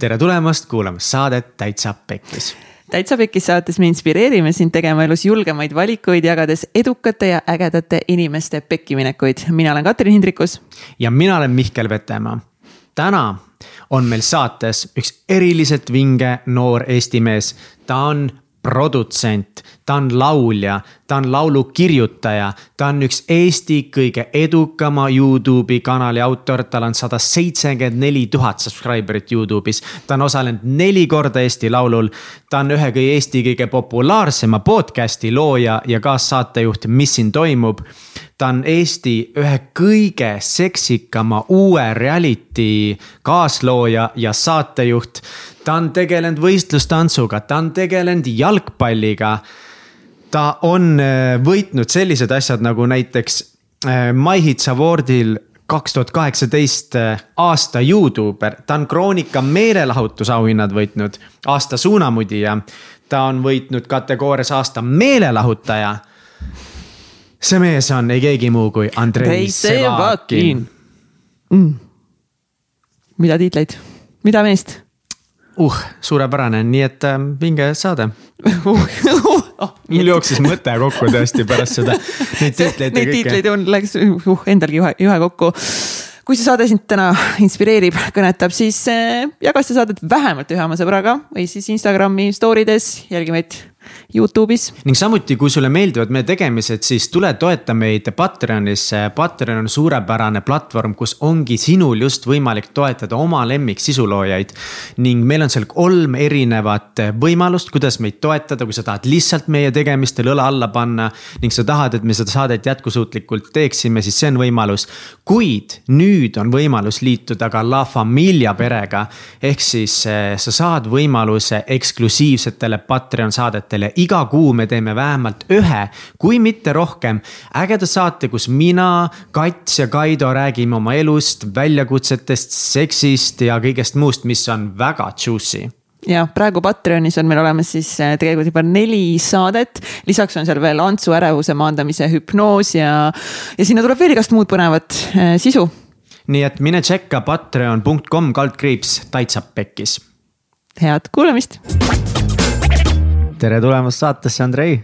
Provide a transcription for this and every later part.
tere tulemast kuulama saadet Täitsa Pekkis. täitsa Pekkis saates me inspireerime sind tegema elus julgemaid valikuid, jagades edukate ja ägedate inimeste pekkiminekuid. mina olen Katrin Hindrikus. ja mina olen Mihkel Vetemaa. täna on meil saates üks eriliselt vinge noor Eesti mees. ta on produtsent, ta on laulja, ta on laulukirjutaja, ta on üks Eesti kõige edukama Youtube'i kanali autor, tal on sada seitsekümmend neli tuhat subscriber'it Youtube'is. ta on osalenud neli korda Eesti Laulul, ta on ühe kõige Eesti kõige populaarsema podcast'i looja ja kaassaatejuht Mis siin toimub ta on Eesti ühe kõige seksikama uue reality kaaslooja ja saatejuht. Ta on tegelenud võistlustantsuga, ta on tegelenud jalgpalliga. ta on äh, võitnud sellised asjad nagu näiteks äh, My Hits Awardil kaks tuhat kaheksateist äh, aasta Youtuber, ta on Kroonika meelelahutusauhinnad võitnud, aasta suunamudija. ta on võitnud kategoorias aasta meelelahutaja see mees on ei keegi muu kui Andrei Sevakin mm.. mida tiitleid, mida meest? Uh, suurepärane, nii et äh, vinge saade. Oh, mul jooksis mõte kokku tõesti pärast seda. Neid tiitleid. Neid tiitleid on, läks uh, endalgi juhe, juhe kokku. Kui see saade sind täna inspireerib, kõnetab, siis äh, jaga seda saadet vähemalt ühe oma sõbraga või siis Instagrami story des, jälgi meid Youtube'is. ning samuti, kui sulle meeldivad meie tegemised, siis tule toeta meid Patreonis. Patreon on suurepärane platvorm, kus ongi sinul just võimalik toetada oma lemmik sisuloojaid. ning meil on seal kolm erinevat võimalust, kuidas meid toetada, kui sa tahad lihtsalt meie tegemistel õla alla panna. ning sa tahad, et me seda saadet jätkusuutlikult teeksime, siis see on võimalus. kuid nüüd on võimalus liituda ka La Familia perega. ehk siis eh, sa saad võimaluse eksklusiivsetele Patreon saadetele kuulajatele, iga kuu me teeme vähemalt ühe, kui mitte rohkem, ägeda saate, kus mina, Kats ja Kaido räägime oma elust, väljakutsetest, seksist ja kõigest muust, mis on väga juicy ja praegu Patreonis on meil olemas siis äh, tegelikult juba neli saadet. lisaks on seal veel Antsu ärevuse maandamise hüpnoos ja, ja sinna tuleb veel igast muud põnevat äh, sisu. nii et mine tšekka patreon.com kaldkriips täitsa pekkis. head kuulamist tere tulemast saatesse, Andrei.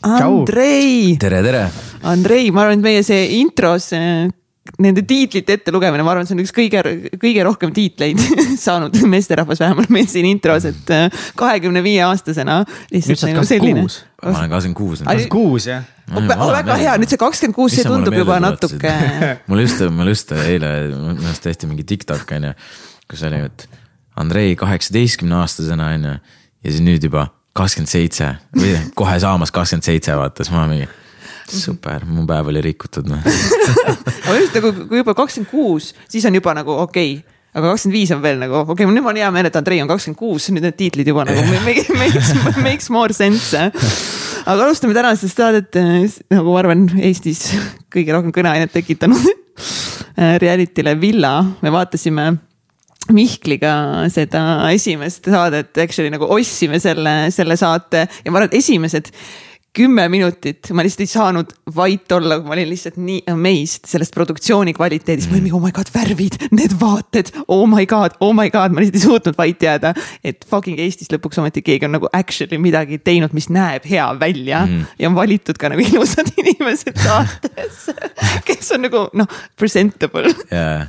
Andrei. tere, tere. Andrei, ma arvan, et meie see intros nende tiitlite ettelugemine, ma arvan, see on üks kõige, kõige rohkem tiitleid saanud meesterahvas vähemalt meil siin intros, et äh, kahekümne viie aastasena. nüüd sa oled kakskümmend kuus. ma olen kakskümmend kuus. kakskümmend kuus jah? väga hea, nüüd see kakskümmend kuus, see tundub juba natuke. mul just, mul just eile, minu arust tehti mingi TikTok on ju, kus oli, et Andrei kaheksateistkümne aastasena on ju ja siis nüüd juba kakskümmend seitse. Või kohe saamas kakskümmend seitse, vaata, siis ma mingi. Super, mu päev oli rikutud noh. Aga just nagu, kui juba kakskümmend kuus, siis on juba nagu okei. Okay aga kakskümmend viis on veel nagu okei okay,, nüüd mul on hea meel, et Andrei on kakskümmend kuus, nüüd need tiitlid juba nagu makes, makes, makes more sense. aga alustame tänasest saadet, nagu ma arvan, Eestis kõige rohkem kõneainet tekitanud reality'le Villa, me vaatasime Mihkliga seda esimest saadet, actually nagu ostsime selle, selle saate ja ma arvan, et esimesed kümme minutit ma lihtsalt ei saanud vait olla, ma olin lihtsalt nii amazed sellest produktsiooni kvaliteedist, ma olin mingi oh my god, värvid, need vaated, oh my god, oh my god, ma lihtsalt ei suutnud vait jääda. et fucking Eestis lõpuks ometi keegi on nagu actually midagi teinud, mis näeb hea välja mm. ja on valitud ka nagu ilusad inimesed saatesse, kes on nagu noh, presentable yeah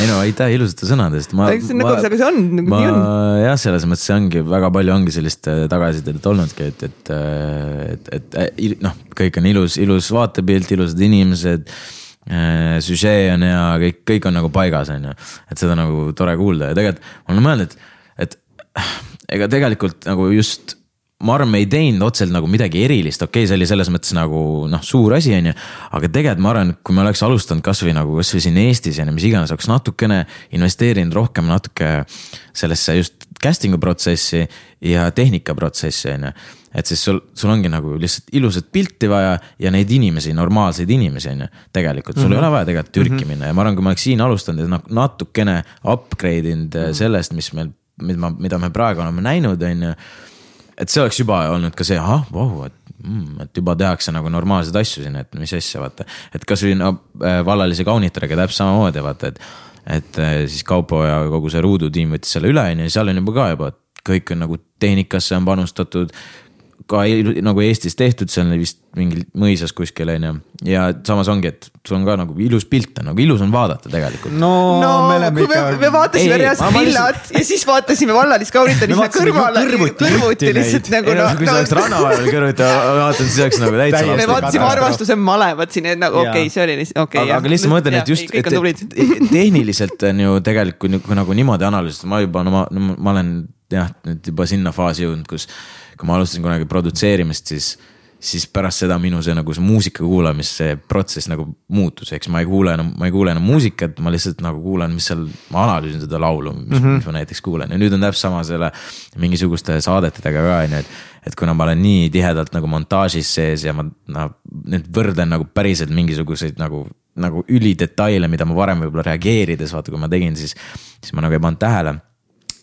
ei no aitäh ilusate sõnade eest. Nagu, aga see on, nagu nii on. jah, selles mõttes see ongi väga palju ongi sellist äh, tagasisidet olnudki, et, et, äh, et, et, et noh, kõik on ilus, ilus vaatepilt, ilusad inimesed äh,. süžee on hea, kõik, kõik on nagu paigas, on ju, et seda nagu tore kuulda ja tegelikult ma olen mõelnud, et, et ega tegelikult nagu just ma arvan, me ei teinud otseselt nagu midagi erilist, okei okay,, see oli selles mõttes nagu noh, suur asi, on ju. aga tegelikult ma arvan, et kui me oleks alustanud kasvõi nagu kasvõi siin Eestis ja mis iganes, oleks natukene investeerinud rohkem natuke sellesse just casting'u protsessi ja tehnika protsessi, on ju. et siis sul, sul ongi nagu lihtsalt ilusat pilti vaja ja neid inimesi, normaalseid inimesi, on ju. tegelikult sul mm -hmm. ei mhm. ole vaja tegelikult Türki mm -hmm. minna ja ma arvan, kui ma oleks siin alustanud ja natukene upgrade inud mm -hmm. sellest, mis meil, mida, mida me praegu oleme näinud, on ju et see oleks juba olnud ka see, ahah, vau, et mm,, et juba tehakse nagu normaalseid asju siin, et mis asja, vaata. et kasvõi no äh, vallalise kaunitoriga täpselt samamoodi, vaata, et et äh, siis Kaupo ja kogu see Ruudu tiim võttis selle üle, on ju, seal on juba ka juba, et kõik on nagu tehnikasse on panustatud ka nagu Eestis tehtud, see on vist mingil mõisas kuskil on ju. ja samas ongi, et sul on ka nagu ilus pilt on nagu ilus on vaadata tegelikult. no, no me oleme kui me, me vaatasime reaalselt villat ja siis vaatasime vallalist kaunitamist Me vaatasime kõrvale kõrvuti lihtsalt nagu ei no kui sa oleks rannaväeval kõrvuti vaadanud, siis oleks nagu täitsa me vaatasime armastuse malevat siin, et nagu okei okay,, see oli lihtsalt okei aga, aga lihtsalt ma mõtlen, et just, et tehniliselt on ju tegelikult nagu niimoodi analüüsida, ma juba, no ma, ma olen jah, nüüd juba sinna faasi jõudnud, kus. Kui ma alustasin kunagi produtseerimist, siis, siis pärast seda minu see nagu see muusika kuulamise protsess nagu muutus, eks ma ei kuule enam, ma ei kuule enam muusikat, ma lihtsalt nagu kuulan, mis seal, ma analüüsin seda laulu, mis mm, -hmm. mis ma näiteks kuulen ja nüüd on täpselt sama selle mingisuguste saadetega ka on ju, et. et kuna ma olen nii tihedalt nagu montaažis sees ja ma noh, nüüd võrdlen nagu päriselt mingisuguseid nagu nagu ülidetaile, mida ma varem võib-olla reageerides, vaata, kui ma tegin, siis, siis ma nagu ei pannud tähele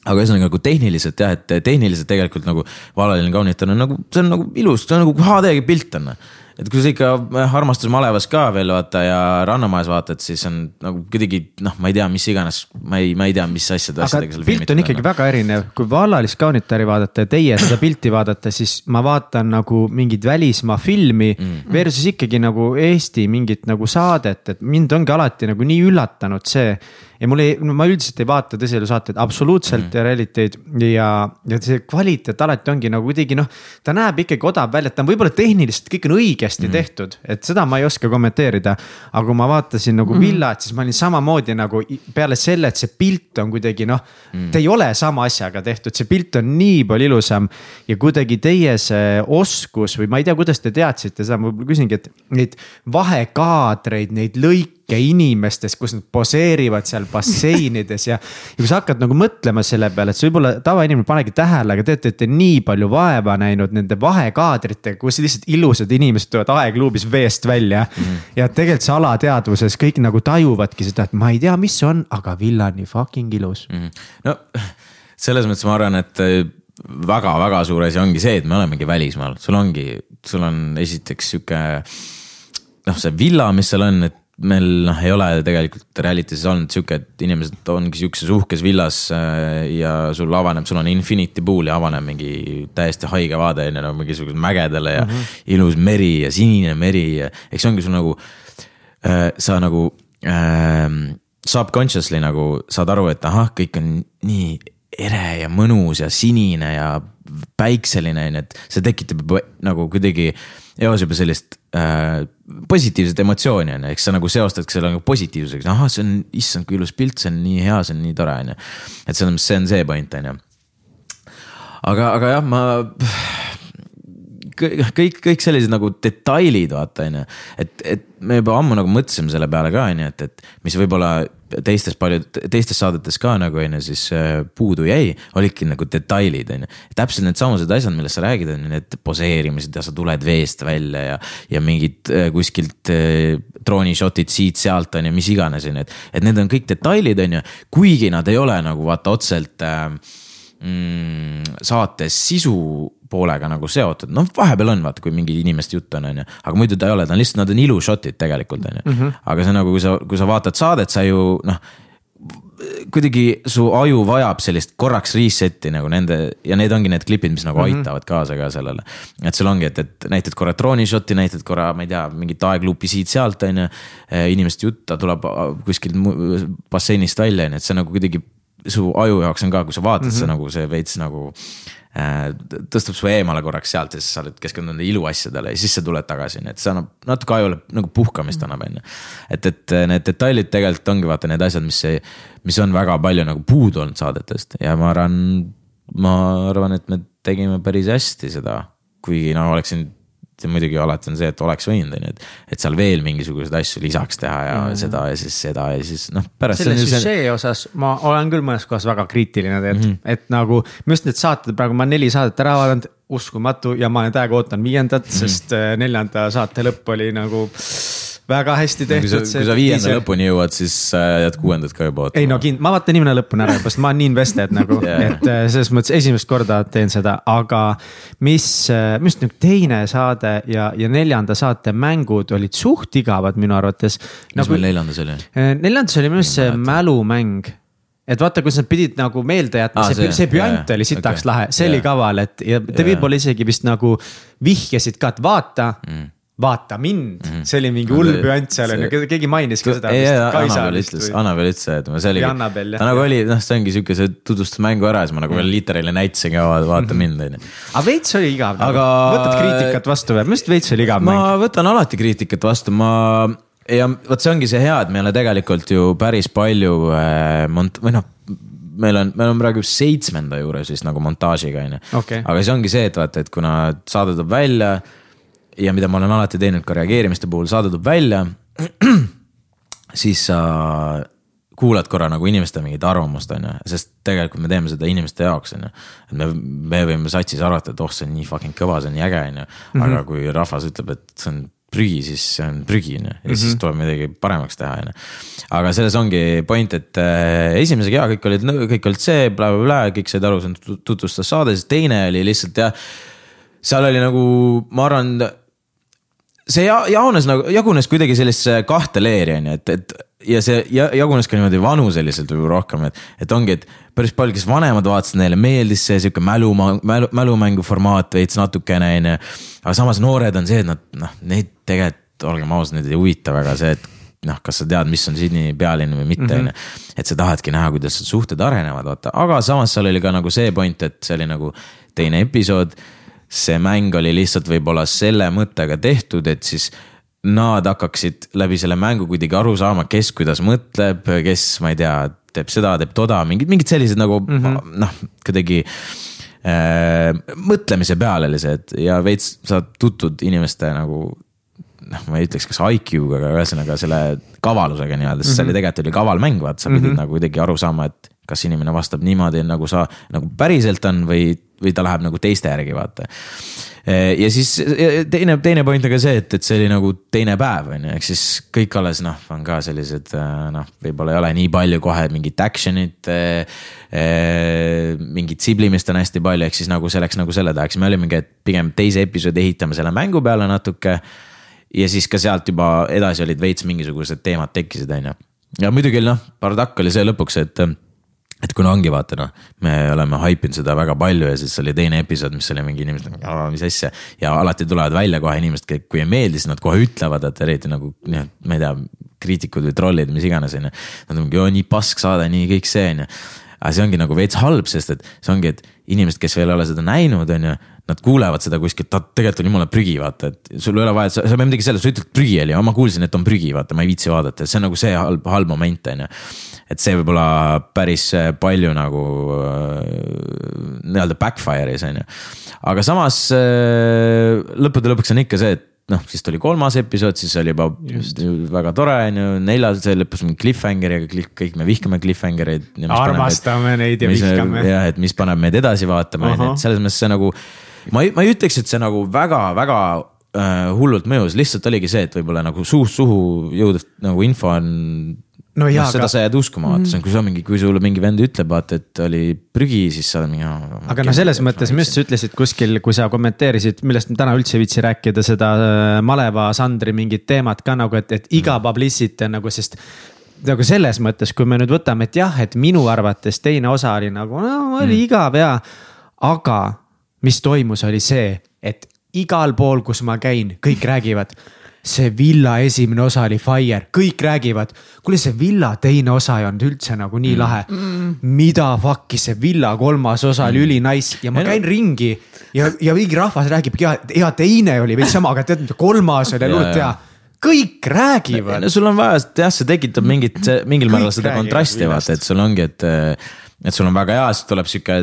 aga ühesõnaga nagu tehniliselt jah, et tehniliselt tegelikult nagu Valaline kaunitan on nagu, see on nagu ilus, see on nagu HD pilt on. Et kui sa ikka armastusmalevas ka veel vaata ja Rannamajas vaatad, siis on nagu kuidagi noh, ma ei tea, mis iganes, ma ei, ma ei tea, mis asjade, asjadega seal pilt on ikkagi väga erinev, kui vallalist kaunitari vaadata ja teie seda pilti vaadata, siis ma vaatan nagu mingit välismaa filmi mm. versus ikkagi nagu Eesti mingit nagu saadet, et mind ongi alati nagu nii üllatanud see. ja mul ei, ma üldiselt ei vaata tõsiselusaateid absoluutselt mm. ja realiteid ja, ja see kvaliteet alati ongi nagu kuidagi noh. ta näeb ikkagi odav välja, et ta on võib-olla tehniliselt kõik on õigesti mm. tehtud, et seda ma ei oska kommenteerida. aga kui ma vaatasin nagu mm. villat, siis ma olin samamoodi nagu peale selle, et see pilt on kuidagi noh mm. ta ei ole sama asjaga tehtud, see pilt on nii palju ilusam. ja kuidagi teie see oskus või ma ei tea, kuidas te teadsite seda, ma võib-olla küsingi, et neid vahekaadreid, neid lõike inimestest, kus nad poseerivad seal basseinides ja. ja kui sa hakkad nagu mõtlema selle peale, et sa võib-olla tavainimene panegi tähele, aga te olete nii palju vaeva näinud nende vahekaadritega, kus lihtsalt ilusad inimesed tulevad aegluubis veest välja mm. -hmm. ja tegelikult see alateadvuses kõik nagu tajuvadki seda, et ma ei tea, mis see on, aga villa on nii fucking ilus mm. -hmm. no selles mõttes ma arvan, et väga-väga suur asi ongi see, et me olemegi välismaal, sul ongi, sul on esiteks sihuke. noh, see villa, mis seal on, et meil noh, ei ole tegelikult reality's olnud sihuke, et inimesed ongi sihukeses uhkes villas äh, ja sul avaneb, sul on infinity pool ja avaneb mingi täiesti haige vaade on ju nagu mingisugusele mägedele ja mm -hmm. ilus meri ja sinine meri ja eks see ongi sul nagu äh, sa nagu äh, subconsciously nagu saad aru, et ahah, kõik on nii ere ja mõnus ja sinine ja päikseline on ju, et see tekitab nagu kuidagi eos juba sellist äh, positiivset emotsiooni on ju, eks sa nagu seostadki selle nagu positiivsusega, ahah, see on, issand, kui ilus pilt, see on nii hea, see on nii tore, on ju. et selles mõttes see on see point, on ju. aga, aga jah, ma kõik, kõik, kõik sellised nagu detailid, vaata on ju. et, et me juba ammu nagu mõtlesime selle peale ka on ju, et, et mis võib-olla teistes paljud, teistes saadetes ka nagu on ju siis äh, puudu jäi, olidki nagu detailid on ju. täpselt needsamased asjad, millest sa räägid, on ju need poseerimised ja sa tuled veest välja ja, ja mingid äh, kuskilt äh, droonishot'id siit-sealt on ju, mis iganes on ju, et. et need on kõik detailid, on ju, kuigi nad ei ole nagu vaata otseselt äh, mm, saates sisu poolega nagu seotud, noh, vahepeal on vaata, kui mingi inimeste jutt on, on ju, aga muidu ta ei ole, ta on lihtsalt, nad on ilushot'id tegelikult on ju. aga see nagu, kui sa, kui sa vaatad saadet, sa ju noh kuidagi su aju vajab sellist korraks reset'i nagu nende ja need ongi need klipid, mis nagu mm -hmm. aitavad kaasa ka sellele. et sul ongi, et, et näitad korra droonishot'i, näitad korra, ma ei tea, mingit aegluupi siit-sealt on ju. inimeste jutt, ta tuleb kuskilt mu- basseinist välja, on ju, et see nagu kuidagi su aju jaoks on ka, kui sa vaatad mm, -hmm. see nagu see veits nagu tõstab su eemale korraks sealt ja siis sa oled keskendunud iluasjadele ja siis sa tuled tagasi, nii et see annab natuke ajule nagu puhkamist annab, on ju. et, et need detailid tegelikult ongi vaata need asjad, mis, mis on väga palju nagu puudu olnud saadetest ja ma arvan, ma arvan, et me tegime päris hästi seda. kuigi no oleksin muidugi alati on see, et oleks võinud, on ju, et, et seal veel mingisuguseid asju lisaks teha ja mm. seda ja siis seda ja siis noh, pärast. selle süžee osas ma olen küll mõnes kohas väga kriitiline tegelikult mm, -hmm. et nagu just need saated, praegu ma olen neli saadet ära vaadanud, uskumatu ja ma olen täiega ootan viiendat mm, -hmm. sest äh, neljanda saate lõpp oli nagu väga hästi tehtud. kui sa viienda lõpuni jõuad, siis äh, jääd kuuendat ka juba ei no ootama. kind-, ma vaatan inimene lõpuni ära sest ma olen nii invested nagu yeah., et äh, selles mõttes esimest korda teen seda, aga mis, mis nüüd teine saade ja, ja neljanda saate mängud olid suht igavad minu arvates. mis meil neljandas oli? neljandas oli minu arust see mälumäng et vaata, kus nad pidid nagu meelde jätma ah,, see, see- püant jaa, oli sitaks okay. lahe, see oli Jaa. kaval, et ja te Jaa. võib-olla isegi vist nagu vihjasid ka, et vaata mm., vaata mind mm, -hmm. see oli mingi hull See- püant seal on ju see-, keegi mainis ka seda. Annabel ütles, Annabel ütles, et see oli Või Annabel, jah. ta nagu oli, noh, see ongi sihuke, see tutvustas mängu ära, siis ma nagu veel liiterile näitasin ka, vaata mind, on ju. aga veits oli igav Aga- aga..., võtad kriitikat vastu või, minu arust veits oli igav ma mäng. võtan alati kriitikat vastu, ma ja vot see ongi see hea, et meil on tegelikult ju päris palju äh, mont- või noh, meil on, me oleme praegu seitsmenda juures vist nagu montaažiga on ju Okei. aga see ongi see, et vaata, et kuna saade tuleb välja ja mida ma olen alati teinud ka reageerimiste puhul, saade tuleb välja, siis sa kuulad korra nagu inimeste mingit arvamust, on ju, sest tegelikult me teeme seda inimeste jaoks, on ju. et me, me võime satsis arvata, et oh, see on nii fucking kõva, see on nii äge, on ju, aga kui rahvas ütleb, et see on prügi, siis see on prügi, on ju, ja siis tuleb midagi paremaks teha, on ju. aga selles ongi point, et äh, esimesega jaa, kõik olid, kõik olid see bla,, blablabla, kõik said aru, see on tutvustas saade, siis teine oli lihtsalt jah, seal oli nagu, ma arvan see ja- jaones nagu, jagunes kuidagi sellisesse kahte leeri on ju, et, et ja see ja, jagunes ka niimoodi vanuseliselt võib-olla rohkem, et, et ongi, et päris palju, kes vanemad vaatasid, neile meeldis see sihuke mälu, mälu, mälumängu formaat veits natukene on ju. aga samas noored on see, et nad noh, neid tegelikult olgem ausad, neid ei huvita väga see, et noh, kas sa tead, mis on Sydney pealinn või mitte, on ju. et sa tahadki näha, kuidas suhted arenevad, vaata, aga samas seal oli ka nagu see point, et see oli nagu teine episood see mäng oli lihtsalt võib-olla selle mõttega tehtud, et siis nad hakkaksid läbi selle mängu kuidagi aru saama, kes kuidas mõtleb, kes, ma ei tea, teeb seda, teeb toda, mingid, mingid sellised nagu mm -hmm. noh, kuidagi äh, mõtlemise peale et ja veits sa tutvud inimeste nagu noh, ma ei ütleks, kas IQ-ga, aga ühesõnaga selle kavalusega nii-öelda, sest see oli tegelikult oli kaval mäng, vaata, sa pidid mm -hmm. nagu kuidagi aru saama, et kas inimene vastab niimoodi, nagu sa nagu päriselt on või, või ta läheb nagu teiste järgi, vaata. ja siis teine, teine point on ka see, et, et see oli nagu teine päev on ju, ehk siis kõik alles noh, on ka sellised noh, võib-olla ei ole nii palju kohe mingit action'it eh,. mingit siblimist on hästi palju, ehk siis nagu see läks nagu selle tahaks, me olimegi, et pigem teise episoodi ehitame selle mängu peale natuke ja siis ka sealt juba edasi olid veits mingisugused teemad tekkisid, on ju. ja muidugi noh, Bardakk oli see lõpuks, et, et kuna ongi vaata noh, me oleme haipinud seda väga palju ja siis oli teine episood, mis oli mingi inimesed nagu, mis asja. ja alati tulevad välja kohe inimesed, kui ei meeldi, siis nad kohe ütlevad, et eriti nagu noh, ma ei tea, kriitikud või trollid, mis iganes, on ju. Nad on mingi, nii pask saade, nii kõik see, on ju aga see ongi nagu veits halb, sest et see ongi, et inimesed, kes veel ei ole seda näinud, on ju. Nad kuulevad seda kuskilt, tegelikult on jumala prügi, vaata, et sul ei ole vaja, sa, sa pead midagi selles, sa ütled prügi oli, ma kuulsin, et on prügi, vaata, ma ei viitsi vaadata, see on nagu see halb, halb moment, on ju. et see võib-olla päris palju nagu äh, nii-öelda backfire'is, on ju. aga samas äh, lõppude lõpuks on ikka see, et noh, siis tuli kolmas episood, siis oli juba Just. väga tore, on ju, neljas, lõppes mingi cliffhangeriga, kõik me vihkame cliffhangereid. armastame neid ja vihkame. jah, et mis paneb meid edasi vaatama, on ju, et selles mõttes see nagu. ma ei, ma ei ütleks, et see nagu väga-väga äh, hullult mõjus, lihtsalt oligi see, et võib-olla nagu suust suhu jõudev nagu info on no jaa, seda aga sa jääd uskuma, vaata, see on, kui sa mingi, kui sulle mingi vend ütleb, vaata, et oli prügi, siis sa oled mingi. aga no selles mõttes, minu arust sa ütlesid kuskil, kui sa kommenteerisid, millest me täna üldse ei viitsi rääkida, seda äh, maleva Sandri mingit teemat ka nagu, et, et iga publicity on nagu, sest nagu selles mõttes, kui me nüüd võtame, et jah, et minu arvates teine osa oli nagu no,, oli mm. igav ja. aga mis toimus, oli see, et igal pool, kus ma käin, kõik räägivad see Villa esimene osa oli fire, kõik räägivad. kuule, see Villa teine osa ei olnud üldse nagu nii mm. lahe mm.. mida fuck'i see Villa kolmas osa oli mm. ülinais ja ma käin ringi ja, ja mingi rahvas räägibki ja, ja teine oli veits sama, aga tead, kolmas oli hullult hea. kõik räägivad no sul on vaja, jah, see tekitab mingit, mingil määral seda räägivad kontrasti vaata, et sul ongi, et. et sul on väga hea, siis tuleb sihuke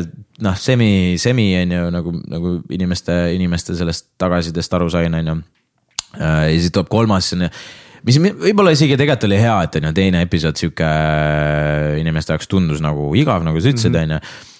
noh, semi, semi on ju nagu, nagu inimeste, inimeste sellest tagasisidest aru sain, on ju. Ja siis tuleb kolmas, ju mis mi- võib-olla isegi tegelikult oli hea, et on ju teine episood sihuke inimeste jaoks tundus nagu igav, nagu sa ütlesid, on ju.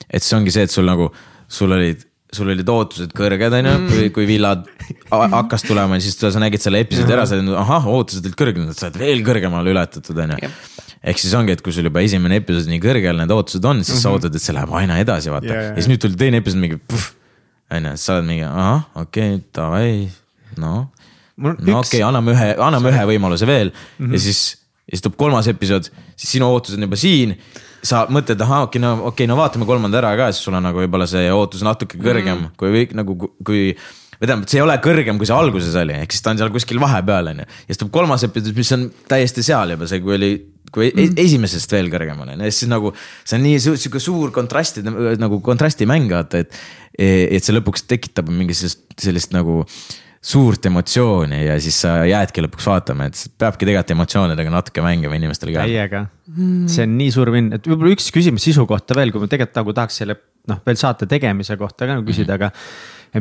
et see ongi see, et sul nagu, sul olid, sul olid ootused kõrged, on ju, kui, kui Villa ha- hakkas tulema siis sa nägid selle episoodi ära, sa olid, ahah, ootused olid kõrged, sa oled veel kõrgemale ületatud, on ju ehk siis ongi, et kui sul juba esimene episood nii kõrgel need ootused on, siis sa ootad, et see läheb aina edasi, vaata. Ja, ja. ja siis nüüd tuli teine episood mingi, on ju, sa oled mingi, ahah, okei okay,, davai, noh. No üks okei okay,, anname ühe, anname ühe võimaluse veel mm -hmm. ja siis, ja siis tuleb kolmas episood, siis sinu ootused on juba siin. sa mõtled, ahah, okei okay,, no okei okay,, no vaatame kolmanda ära ka, siis sul on nagu võib-olla see ootus natuke kõrgem mm -hmm. kui kõik nagu, kui. või tähendab, see ei ole kõrgem, kui see alguses oli, ehk siis ta on seal kuskil vahepeal on ju. ja siis tuleb kolmas episood, mis on täiesti seal juba see, kui oli, kui mm. esimesest veel kõrgem on, on ju, ja siis nagu. see on nii sihuke suur kontrasti nagu kontrastimäng vaata, et, et see lõpuks tekitab mingi sellist, sellist nagu suurt emotsiooni ja siis sa jäädki lõpuks vaatama, et peabki tegelikult emotsioonidega natuke mängima inimestel ka. täiega, see on nii suur vinn, et võib-olla üks küsimus sisu kohta veel, kui ma tegelikult nagu tahaks selle noh, veel saate tegemise kohta ka nagu küsida, aga.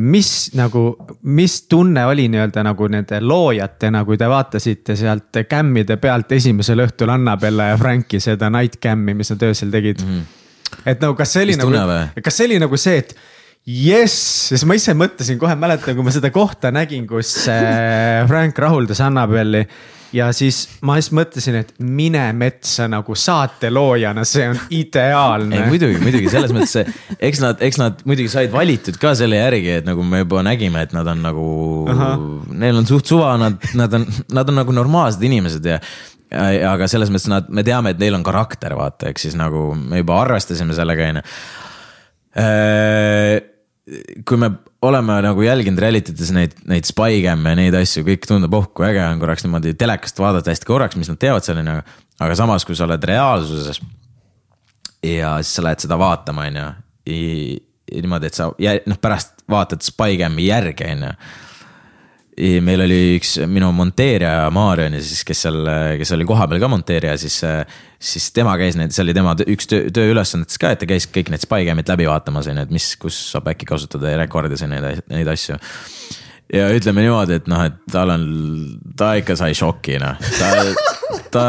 mis nagu, mis tunne oli nii-öelda nagu nende loojatena, kui te vaatasite sealt kämmide pealt esimesel õhtul Annabella ja Franki seda night cam'i, mis nad öösel tegid mm? -hmm. et nagu, kas see oli Mis nagu kas see oli nagu see, et jess, siis ma ise mõtlesin kohe, mäletan, kui ma seda kohta nägin, kus äh, Frank rahuldas Annabelli ja siis ma just mõtlesin, et mine metsa nagu saateloojana, see on ideaalne ei. muidugi, muidugi selles mõttes, eks nad, eks nad muidugi said valitud ka selle järgi, et nagu me juba nägime, et nad on nagu, neil on suht suva, nad, nad on, nad on nagu normaalsed inimesed ja. aga selles mõttes nad, me teame, et neil on karakter, vaata, ehk siis nagu me juba arvestasime sellega, onju. Kui me oleme nagu jälginud reality des neid, neid spy-cam'e ja neid asju, kõik tundub, oh kui äge on korraks niimoodi telekast vaadata hästi korraks, mis nad teevad seal onju. aga samas, kui sa oled reaalsuses ja siis sa lähed seda vaatama, on ju. niimoodi, et sa noh, pärast vaatad Spycami järgi, on ju. Meil oli üks minu monteerija Maarja on ju siis, kes seal, kes oli kohapeal ka monteerija, siis. siis tema käis need, see oli tema üks töö, tööülesannetes ka, et ta käis kõik need Spycamid läbi vaatamas, on ju, et mis, kus saab äkki kasutada ja rekordida siin neid, neid asju ja ütleme niimoodi, et noh, et tal on, ta ikka sai šoki noh, ta, ta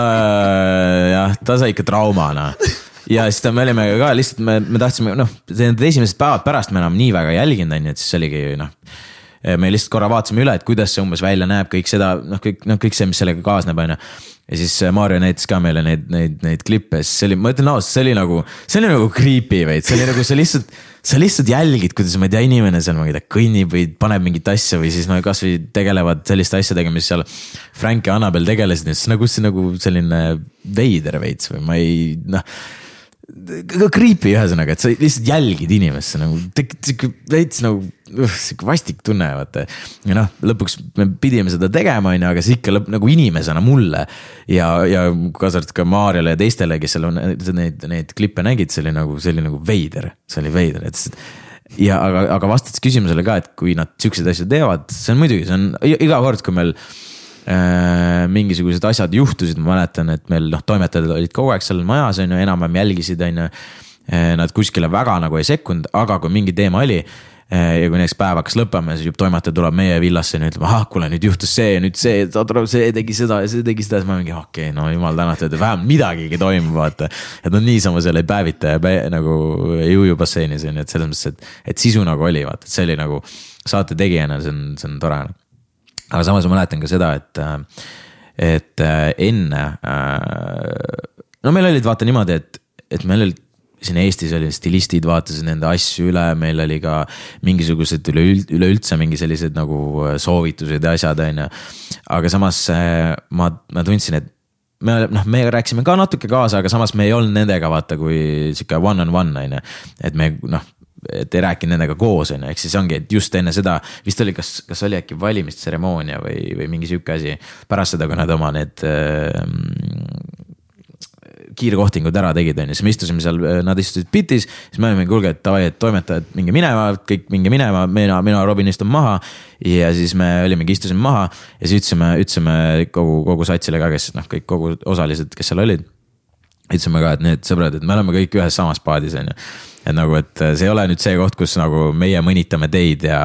jah, ta sai ikka trauma noh ja siis ta, me olime ka lihtsalt, me, me tahtsime noh, need esimesed päevad pärast me enam nii väga ei jälginud, on ju, et siis oligi noh. Me lihtsalt korra vaatasime üle, et kuidas see umbes välja näeb, kõik seda noh, kõik noh, kõik see, mis sellega kaasneb, on ju. ja siis Maarja näitas ka meile neid, neid, neid klippe, siis see oli, ma ütlen ausalt, see oli nagu, see oli nagu creepy veits, see oli nagu sa lihtsalt. sa lihtsalt jälgid, kuidas ma ei tea, inimene seal, ma ei tea, kõnnib või paneb mingit asja või siis no kasvõi tegelevad selliste asjadega, mis seal. Frank ja Annabel tegelesid, siis nagu see nagu selline veider veits või ma ei noh ka creepy ühesõnaga, et sa lihtsalt jälgid inimest, see nagu tekib sihuke veits nagu uh, sihuke vastik tunne, vaata. ja noh, lõpuks me pidime seda tegema, on ju, aga see ikka lõpp nagu inimesena mulle. ja, ja kaasa arvatud ka Maarjale ja teistele, kes seal on neid, neid klippe nägid, see oli nagu, see oli nagu veider, see oli veider, et ja aga, aga vastates küsimusele ka, et kui nad siukseid asju teevad, see on muidugi, see on iga kord, kui meil mingisugused asjad juhtusid, ma mäletan, et meil noh, toimetajad olid kogu aeg seal majas on ju, enam-vähem jälgisid, on ju. Nad kuskile väga nagu ei sekkunud, aga kui mingi teema oli äh, ja kui näiteks päev hakkas lõppema, siis toimetaja tuleb meie villasse ja ütleb, ahah, kuule nüüd juhtus see ja nüüd see, see tegi seda ja see tegi seda, siis ma mingi okei okay,, no jumal tänatud, vähemalt midagigi toimub, vaata. et nad niisama seal ei päevita ja pä, nagu ei uju basseinis on ju, et selles mõttes, et, et sisu nagu oli, vaata, et see oli nagu saate tegijana, see on, see on tore aga samas ma mäletan ka seda, et, et äh, enne. no meil olid vaata niimoodi, et, et meil olid siin Eestis olid stilistid, vaatasid nende asju üle, meil oli ka mingisugused üleüld-, üleüldse mingi sellised nagu äh, soovitused ja asjad, on ju. aga samas äh, ma, ma tundsin, et me noh, me rääkisime ka natuke kaasa, aga samas me ei olnud nendega vaata kui sihuke one on one on ju, et me noh et ei rääkinud nendega koos, on ju, ehk siis ongi, et just enne seda vist oli, kas, kas oli äkki valimistseremoonia või, või mingi sihuke asi. pärast seda, kui nad oma need äh, kiirkohtingud ära tegid, on ju, siis me istusime seal, nad istusid pitis, siis me olime, kuulge, et davai, et toimetajad, minge minema, kõik minge minema, mina, mina, Robin istun maha. ja siis me olimegi, istusime maha ja siis ütlesime, ütlesime kogu, kogu satsile ka, kes noh, kõik kogu osalised, kes seal olid. ütlesime ka, et need sõbrad, et me oleme kõik ühes samas paadis, on ju et nagu, et see ei ole nüüd see koht, kus nagu meie mõnitame teid ja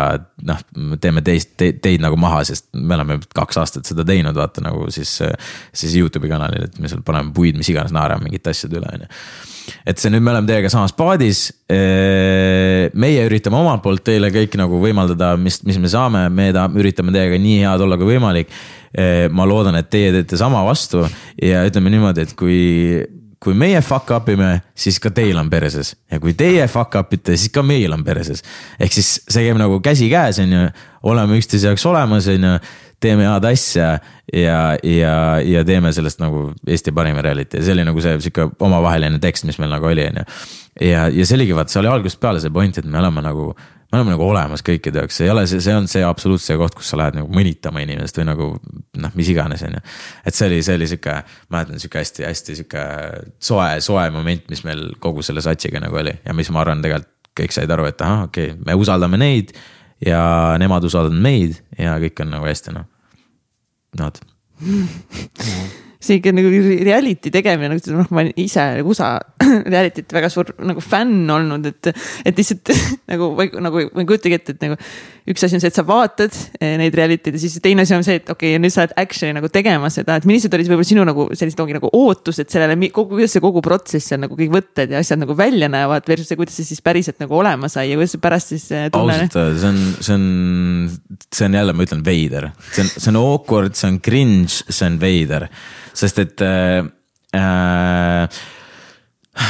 noh, teeme teist te,, teid nagu maha, sest me oleme kaks aastat seda teinud, vaata nagu siis, siis Youtube'i kanalil, et me seal paneme puid, mis iganes, naerame mingite asjade üle, on ju. et see nüüd me oleme teiega samas paadis. meie üritame omalt poolt teile kõik nagu võimaldada, mis, mis me saame, me ta, üritame teiega nii head olla kui võimalik. ma loodan, et teie teete sama vastu ja ütleme niimoodi, et kui kui meie fuck up ime, siis ka teil on perses ja kui teie fuck up ite, siis ka meil on perses. ehk siis see käib nagu käsikäes, on ju, oleme üksteise jaoks olemas, on ju teeme head asja ja, ja, ja teeme sellest nagu Eesti parima reality ja see oli nagu see sihuke omavaheline tekst, mis meil nagu oli, on ju. ja, ja see oligi vaata, see oli algusest peale see point, et me oleme nagu, me oleme nagu olemas kõikide jaoks, ei ole see, see on see absoluutselt see koht, kus sa lähed nagu mõnitama inimest või nagu noh, mis iganes, on ju. et see oli, see oli sihuke, mäletan sihuke hästi-hästi sihuke soe, soe moment, mis meil kogu selle satsiga nagu oli. Ja mis ma arvan, tegelikult kõik said aru, et ahah, okei okay,, me usaldame neid ja nemad usaldavad meid ja kõik on nagu hästi noh. Nad ikka nagu reality tegemine, nagu noh, ma olen ise nagu USA reality't väga suur nagu fänn olnud, et, et lihtsalt nagu, nagu ma ei kujutagi ette, et nagu. üks asi on see, et sa vaatad eh, neid reality'd ja siis teine asi on see, et okei okay,, nüüd sa oled action'i nagu tegema seda, et millised olid võib-olla sinu nagu sellised ongi nagu ootused sellele, kogu, kuidas see kogu protsess seal nagu kõik võtted ja asjad nagu välja näevad versus see, kuidas see siis päriselt nagu olema sai ja kuidas see pärast siis eh, tunne. ausalt öeldes see on, see on, see on jälle, ma ütlen veider, see on, see on awkward, see on cringe, see on veider sest et äh, äh,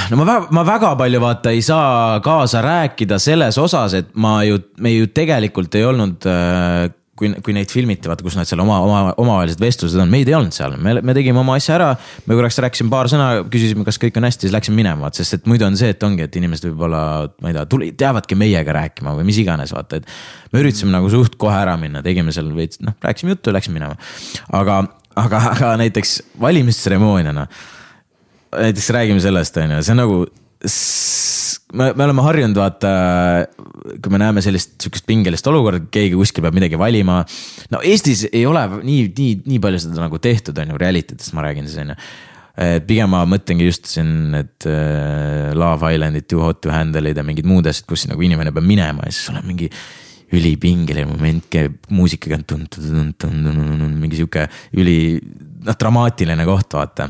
no ma väga, ma väga palju vaata ei saa kaasa rääkida selles osas, et ma ju, me ju tegelikult ei olnud äh, kui, kui neid filmiti, vaata, kus nad seal oma, oma, omavahelised vestlused on, meid ei olnud seal, me, me tegime oma asja ära. me korraks rääkisime paar sõna, küsisime, kas kõik on hästi, siis läksime minema, vaat, sest et muidu on see, et ongi, et inimesed võib-olla, ma ei tea, tuli, teavadki meiega rääkima või mis iganes, vaata, et. me üritasime nagu suht kohe ära minna, tegime seal veits, noh, rääkisime juttu, läksime minema. aga, aga, aga näiteks valimistseremooniana. näiteks räägime sellest, on ju, see on nagu me, me oleme harjunud, vaata, kui me näeme sellist sihukest pingelist olukorda, keegi kuskil peab midagi valima. no Eestis ei ole nii, nii, nii palju seda nagu tehtud, on ju, reality dest ma räägin siis, on ju. et pigem ma mõtlengi just siin need uh, Love Islandid, Too hot to handle'id ja mingid muud asjad, kus nagu inimene peab minema ja siis sul on mingi ülipingeline moment käib muusikaga, mingi sihuke üli, noh, dramaatiline koht, vaata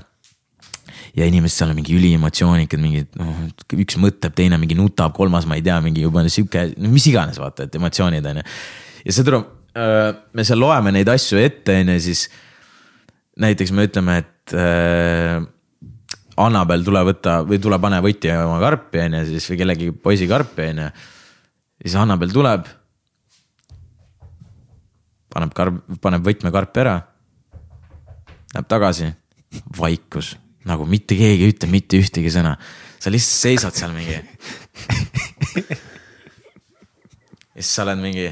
ja inimesed seal on mingi üliemotsioonikad, mingid noh, üks mõtleb, teine mingi nutab, kolmas, ma ei tea, mingi juba sihuke, no mis iganes, vaata, et emotsioonid on ju. ja see tuleb, me seal loeme neid asju ette, on ju, siis näiteks me ütleme, et äh, Annabel, tule võta või tule pane võti oma karpi, on ju, siis või kellegi poisi karpi, on ju. siis Annabel tuleb. Paneb karp, paneb võtmekarpi ära. Läheb tagasi, vaikus nagu mitte keegi ei ütle mitte ühtegi sõna. sa lihtsalt seisad seal mingi. ja siis sa oled mingi.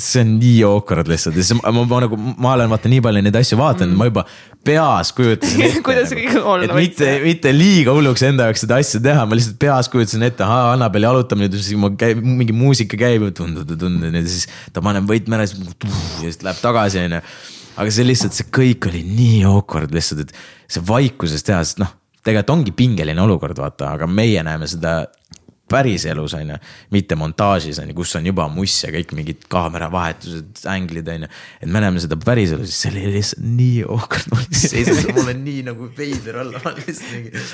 See on nii awkward lihtsalt siis ma, ma, ma nagu, ma olen vaata nii palju neid asju vaadanud mm., ma juba peas kujutasin ette kuidas kõik olla võiks. mitte, mitte liiga hulluks enda jaoks seda asja teha, ma lihtsalt peas kujutasin ette, ahah, Annabeli jalutamine, siis ma käib, mingi muusika käib, siis ta paneb võtme ära, siis läheb tagasi, onju aga see lihtsalt, see kõik oli nii awkward lihtsalt, et see vaikuses teha, sest noh, tegelikult ongi pingeline olukord, vaata, aga meie näeme seda päriselus on ju, mitte montaažis on ju, kus on juba muss ja kõik mingid kaameravahetused, änglid on ju. et me näeme seda päriselus, siis see oli lihtsalt nii ohkard, ma lihtsalt seisan, mul on nii nagu veider olla, ma lihtsalt mingi.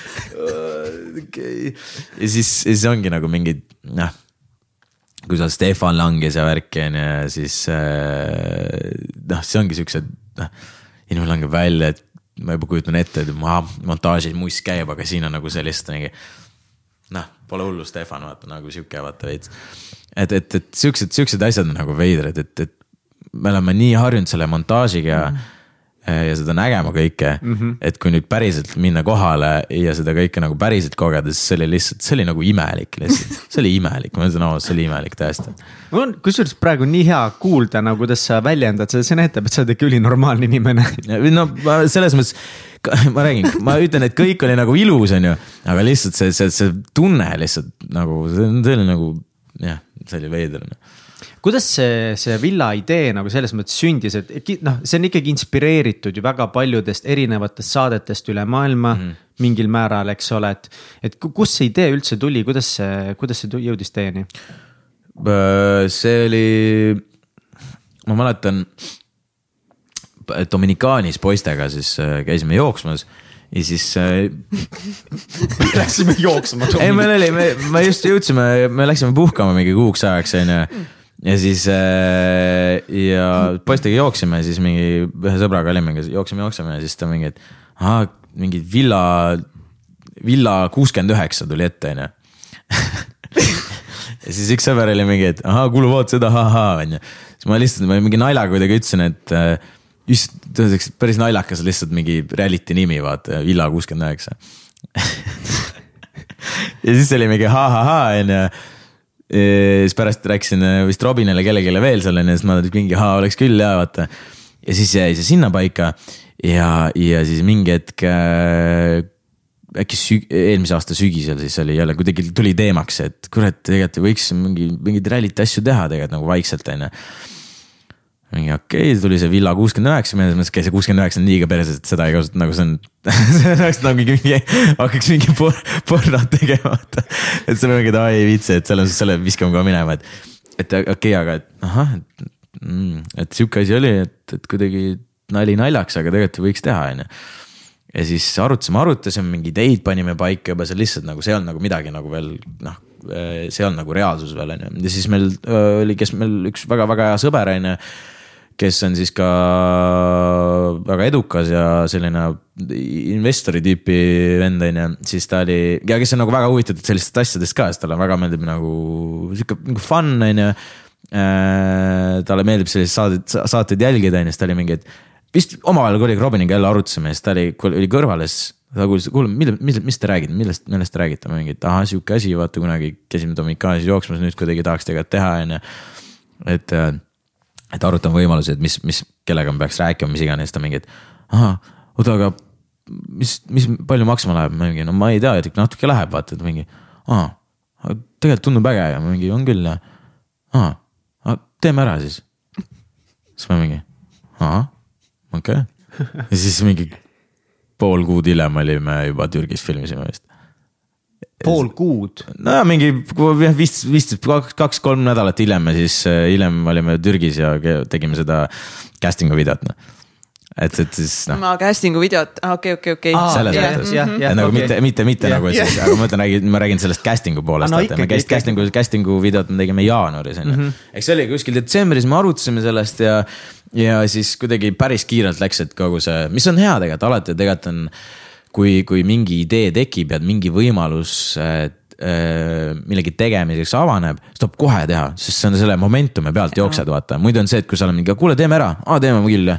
okay., ja siis, ja siis ongi nagu mingid noh kui seal Stefan langes ja värki on ju siis äh, noh, see ongi siuksed noh, inimene langeb välja, et ma juba kujutan ette, et ma montaažis muss käib, aga siin on nagu sellist mingi. Noh, pole hullu, Stefan, vaata nagu sihuke vaata veits. et, et, et siuksed, siuksed asjad on nagu veidrad, et, et me oleme nii harjunud selle montaažiga mm. -hmm ja seda nägema kõike mm. -hmm. et kui nüüd päriselt minna kohale ja seda kõike nagu päriselt kogeda, siis see oli lihtsalt, see oli nagu imelik lihtsalt. see oli imelik, ma ütlen ausalt, see oli imelik tõesti. mul on kusjuures praegu nii hea kuulda nagu, kuidas sa väljendad seda, see näitab, et sa oled ikka ülinormaalne inimene. no ma selles mõttes, ma räägin, ma ütlen, et kõik oli nagu ilus, on ju, aga lihtsalt see, see, see tunne lihtsalt nagu, see oli nagu jah, see oli veider kuidas see, see villa idee nagu selles mõttes sündis, et noh, see on ikkagi inspireeritud ju väga paljudest erinevatest saadetest üle maailma mm. -hmm. mingil määral, eks ole, et, et kust see idee üldse tuli, kuidas see, kuidas see jõudis teieni? See oli, ma mäletan. Dominikaanis poistega siis äh, käisime jooksmas ja siis äh, Läksime jooksma. ei, meil oli, me, me just jõudsime, me läksime puhkama mingi kuuks ajaks, onju. Ja siis äh, ja poistega jooksime, siis mingi ühe sõbraga olime, jookseme, jookseme ja siis ta mingi, et ahah, mingi villa, villa kuuskümmend üheksa tuli ette, onju. ja siis üks sõber oli mingi, et ahaa, kuule vaata seda, ahaa, onju. siis ma lihtsalt, ma mingi naljaga kuidagi ütlesin, et äh, just, päris naljakas lihtsalt mingi reality nimi, vaata, Villa kuuskümmend üheksa. ja siis oli mingi ha-ha-ha onju. Siis pärast rääkisin äh, vist Robinile kellelegi veel seal onju, siis ma mingi oleks küll ja vaata. ja siis jäi see sinnapaika ja, ja siis mingi hetk äh, äkki süg-, eelmise aasta sügisel siis oli jälle kuidagi tuli teemaks, et kurat, tegelikult võiks mingi, mingeid reality asju teha tegelikult nagu vaikselt onju mingi okei okay,, tuli see Villa kuuskümmend üheksa, ma mõtlesin, okei, see kuuskümmend üheksa on liiga perses, et seda ei kasuta, nagu see on. see oleks nagu mingi, hakkaks mingi por-, pornot tegema, vaata. et see on mingi, et aa ei viitsi, et selle, selle viskame ka minema, et, et okei okay,, aga et ahah, et mm,, et sihuke asi oli, et, et kuidagi nali naljaks, aga tegelikult võiks teha, onju ja siis arutasime, arutasime, mingeid ideid panime paika juba seal lihtsalt nagu see ei olnud nagu midagi nagu veel noh, see ei olnud nagu reaalsus veel on ju ja siis meil öö, oli, kes meil üks väga-väga hea sõber on ju kes on siis ka väga edukas ja selline investori tüüpi vend on ju, siis ta oli ja kes on nagu väga huvitatud sellistest asjadest ka, sest talle väga meeldib nagu sihuke nagu fun on ju. talle meeldib selliseid saateid, saateid jälgida on ju, siis ta oli mingi, et vist omavahel kuidagi Robiniga jälle arutasime, siis ta oli, oli kõrval ja siis ta kuulis, kuule, mille, mis, mis te räägite, millest, millest te räägite, ma mingi, et ahah, sihuke asi, vaata kunagi käisime Dominikaanis jooksmas, nüüd kuidagi tahaks tegelikult teha, on ju. et, et arutame võimalusi, et mis, mis, kellega me peaks rääkima, mis iganes, ta mingi, et ahah, oota, aga mis, mis palju maksma läheb, mingi, no ma ei tea, et natuke läheb, vaata, et mingi, aa, tegelikult tundub äge ja mingi, on küll ja, aa, teeme ära siis. siis ma mingi, ahah okei okay.. ja siis mingi pool kuud hiljem olime juba Türgis filmisime vist. Pool kuud. nojah, mingi vist, vist kaks, kaks-kolm nädalat hiljem me siis, hiljem olime Türgis ja tegime seda casting'u videot noh. et, et siis noh, ma casting'u videot, okei, okei, okei. selles jah, mõttes jah, jah, nagu okei. mitte, mitte, mitte Jah. nagu siis, aga ma mõtlen, räägin, ma räägin sellest casting'u poolest, Ah, no vaata, me käis casting'u, casting'u videot me tegime jaanuaris on ju. eks see oli kuskil detsembris, me arutasime sellest ja, ja siis kuidagi päris kiirelt läks, et kogu see, mis on hea tegelikult alati tegelikult on. kui, kui mingi idee tekib ja mingi võimalus äh, millegi tegemiseks avaneb, siis tuleb kohe teha, sest see on selle momentumi pealt jooksed, vaata, muidu on see, et kui sa oled mingi, kuule, teeme ära, aa teeme küll ja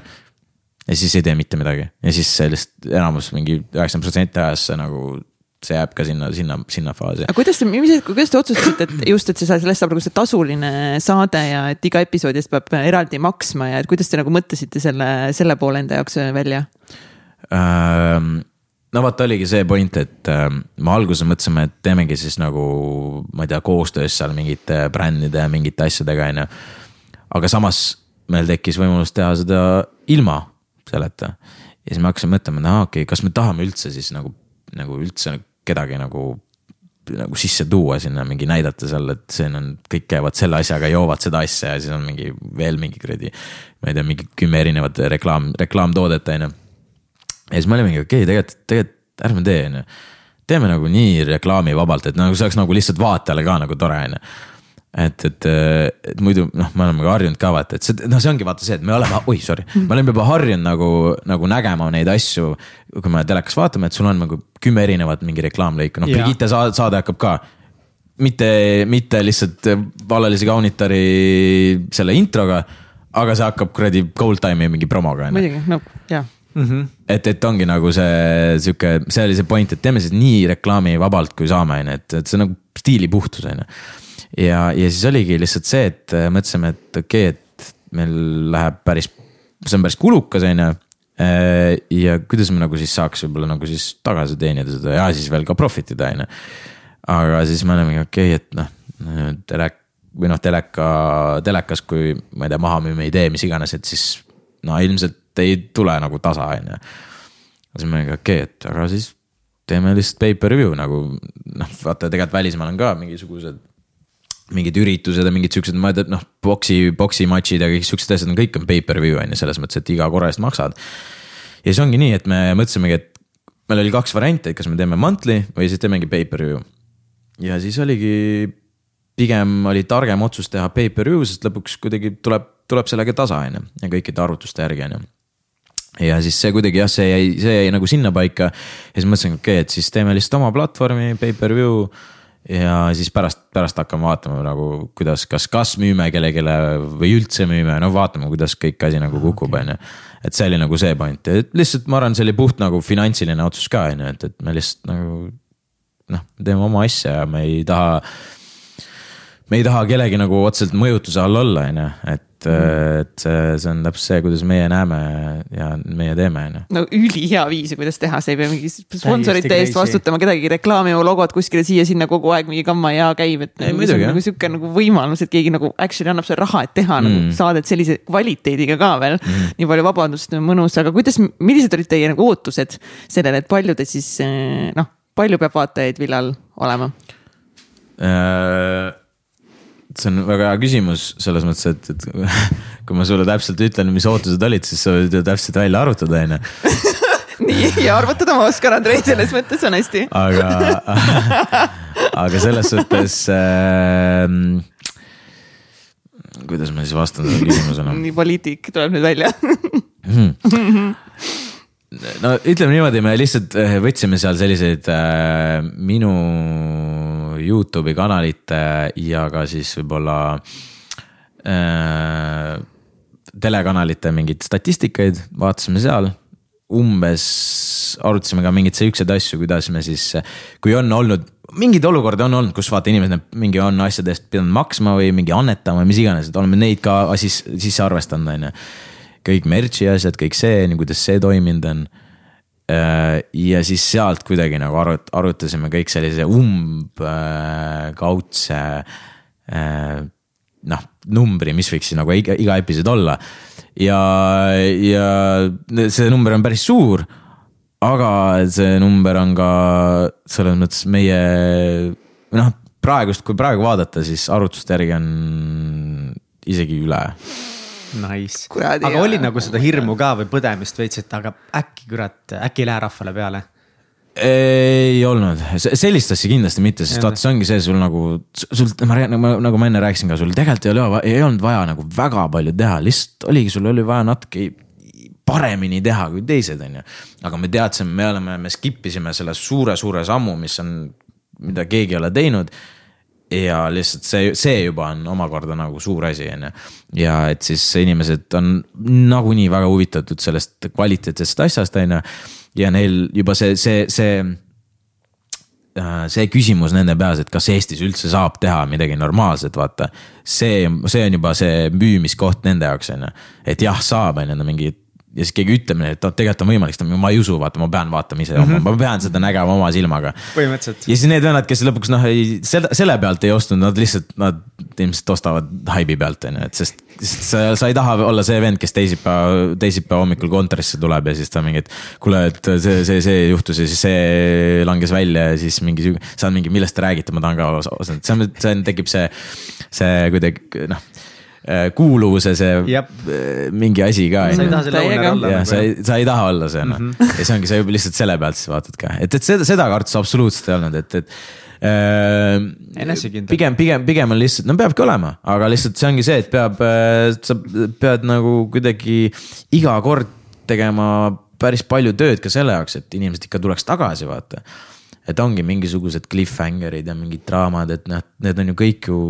siis ei tee mitte midagi. Ja siis sellist enamus mingi üheksakümmend protsenti ajast see nagu, see jääb ka sinna, sinna, sinna faasi. aga kuidas te, mis, kuidas te otsustasite, et just, et see sa- sellest saab nagu see tasuline saade ja et iga episoodi eest peab eraldi maksma ja et kuidas te nagu mõtlesite selle, selle poole enda jaoks välja? No vot oligi see point, et ähm, me alguses mõtlesime, et teemegi siis nagu, ma ei tea, koostöös seal mingite brändide ja mingite asjadega, on ju. aga samas meil tekkis võimalus teha seda ilma selleta. ja siis me hakkasime mõtlema, et aa okei okay,, kas me tahame üldse siis nagu, nagu üldse kedagi nagu nagu sisse tuua sinna mingi näidata seal, et siin on, kõik käivad selle asjaga, joovad seda asja ja siis on mingi veel mingi kuradi. ma ei tea, mingi kümme erinevat reklaam, reklaamtoodet on ju. Ja siis me olimegi okei okay,, tegelikult, tegelikult ärme tee on ju. teeme nagu nii reklaamivabalt, et nagu see oleks nagu lihtsalt vaatajale ka nagu tore on ju et, et, et muidu noh, me oleme ka harjunud ka vaata, et see, noh, see ongi vaata see, et me oleme, oi sorry, me oleme juba harjunud nagu, nagu nägema neid asju. kui me telekas vaatame, et sul on nagu kümme erinevat mingi reklaamlõiku, noh. Brigitte saade, saade hakkab ka. mitte, mitte lihtsalt vallalise kaunitari selle introga, aga see hakkab kuradi Gold Time'i mingi promoga muidugi, no jah. et, et ongi nagu see sihuke, see oli see point, et teeme siis nii reklaamivabalt, kui saame, on ju, et, et see on nagu stiili puhtus, on ju. ja, ja siis oligi lihtsalt see, et äh, mõtlesime, et okei okay,, et meil läheb päris, see on päris kulukas, on ju. ja kuidas me nagu siis saaks võib-olla nagu siis tagasi teenida seda ja siis veel ka profit ida, on ju. aga siis me olemegi okei okay,, et noh, telek- või noh, teleka, telekas, kui ma ei tea, maha müüme idee, mis iganes, et siis no ilmselt ei tule nagu tasa, on ju. siis ma olin okei okay,, et aga siis teeme lihtsalt pay-per-view nagu noh, vaata tegelikult välismaal on ka mingisugused mingid üritused ja mingid siuksed, ma ei tea, noh, boksi, boksimatšid ja kõik siuksed asjad on kõik on pay-per-view on ju, selles mõttes, et iga korra eest maksad. ja siis ongi nii, et me mõtlesimegi, et meil oli kaks varianti, et kas me teeme monthly või siis teemegi pay-per-view. ja siis oligi, pigem oli targem otsus teha pay-per-view, sest lõpuks kuidagi tuleb, tuleb sellega tasa, on ju, ja kõikide arvutuste järgi, on ju ja siis see kuidagi jah, see jäi, see jäi nagu sinnapaika ja siis mõtlesin, okei okay,, et siis teeme lihtsalt oma platvormi, pay-per-view ja siis pärast, pärast hakkame vaatama nagu, kuidas, kas, kas müüme kellelegi või üldse müüme, no vaatame, kuidas kõik asi nagu kukub, on ju. et see oli nagu see point, et lihtsalt ma arvan, see oli puht nagu finantsiline otsus ka, on ju, et, et me lihtsalt nagu. noh, teeme oma asja ja me ei taha. me ei taha kellegi nagu otseselt mõjutuse all olla, on ju, et et et see, see on täpselt see, kuidas meie näeme ja meie teeme, on ju. no ülihea viis, kuidas teha, sa ei pea mingi sponsorite eest vastutama, kedagi reklaamima logot kuskile siia-sinna kogu aeg mingi kamma ja käib, et ei, nagu, nagu sihuke nagu võimalus, et keegi nagu actually annab sulle raha, et teha nagu mm. nagu saadet sellise kvaliteediga ka veel mm.. nii palju vabandust, mõnus, aga kuidas, millised olid teie nagu ootused sellele, et palju te siis noh, palju peab vaatajaid Villal olema äh...? See on väga hea küsimus selles mõttes, et, et kui ma sulle täpselt ütlen, mis ootused olid, siis sa võid ju täpselt välja arvutada, on ju. nii, ja arvutada ma oskan, Andrei, selles mõttes on hästi. aga, aga selles suhtes äh,. kuidas ma siis vastan sellele küsimusele? nii poliitik tuleb nüüd välja hmm. no ütleme niimoodi, me lihtsalt äh, võtsime seal selliseid äh, minu Youtube'i kanalite ja ka siis võib-olla äh, telekanalite mingeid statistikaid, vaatasime seal. umbes arutasime ka mingeid siukseid asju, kuidas me siis, kui on olnud, mingeid olukordi on olnud, kus vaata inimesed mingi on asjade eest pidanud maksma või mingi annetama või mis iganes, et oleme neid ka siis sisse arvestanud, on ju. kõik merch'i asjad, kõik see, kuidas see toiminud on ja siis sealt kuidagi nagu arut-, arutasime kõik sellise umbkaudse äh, noh, numbri, mis võiks siis nagu iga, iga episood olla. ja, ja see number on päris suur. aga see number on ka selles mõttes meie, noh, praegust, kui praegu vaadata, siis arvutuste järgi on isegi üle Nice, aga jah. oli nagu seda hirmu ka või põdemist veits, et aga äkki kurat, äkki ei lähe rahvale peale? ei olnud, sellist asja kindlasti mitte, sest vaata, see ongi see sul nagu, sul, ma nagu, nagu ma enne rääkisin ka, sul tegelikult ei ole, ei olnud vaja nagu väga palju teha, lihtsalt oligi, sul oli vaja natuke paremini teha kui teised, on ju. aga me teadsime, me oleme, me skip isime selle suure-suure sammu, mis on, mida keegi ei ole teinud ja lihtsalt see, see juba on omakorda nagu suur asi, on ju. ja et siis inimesed on nagunii väga huvitatud sellest kvaliteetsest asjast, on ju. ja neil juba see, see, see äh, see küsimus nende peas, et kas Eestis üldse saab teha midagi normaalset, vaata. see, see on juba see müümiskoht nende jaoks, on ju. et jah, saab, on ju, mingi ja siis keegi ütleb neile, et noh, tegelikult on võimalik, siis ma ei usu, vaata, ma pean vaatama ise mm, -hmm. ma pean seda nägema oma silmaga. põhimõtteliselt. ja siis need vennad, kes lõpuks noh, ei, selle, selle pealt ei ostnud, nad lihtsalt, nad ilmselt ostavad haibi pealt, on ju, et sest, sest sa, sa ei taha olla see vend, kes teisipäeva, teisipäeva hommikul kontorisse tuleb ja siis ta mingi, et kuule, et see, see, see juhtus ja siis see langes välja ja siis mingi, sa oled mingi, millest te räägite, ma tahan ka osa, see on, see on, tekib see, see kuidagi noh kuuluvuse see Jep. Äh, mingi asi ka. sa ei taha selle owner olla. jah, sa ei, sa ei taha olla see noh mm -hmm. ja see ongi, sa juba lihtsalt selle pealt siis vaatad ka, et, et seda, seda kartust absoluutselt ei olnud, et, et enesekindel. pigem, pigem, pigem on lihtsalt, no peabki olema, aga lihtsalt see ongi see, et peab, sa pead nagu kuidagi iga kord tegema päris palju tööd ka selle jaoks, et inimesed ikka tuleks tagasi, vaata et ongi mingisugused cliffhanger'id ja mingid draamad, et noh, need on ju kõik ju,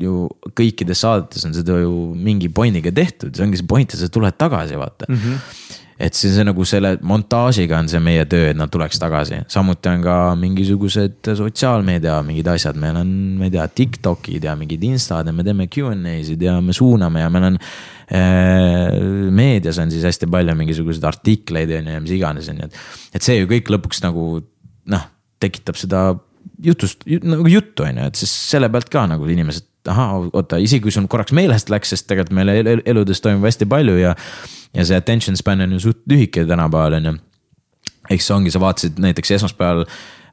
ju kõikides saadetes on seda ju mingi point'iga tehtud, see ongi see point, et sa tuled tagasi, vaata mm. -hmm et see, see nagu selle montaažiga on see meie töö, et nad tuleks tagasi, samuti on ka mingisugused sotsiaalmeedia mingid asjad, meil on, ma ei tea, Tiktokid ja mingid instad ja me teeme Q and A-sid ja me suuname ja meil on äh,. meedias on siis hästi palju mingisuguseid artikleid on ju ja mis iganes on ju, et, et see ju kõik lõpuks nagu noh tekitab seda jutust nagu juttu, on ju, et siis selle pealt ka nagu inimesed, ahah, oota, isegi kui sul korraks meelest läks, sest tegelikult meil el eludes toimub hästi palju ja. ja see attention span on ju suht lühike tänapäeval, on ju. eks see ongi, sa vaatasid näiteks esmaspäeval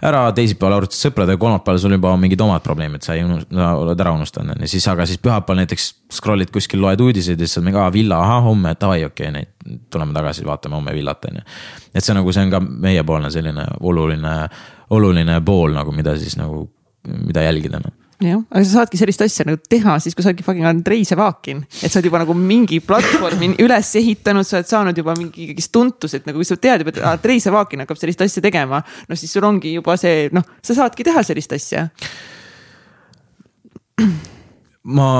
ära, teisipäeval arutad sõpradega, kolmapäeval sul juba on mingid omad probleemid, sa ei unust-, sa oled ära unustanud on ju, siis aga siis pühapäeval näiteks scroll'id kuskil, loed uudiseid ja siis on mingi, aa villa, ahah homme, davai, okei okay,, neid tuleme tagasi, vaatame homme villat on ju. et see nagu, see on ka meiepoolne selline oluline, oluline pool nagu, mida siis nagu, mida jälgida noh jah, aga sa saadki sellist asja nagu teha siis, kui sa oledki fucking Andrei Sevakin. et sa oled juba nagu mingi platvormi üles ehitanud, sa oled saanud juba mingi ikkagist tuntused, nagu kui sa tead juba, et Andrei Sevakin hakkab sellist asja tegema. no siis sul ongi juba see, noh, sa saadki teha sellist asja. ma,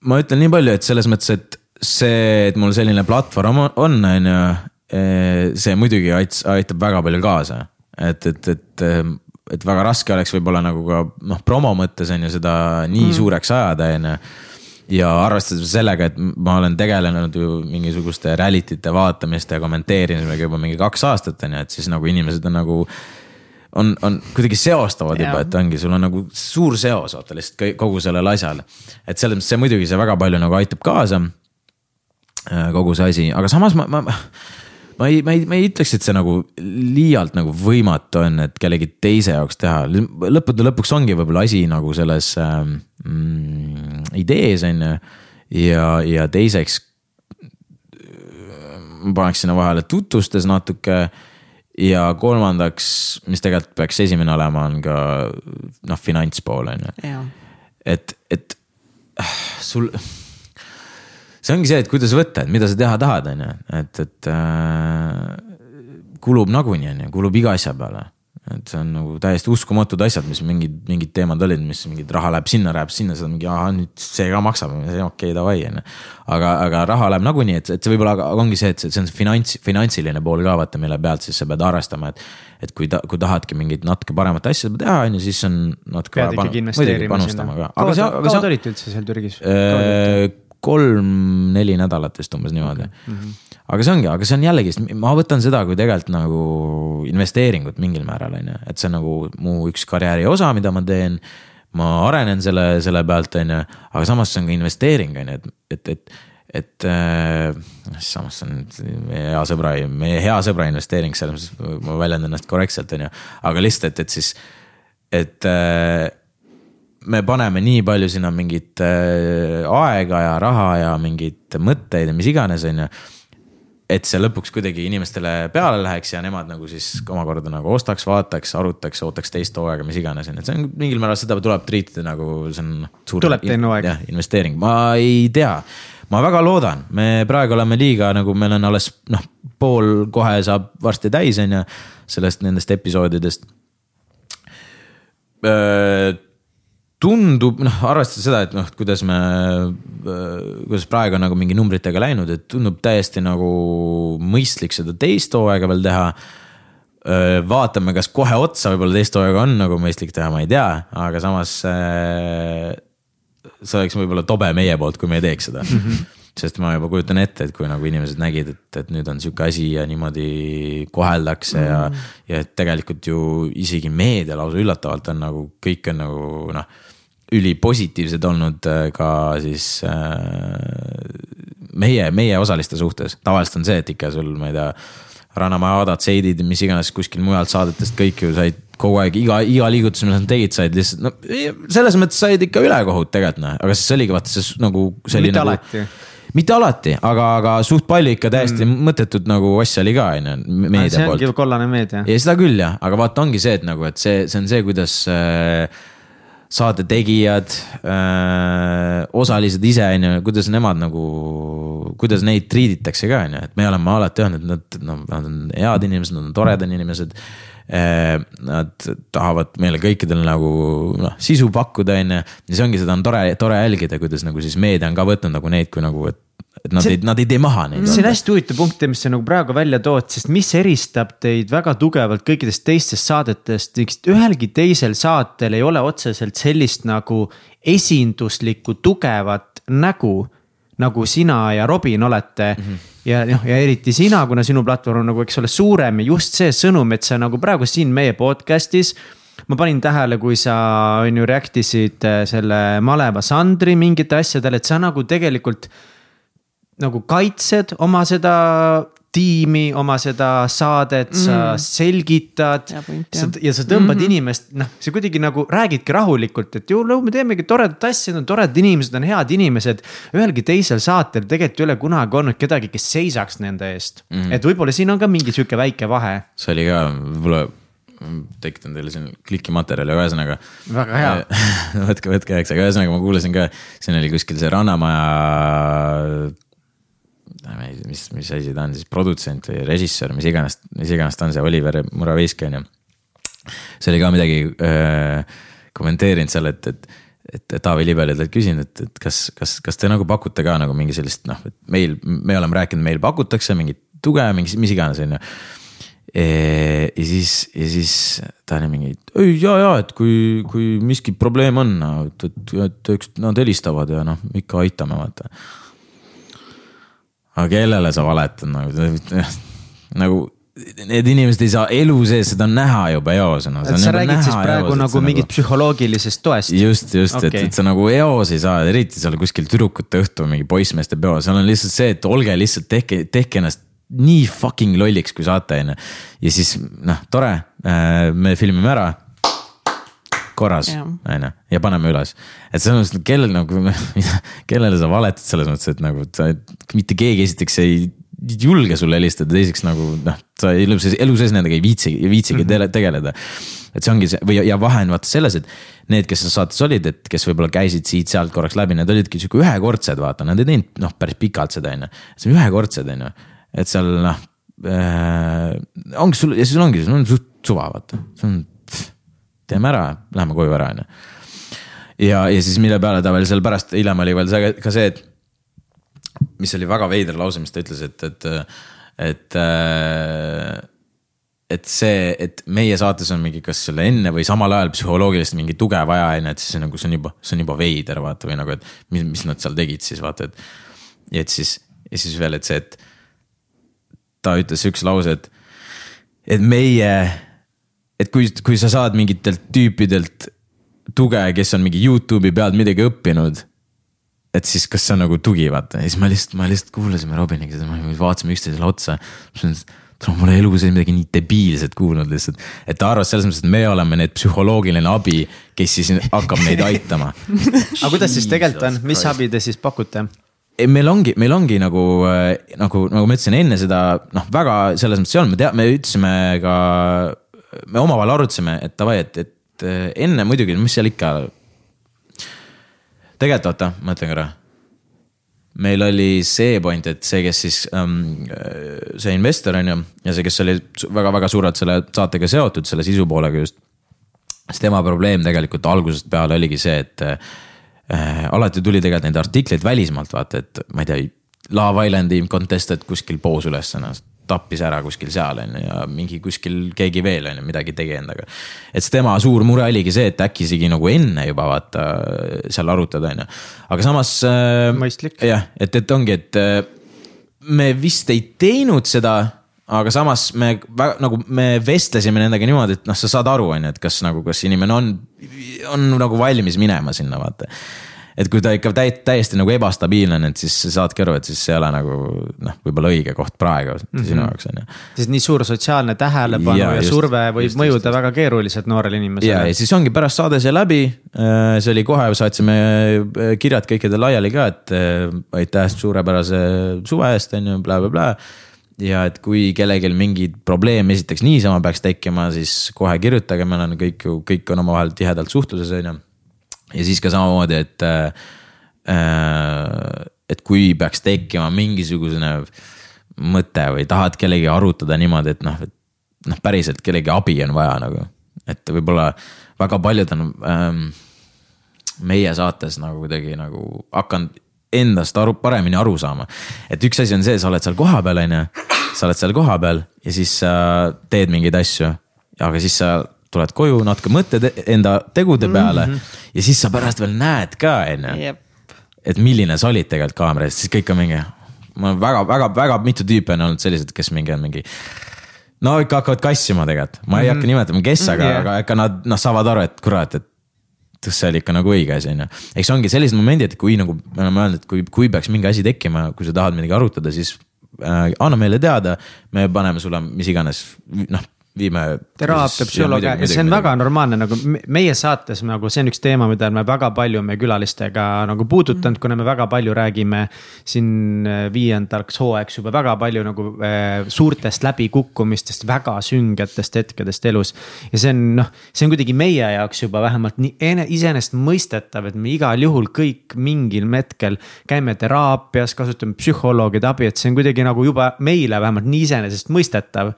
ma ütlen nii palju, et selles mõttes, et see, et mul selline platvorm on, on ju, see muidugi aitab väga palju kaasa. Et, et, et et väga raske oleks võib-olla nagu ka noh, promo mõttes on ju seda nii mm. suureks ajada, on ju ja arvestades sellega, et ma olen tegelenud ju mingisuguste reality te vaatamiste ja kommenteerimisega juba mingi kaks aastat on ju, et siis nagu inimesed on nagu. on, on kuidagi seostavad juba, et ongi, sul on nagu suur seos vaata lihtsalt kogu sellel asjal. et selles mõttes see muidugi, see väga palju nagu aitab kaasa. Äh, kogu see asi, aga samas ma, ma ma ei, ma ei, ma ei ütleks, et see nagu liialt nagu võimatu on, et kellegi teise jaoks teha. lõppude lõpuks ongi võib-olla asi nagu selles ähm, mm, idees on ju. ja, ja teiseks ma paneks sinna vahele tutvustes natuke. ja kolmandaks, mis tegelikult peaks esimene olema, on ka noh, finantspool on ju. et, et sul see ongi see, et kuidas võtta, et mida sa teha tahad, on ju, et, et äh, kulub nagunii, on ju, kulub iga asja peale. et see on nagu täiesti uskumatud asjad, mis mingid, mingid teemad olid, mis mingid raha läheb sinna, läheb sinna, siis on mingi, ahah, nüüd see ka maksab, okei okay,, davai, on ju. aga, aga raha läheb nagunii, et, et see võib-olla ongi see, et see, on finants, finantsiline pool ka vaata, mille pealt siis sa pead arvestama, et. et kui ta, kui tahadki mingit natuke paremat asja teha, on ju, siis on natuke. pead ikkagi investeerima sinna. kaua te olite üldse seal Türgis? Kolm-neli nädalat vist umbes niimoodi okay.. Mm -hmm. aga see ongi, aga see on jällegi, ma võtan seda kui tegelikult nagu investeeringut mingil määral on ju, et see on nagu mu üks karjääri osa, mida ma teen. ma arenen selle, selle pealt, on ju, aga samas see on ka investeering, on ju, et, et, et et äh, samas see on meie hea sõbra, meie hea sõbra investeering, selles mõttes ma väljendan ennast korrektselt, on ju. aga lihtsalt, et, et siis, et äh, me paneme nii palju sinna mingit äh, aega ja raha ja mingeid mõtteid ja mis iganes, on ju. et see lõpuks kuidagi inimestele peale läheks ja nemad nagu siis omakorda nagu ostaks, vaataks, arutaks, ootaks teist hooaega, mis iganes, on ju, et see on mingil määral seda tuleb treatida nagu see on. tuleb teine hooaeg. jah, investeering, ma ei tea ma väga loodan, me praegu oleme liiga nagu meil on alles noh, pool kohe saab varsti täis, on ju, sellest nendest episoodidest tundub noh, arvestades seda, et noh, kuidas me, kuidas praegu on nagu mingi numbritega läinud, et tundub täiesti nagu mõistlik seda teist hooaega veel teha. vaatame, kas kohe otsa võib-olla teist hooaega on nagu mõistlik teha, ma ei tea, aga samas. see oleks võib-olla tobe meie poolt, kui me ei teeks seda mm. -hmm sest ma juba kujutan ette, et kui nagu inimesed nägid, et, et nüüd on sihuke asi ja niimoodi koheldakse mm. ja. ja et tegelikult ju isegi meedia lausa üllatavalt on nagu, kõik on nagu noh ülipositiivsed olnud äh, ka siis äh, meie, meie osaliste suhtes. tavaliselt on see, et ikka sul, ma ei tea, Ranamaja Adad, Seidid, mis iganes kuskil mujalt saadetest kõik ju said kogu aeg iga, iga liigutus, mis nad tegid, said lihtsalt no selles mõttes said ikka ülekohut tegelikult noh, aga siis oligi vaata see nagu mitte nagu, alati mitte alati, aga, aga suht palju ikka täiesti mm. mõttetut nagu asja oli ka, on ju, meedia poolt. see ongi kollane meedia. ja seda küll jah, aga vaata, ongi see, et nagu, et see, see on see, kuidas äh, saate tegijad äh,, osalised ise on ju, kuidas nemad nagu, kuidas neid treat itakse ka on ju, et me oleme alati öelnud, et nad, no nad on head inimesed, nad on toredad inimesed. Nad tahavad meile kõikidele nagu noh, sisu pakkuda, on ju, ja see ongi, seda on tore, tore jälgida, kuidas nagu siis meedia on ka võtnud nagu neid kui nagu, et et nad see, ei, nad ei tee maha neid. see on hästi huvitav punkt, mis sa nagu praegu välja tood, sest mis eristab teid väga tugevalt kõikidest teistest saadetest, ühelgi teisel saatel ei ole otseselt sellist nagu esinduslikku tugevat nägu. Nagu sina ja Robin olete mm. -hmm. ja noh, ja eriti sina, kuna sinu platvorm on nagu, eks ole, suurem ja just see sõnum, et sa nagu praegu siin meie podcast'is ma panin tähele, kui sa on ju react isid äh, selle maleva Sandri mingite asjadele, et sa nagu tegelikult nagu kaitsed oma seda tiimi, oma seda saadet, sa selgitad point, sa, jah. ja sa tõmbad mm -hmm. inimest, noh, sa kuidagi nagu räägidki rahulikult, et ju me teemegi toredat asja, need on toredad inimesed, on head inimesed. ühelgi teisel saatel tegelikult ei ole kunagi olnud kedagi, kes seisaks nende eest mm. -hmm. et võib-olla siin on ka mingi sihuke väike vahe, see oli ka võib-olla, tekitan teile siin klikimaterjali, aga ühesõnaga. väga hea. võtke, võtke heaks, aga ühesõnaga ma kuulasin ka, siin oli kuskil see Rannamaja. mis, mis asi ta on siis, produtsent või režissöör, mis iganes, mis iganes ta on, see Oliver Muraveski on ju. see oli ka midagi äh, kommenteerinud seal, et, et et Taavi Libeli talt küsinud, et, et kas, kas, kas te nagu pakute ka nagu mingi sellist noh, et meil, me oleme rääkinud, meil pakutakse mingit tuge, mingi, mis iganes, on ju. ja siis, ja siis ta oli mingi, ei ja, ja et kui, kui miski probleem on, et, et, et eks nad helistavad ja noh, ikka aitame, vaata. Aga kellele sa valetad nagu, nagu need inimesed ei saa elu sees seda näha juba eos no,. et sa räägid siis praegu nagu mingit psühholoogilisest toest. just, just okay., et, et sa nagu eos ei saa, eriti seal kuskil tüdrukute õhtu mingi poissmeeste peo, seal on lihtsalt see, et olge lihtsalt tehke, tehke ennast nii fucking lolliks, kui saate, on ju. ja siis noh, tore, me filmime ära. korras, on ju, ja paneme üles. et selles mõttes, kellel nagu, kellele sa valetad selles mõttes, et nagu sa, mitte keegi esiteks ei julge sulle helistada, teiseks nagu noh, sa elu sees, elu sees nendega ei viitsi, ei viitsigi mm -hmm. tegeleda. et see ongi see või, ja vahe on vaata selles, et need, kes seal saates olid, et kes võib-olla käisid siit-sealt korraks läbi, need olidki sihuke ühekordsed, vaata, nad ei teinud noh, päris pikalt seda, on ju. see on ühekordsed, on ju, et seal noh äh,. ongi sul ja siis ongi, sul on suht suva, vaata, see on, teeme ära, läheme koju ära, on ju ja, ja siis mille peale ta veel seal pärast, hiljem oli veel see ka see, et mis oli väga veider lause, mis ta ütles, et, et, et. et see, et meie saates on mingi, kas selle enne või samal ajal psühholoogilist mingi tuge vaja on ju, et siis nagu see on juba, see on juba veider vaata või nagu, et mis, mis nad seal tegid siis vaata, et. et siis, ja siis veel, et see, et ta ütles siukse lause, et, et meie, et kui, kui sa saad mingitelt tüüpidelt tuge, kes on mingi Youtube'i pealt midagi õppinud et siis kas see on nagu tugi, vaata, ja siis ma lihtsalt, ma lihtsalt kuulasime Robiniga seda, me vaatasime üksteisele otsa. ma pole elu sees midagi nii debiilset kuulnud lihtsalt, et ta arvas selles mõttes, et me oleme need psühholoogiline abi, kes siis hakkab neid aitama. aga kuidas siis tegelikult on, mis abi te siis pakute? ei, meil ongi, meil ongi nagu, nagu, nagu ma ütlesin enne seda noh, väga selles mõttes ei olnud, me tea-, me ütlesime ka, me omavahel arutasime, et davai, et, et enne muidugi, mis seal ikka. tegelikult oota, ma ütlen korra. meil oli see point, et see, kes siis ähm,, see investor on ju ja see, kes oli väga-väga suurelt selle saatega seotud, selle sisu poolega just. siis tema probleem tegelikult algusest peale oligi see, et äh, alati tuli tegelikult neid artikleid välismaalt vaata, et ma ei tea. Love Islandi contestant kuskil poos üles ennast, tappis ära kuskil seal on ju ja mingi kuskil keegi veel on ju midagi tegi endaga. et tema suur mure oligi see, et äkki isegi nagu enne juba vaata seal arutada on ju, aga samas äh,. Mõistlik. jah, et, et ongi, et äh, me vist ei teinud seda, aga samas me väga, nagu me vestlesime nendega niimoodi, et noh, sa saad aru, on ju, et kas nagu, kas inimene on, on nagu valmis minema sinna, vaata. Et kui ta ikka täi-, täiesti nagu ebastabiilne on, et siis sa saadki aru, et siis see ei ole nagu noh, võib-olla õige koht praegu mm -hmm. sinu jaoks on ju. siis nii suur sotsiaalne tähelepanu ja, ja just, surve võib just, mõjuda just, väga keeruliselt noorele ja, inimesele ja. siis ongi pärast saade sai läbi. see oli kohe, saatsime äh, kirjad kõikidele laiali ka, et äh, aitäh suurepärase suve eest, on ju, blablabla. ja et kui kellelgi mingi probleem esiteks niisama peaks tekkima, siis kohe kirjutage, me oleme kõik ju, kõik on omavahel tihedalt suhtluses, on ju. Ja siis ka samamoodi, et äh, äh, et kui peaks tekkima mingisugune mõte või tahad kellegi arutada niimoodi, et noh, et noh, päriselt kellegi abi on vaja nagu, et võib-olla väga paljud on ähm, meie saates nagu kuidagi nagu hakanud endast aru, paremini aru saama. et üks asi on see, sa oled seal kohapeal, on ju, sa oled seal kohapeal ja siis sa teed mingeid asju, aga siis sa tuled koju, natuke mõtled enda tegude peale mm -hmm. ja siis sa pärast veel näed ka, on ju et milline sa olid tegelikult kaamera ees, siis kõik on mingi. ma väga-väga-väga mitu tüüpi on olnud sellised, kes mingi on mingi. no ikka hakkavad kassima tegelikult, ma ei hakka nimetama, kes, aga Jah. aga ikka nad noh, saavad aru, et kurat, et. see oli ikka nagu õige asi on ju, eks ongi sellised momendid, kui nagu me oleme öelnud, et kui, kui peaks mingi asi tekkima, kui sa tahad midagi arutada, siis äh, anna meile teada, me paneme sulle mis iganes, noh viime. teraapia, psühholoog ja see on midagi. väga normaalne nagu meie saates nagu see on üks teema, mida me väga palju meie külalistega nagu puudutanud mm., kuna me väga palju räägime. siin äh, viiendaks hooaegs juba väga palju nagu äh, suurtest läbikukkumistest, väga süngetest hetkedest elus. ja see on noh, see on kuidagi meie jaoks juba vähemalt nii iseenesestmõistetav, et me igal juhul kõik mingil hetkel käime teraapias, kasutame psühholoogide abi, et see on kuidagi nagu juba meile vähemalt nii iseenesestmõistetav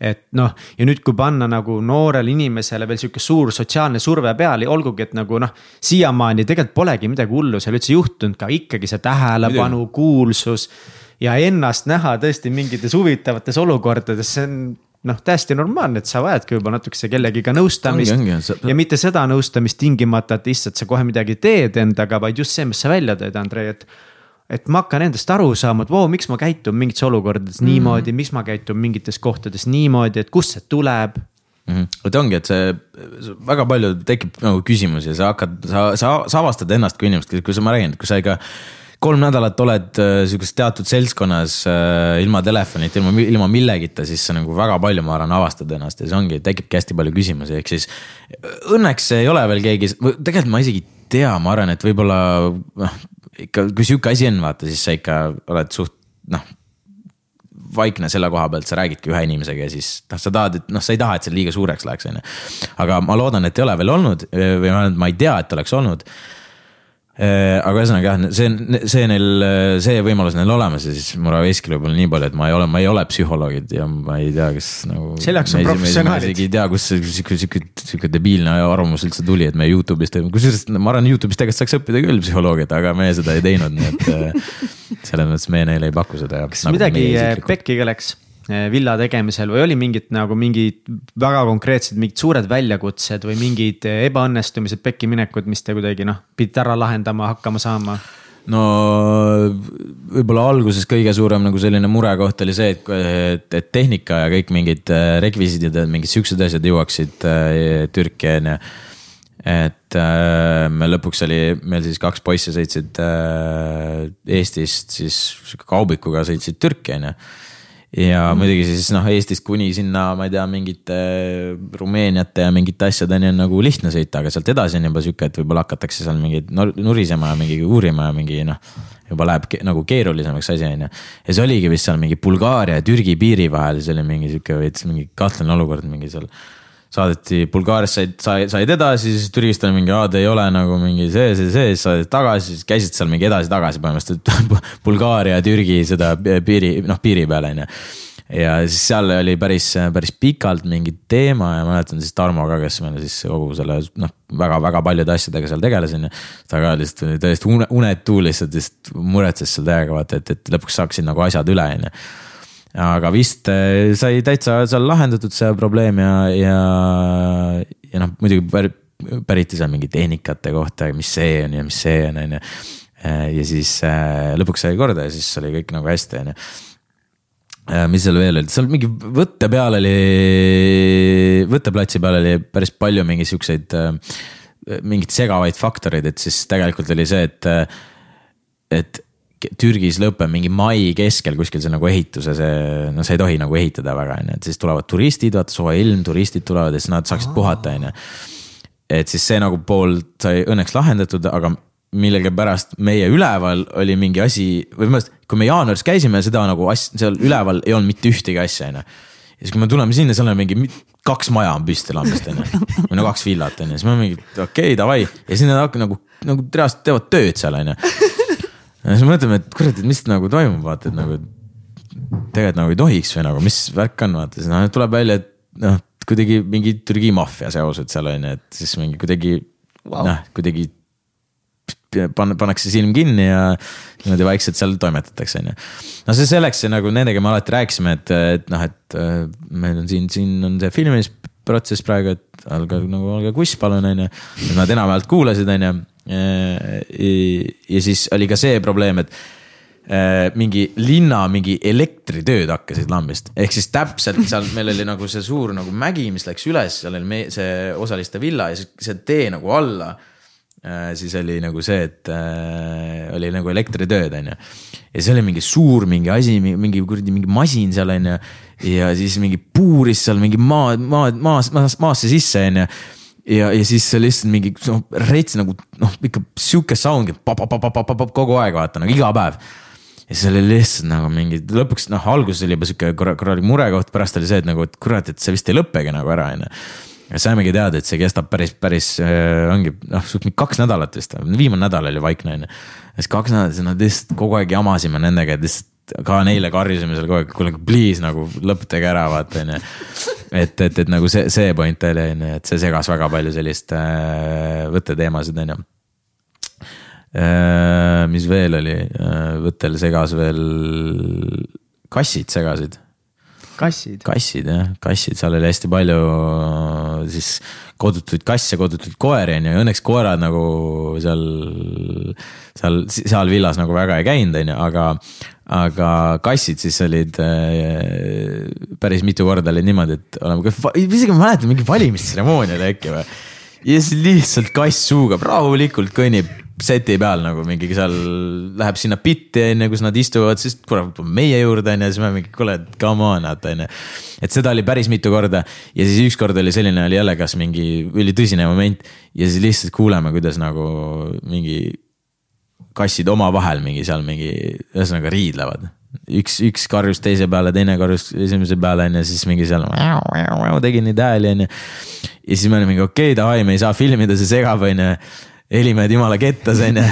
et noh, ja nüüd, kui panna nagu noorele inimesele veel sihuke suur sotsiaalne surve peale, olgugi et nagu noh. siiamaani tegelikult polegi midagi hullu seal üldse juhtunud ka ikkagi see tähelepanu, kuulsus. ja ennast näha tõesti mingites huvitavates olukordades, see on noh, täiesti normaalne, et sa vajadki võib-olla natukese kellegiga nõustamist. ja mitte seda nõustamist tingimata, et issand, sa kohe midagi teed endaga, vaid just see, mis sa välja teed, Andrei, et et ma hakkan endast aru saama, et vau, miks ma käitun mingites olukordades mm. niimoodi, miks ma käitun mingites kohtades niimoodi, et kust see tuleb mm. -hmm. vot ongi, et see väga palju tekib nagu küsimusi ja sa hakkad, sa, sa, sa avastad ennast kui inimest, kui sa, ma räägin, kui sa ikka kolm nädalat oled äh, sihukeses teatud seltskonnas äh, ilma telefonita, ilma, ilma millegita, siis sa nagu väga palju, ma arvan, avastad ennast ja see ongi, tekibki hästi palju küsimusi, ehk siis. Õnneks ei ole veel keegi, tegelikult ma isegi ei tea, ma arvan, et võib-olla noh ikka, kui sihuke asi on, vaata, siis sa ikka oled suht noh vaikne selle koha pealt, sa räägidki ühe inimesega ja siis noh, sa tahad, et noh, sa ei taha, et see liiga suureks läheks, on ju. aga ma loodan, et ei ole veel olnud või vähemalt ma ei tea, et oleks olnud aga ühesõnaga jah, see, see neil, see võimalus neil olemas ja siis Muraveskil võib-olla nii palju, et ma ei ole, ma ei ole psühholoogid ja ma ei tea, kas nagu. selle jaoks on professionaalid. isegi ei tea, kust see sihuke, sihuke, sihuke debiilne arvamus üldse tuli, et me Youtube'is teeme, kusjuures ma arvan, Youtube'is tegelikult saaks õppida küll psühholoogiat, aga me seda ei teinud, nii et. Äh, selles mõttes me neile ei paku seda. kas nagu midagi pekki läks? Eh, villa tegemisel või oli mingid nagu mingid väga konkreetsed, mingid suured väljakutsed või mingid eh, ebaõnnestumised, pekkiminekud, mis te kuidagi noh, pidite ära lahendama, hakkama saama? no võib-olla alguses kõige suurem nagu selline murekoht oli see, et, et, et tehnika ja kõik mingid eh, rekvisiidid ja mingid siuksed asjad jõuaksid Türki on ju. et me lõpuks oli meil siis kaks poissi sõitsid Eestist siis kaubikuga sõitsid Türki on ju ja mm. muidugi siis noh, Eestist kuni sinna, ma ei tea, mingite Rumeeniate ja mingite asjadeni on nagu lihtne sõita, aga sealt edasi on juba sihuke, et võib-olla hakatakse seal mingeid nurisema ja mingi uurima ja mingi noh. juba läheb ke nagu keerulisemaks asi on ju. ja see oligi vist seal mingi Bulgaaria ja Türgi piiri vahel, see oli mingi sihuke veits mingi kahtlane olukord mingi seal saadeti Bulgaarias said, said, said edasi, siis Türgist oli mingi, aa, te ei ole nagu mingi see, see, see, siis saadeti tagasi, siis käisid seal mingi edasi-tagasi põhimõtteliselt Bulgaaria ja Türgi seda piiri, noh piiri peal on ju ja siis seal oli päris, päris pikalt mingi teema ja mäletan siis Tarmo ka, kes meil siis kogu selle noh, väga-väga paljude asjadega seal tegeles on ju. ta ka lihtsalt oli täiesti une, unetu lihtsalt, lihtsalt muretses seal täiega vaata, et, et lõpuks saaksid nagu asjad üle on ju aga vist eh, sai täitsa seal lahendatud see probleem ja, ja, ja noh, muidugi pär, päriti seal mingi tehnikate kohta, mis see on ja mis see on, on ju. Eh, ja siis äh, lõpuks sai korda ja siis oli kõik nagu hästi, on ju mis seal veel oli, seal mingi võtte peal oli, võtteplatsi peal oli päris palju mingi siukseid, mingeid segavaid faktoreid, et siis tegelikult oli see, et, et Türgis lõpeb mingi mai keskel kuskil see nagu ehituse, see, no sa ei tohi nagu ehitada väga, on ju, et siis tulevad turistid, vaata soe ilm, turistid tulevad ja siis nad saaksid puhata, on ju. et siis see nagu pool sai õnneks lahendatud, aga millegipärast meie üleval oli mingi asi, või põhimõtteliselt, kui me jaanuaris käisime, seda nagu asja, seal üleval ei olnud mitte ühtegi asja, on ju. ja siis, kui me tuleme sinna, seal on mingi kaks maja on püsti lambist, on ju, või no kaks villat, on ju, siis me mingi okei okay,, davai. Ja siis nad hakkavad nagu, nagu reaalselt teevad tööd seal, on ju ja siis mõtleme, et kurat, et mis nagu toimub, vaata, et nagu. tegelikult nagu ei tohiks või nagu, mis värk on, vaata, siis noh, tuleb välja, et noh, kuidagi mingi Türgi maffia seosed seal on ju, et siis mingi kuidagi wow. noh, kuidagi pan-, pannakse silm kinni ja niimoodi vaikselt seal toimetatakse, on ju. no see selleks nagu nendega me alati rääkisime, et, et noh, et äh, meil on siin, siin on see filmimisprotsess praegu, et olge nagu, olge kuss, palun, on ju. Nad enamjaolt kuulasid, on ju ja siis oli ka see probleem, et äh, mingi linna mingi elektritööd hakkasid lambist, ehk siis täpselt seal meil oli nagu see suur nagu mägi, mis läks üles, seal oli me, see osaliste villa ja siis see tee nagu alla. siis oli nagu see, et äh, oli nagu elektritööd, on ju. ja see oli mingi suur mingi asi, mingi kuradi mingi masin seal on ju. ja siis mingi puuris seal mingi maa, maa, maas, maas, maasse sisse on ju ja, ja siis lihtsalt mingi noh, rets nagu noh, ikka sihuke sound kogu aeg vaata nagu iga päev ja siis oli lihtsalt nagu mingi, lõpuks noh, alguses oli juba sihuke korralik murekoht, pärast oli see, et nagu, et kurat, et see vist ei lõppegi nagu ära, on ju ja saimegi teada, et see kestab päris, päris äh, ongi noh, suht kaks nädalat vist, viimane nädal oli vaikne on ju. ja siis kaks nädalat, nad lihtsalt kogu aeg jamasime nendega, et lihtsalt ka neile karjusime seal kogu aeg, kuule please nagu lõpetage ära, vaata on ju. et, et, et nagu see, see point oli on ju, et see segas väga palju sellist äh, võtteteemasid on ju äh,. mis veel oli äh,, võttel segas veel, kassid segasid kassid. kassid jah, kassid, seal oli hästi palju siis kodutuid kasse, kodutuid koeri on ju, õnneks koerad nagu seal, seal, seal villas nagu väga ei käinud, on ju, aga aga kassid siis olid äh, päris mitu korda olid niimoodi, et oleme, isegi ma mäletan mingi valimistseremoonia oli äkki või. ja siis lihtsalt kass suugab rahulikult kõnnib seti peal nagu mingi seal läheb sinna bitti on ju, kus nad istuvad, siis kurat meie juurde on ju, siis me mingi kuule, come on, vaata on ju. et seda oli päris mitu korda ja siis ükskord oli selline oli jälle, kas mingi ülitõsine moment ja siis lihtsalt kuuleme, kuidas nagu mingi kassid omavahel mingi seal mingi, ühesõnaga riidlevad. üks, üks karjus teise peale, teine karjus esimese peale on ju, siis mingi seal tegi neid hääli on ju. ja siis me olime mingi okei okay,, davai, me ei saa filmida, see segab on ju helimehed jumala kettas onju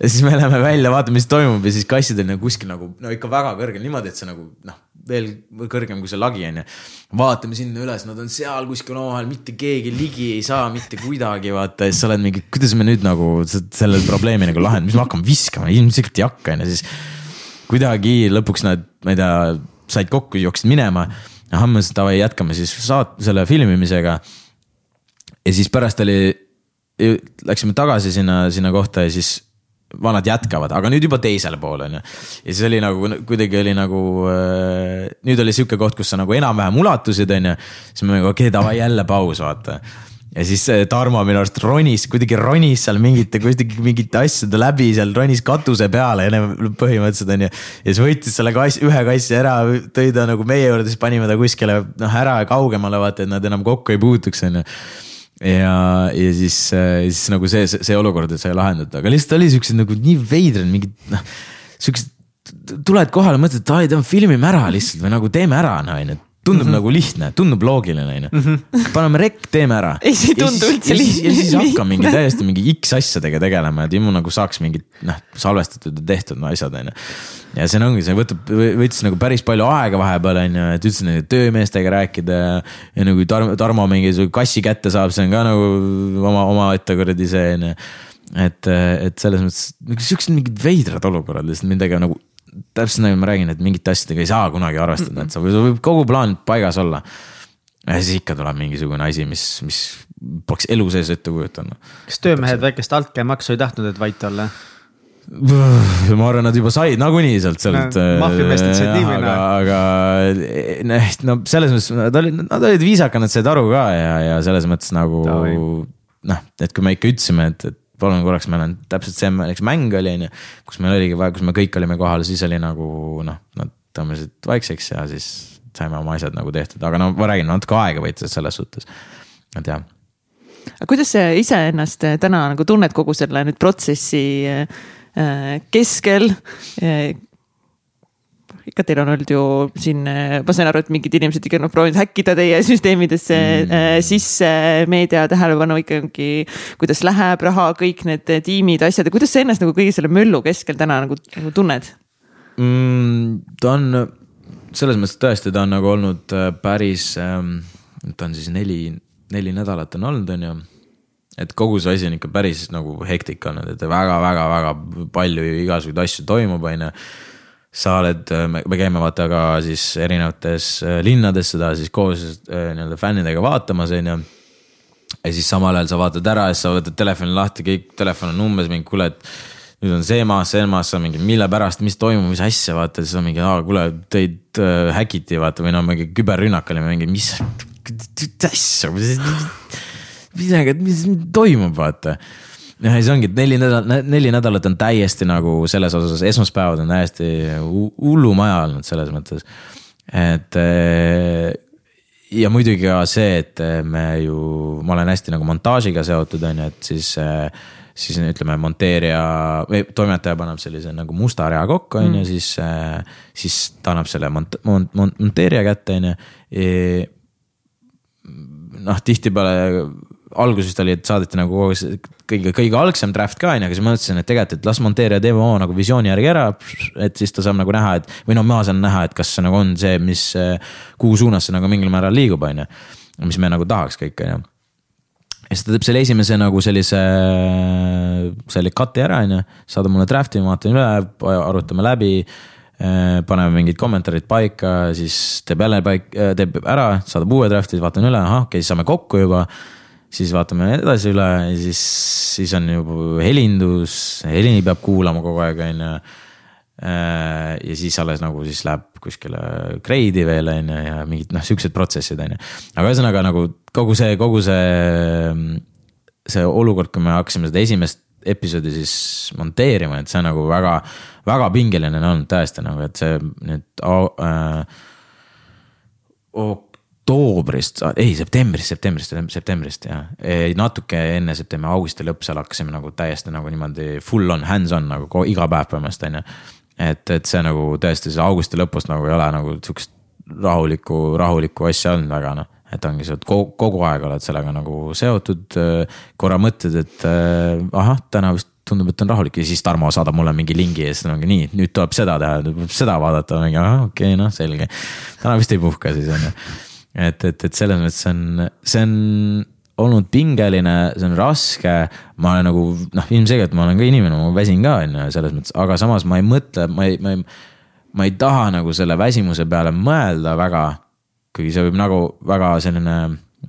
ja siis me läheme välja, vaatame, mis toimub ja siis kassid on nagu kuskil nagu no ikka väga kõrgel niimoodi, et see nagu noh, veel kõrgem kui see lagi on ju. vaatame sinna üles, nad on seal kuskil omavahel, mitte keegi ligi ei saa mitte kuidagi vaata siis sa oled mingi, kuidas me nüüd nagu selle probleemi nagu lahendame, mis me hakkame viskama, ilmselgelt ei hakka on ju, siis. kuidagi lõpuks nad, ma ei tea, said kokku, jooksid minema. ahah, ma ütlesin davai, jätkame siis saat-, selle filmimisega. ja siis pärast oli läksime tagasi sinna, sinna kohta ja siis vanad jätkavad, aga nüüd juba teisel pool on ju. ja siis oli nagu kuidagi oli nagu äh,, nüüd oli sihuke koht, kus sa nagu enam-vähem ulatusid, on ju. siis me nagu okei okay,, davai jälle paus, vaata. ja siis Tarmo minu arust ronis, kuidagi ronis seal mingite, kuidagi mingite asjade läbi seal ronis katuse peale ennem põhimõtteliselt on ju. ja siis võttis selle kass, ühe kassi ära, tõi ta nagu meie juurde, siis panime ta kuskile noh ära kaugemale vaata, et nad enam kokku ei puutuks, on ju ja, ja siis, äh, siis nagu see, see olukord, sai lahendatud, aga lihtsalt oli siuksed nagu nii veidrad mingid noh, siuksed. tuled kohale, mõtled, et ai, teeme filmime ära lihtsalt või nagu teeme ära, on ju tundub mm -hmm. nagu lihtne, tundub loogiline, on ju. Mhm. paneme rekk, teeme ära. ei, see ei tundu üldse lihtne. ja siis hakka mingi täiesti mingi X asjadega tegelema, et ilmu nagu saaks mingid noh, salvestatud ja tehtud no, asjad, on ju. ja see ongi, see võtab, võttis nagu päris palju aega vahepeal, on ju, et üldse nende töömeestega rääkida. ja nagu Tarmo, Tarmo mingi kassi kätte saab, see on ka nagu oma, omaette kuradi see, on ju et, et selles mõttes nagu siuksed mingid veidrad olukorrad lihtsalt, millega nagu täpselt nagu ma räägin, et mingite asjadega ei saa kunagi arvestada, et sa võib, võib kogu plaan paigas olla. ja siis ikka tuleb mingisugune asi, mis, mis poleks elu sees ette kujutanud. kas töömehed väikest altkäemaksu ei tahtnud, et vait olla? ma arvan, nad juba said nagunii sealt, sealt no,. maffiameestrid said nii või naa. aga noh, no selles mõttes nad olid, nad olid viisakad, nad said aru ka ja, ja selles mõttes nagu noh, et kui me ikka ütlesime, et, et palun korraks, meil on täpselt see, näiteks mäng oli, on ju. kus meil oligi vaja, kus me kõik olime kohal, siis oli nagu noh, nad tõmbasid vaikseks ja siis saime oma asjad nagu tehtud, aga no ma räägin, natuke aega võttis selles suhtes, et jah. aga kuidas sa iseennast täna nagu tunned kogu selle nüüd protsessi äh, keskel? Ikka teil on olnud ju siin, ma sain aru, et mingid inimesed ikka on proovinud häkkida teie süsteemidesse mm. Äh, sisse, meedia tähelepanu ikkagi. kuidas läheb raha, kõik need tiimid, asjad ja kuidas sa ennast nagu kõige selle möllu keskel täna nagu, nagu tunned mm,? ta on selles mõttes tõesti, ta on nagu olnud äh, päris, ähm, ta on siis neli, neli nädalat on olnud, on ju et kogu see asi on ikka päris nagu hektik olnud, et väga-väga-väga palju igasuguseid asju toimub, on ju sa oled, me käime vaata ka siis erinevates äh, linnades seda siis koos äh, nii-öelda fännidega vaatamas, on ju. ja siis samal ajal sa vaatad ära ja siis sa võtad telefoni lahti, kõik telefon on umbes mingi, kuule, et nüüd on see maas, see maas, sa mingi, mille pärast, mis toimub, mis asja, vaata, siis on mingi, aa, kuule, teid äh, häkiti, vaata, või no mingi küberrünnak oli mingi, mis asja, midagi, mis toimub, vaata jah, ja see ongi, et neli nädalat, neli nädalat on täiesti nagu selles osas, esmaspäevad on täiesti hu- hullumaja olnud selles mõttes. et eh, ja muidugi ka see, et me ju, ma olen hästi nagu montaažiga seotud, on ju, et siis. siis ütleme, monteerija või toimetaja paneb sellise nagu musta rea kokku, on ju, siis, siis ta annab selle mont-, mont-, mont-, monteerija kätte, on ju noh, tihtipeale alguses ta oli, et saadeti nagu kogu see kõige, kõige algsem draft ka onju, aga siis ma mõtlesin, et tegelikult, et las monteerija teeb oma nagu visiooni järgi ära. et siis ta saab nagu näha, et või no ma saan näha, et kas see nagu on see, mis, kuhu suunas see nagu mingil määral liigub, onju. mis me nagu tahaks kõik, onju. ja siis ta teeb selle esimese nagu sellise, selle cut'i ära, onju, saadab mulle draft'i, ma vaatan üle, arutame läbi paneme mingid kommentaarid paika, siis teeb jälle paik-, teeb ära, saadab uue draft'i, vaatan üle, ahah, okei okay,, siis saame kokku juba. Siis vaatame edasi üle ja siis, siis on juba helindus, heli peab kuulama kogu aeg, on ju. ja siis alles nagu siis läheb kuskile grade'i veel on ju ja mingid noh, siuksed protsessid on ju. aga ühesõnaga nagu kogu see, kogu see, see olukord, kui me hakkasime seda esimest episoodi siis monteerima, et see on nagu väga, väga pingeline on olnud tõesti nagu, et see nüüd äh, oktoobrist, ei septembrist, septembrist, septembrist jah. natuke enne septembri, augusti lõpp seal hakkasime nagu täiesti nagu niimoodi full on, hands on nagu iga päev põhimõtteliselt on ju. et, et see nagu tõesti see augusti lõpust nagu ei ole nagu sihukest rahulikku, rahulikku asja olnud väga noh et ongi see, et kogu, aeg oled sellega nagu seotud. korra mõtled, et äh, ahah, täna vist tundub, et on rahulik ja siis Tarmo saadab mulle mingi lingi ja siis ongi nii, nüüd tuleb seda teha, seda vaadata, mingi ahah, okei okay,, noh selge. täna vist ei puhka siis on ju. et, et, et selles mõttes on, see on olnud pingeline, see on raske. ma olen nagu noh, ilmselgelt ma olen ka inimene, ma väsin ka on ju selles mõttes, aga samas ma ei mõtle, ma ei, ma ei, ma ei taha nagu selle väsimuse peale mõelda väga kuigi see võib nagu väga selline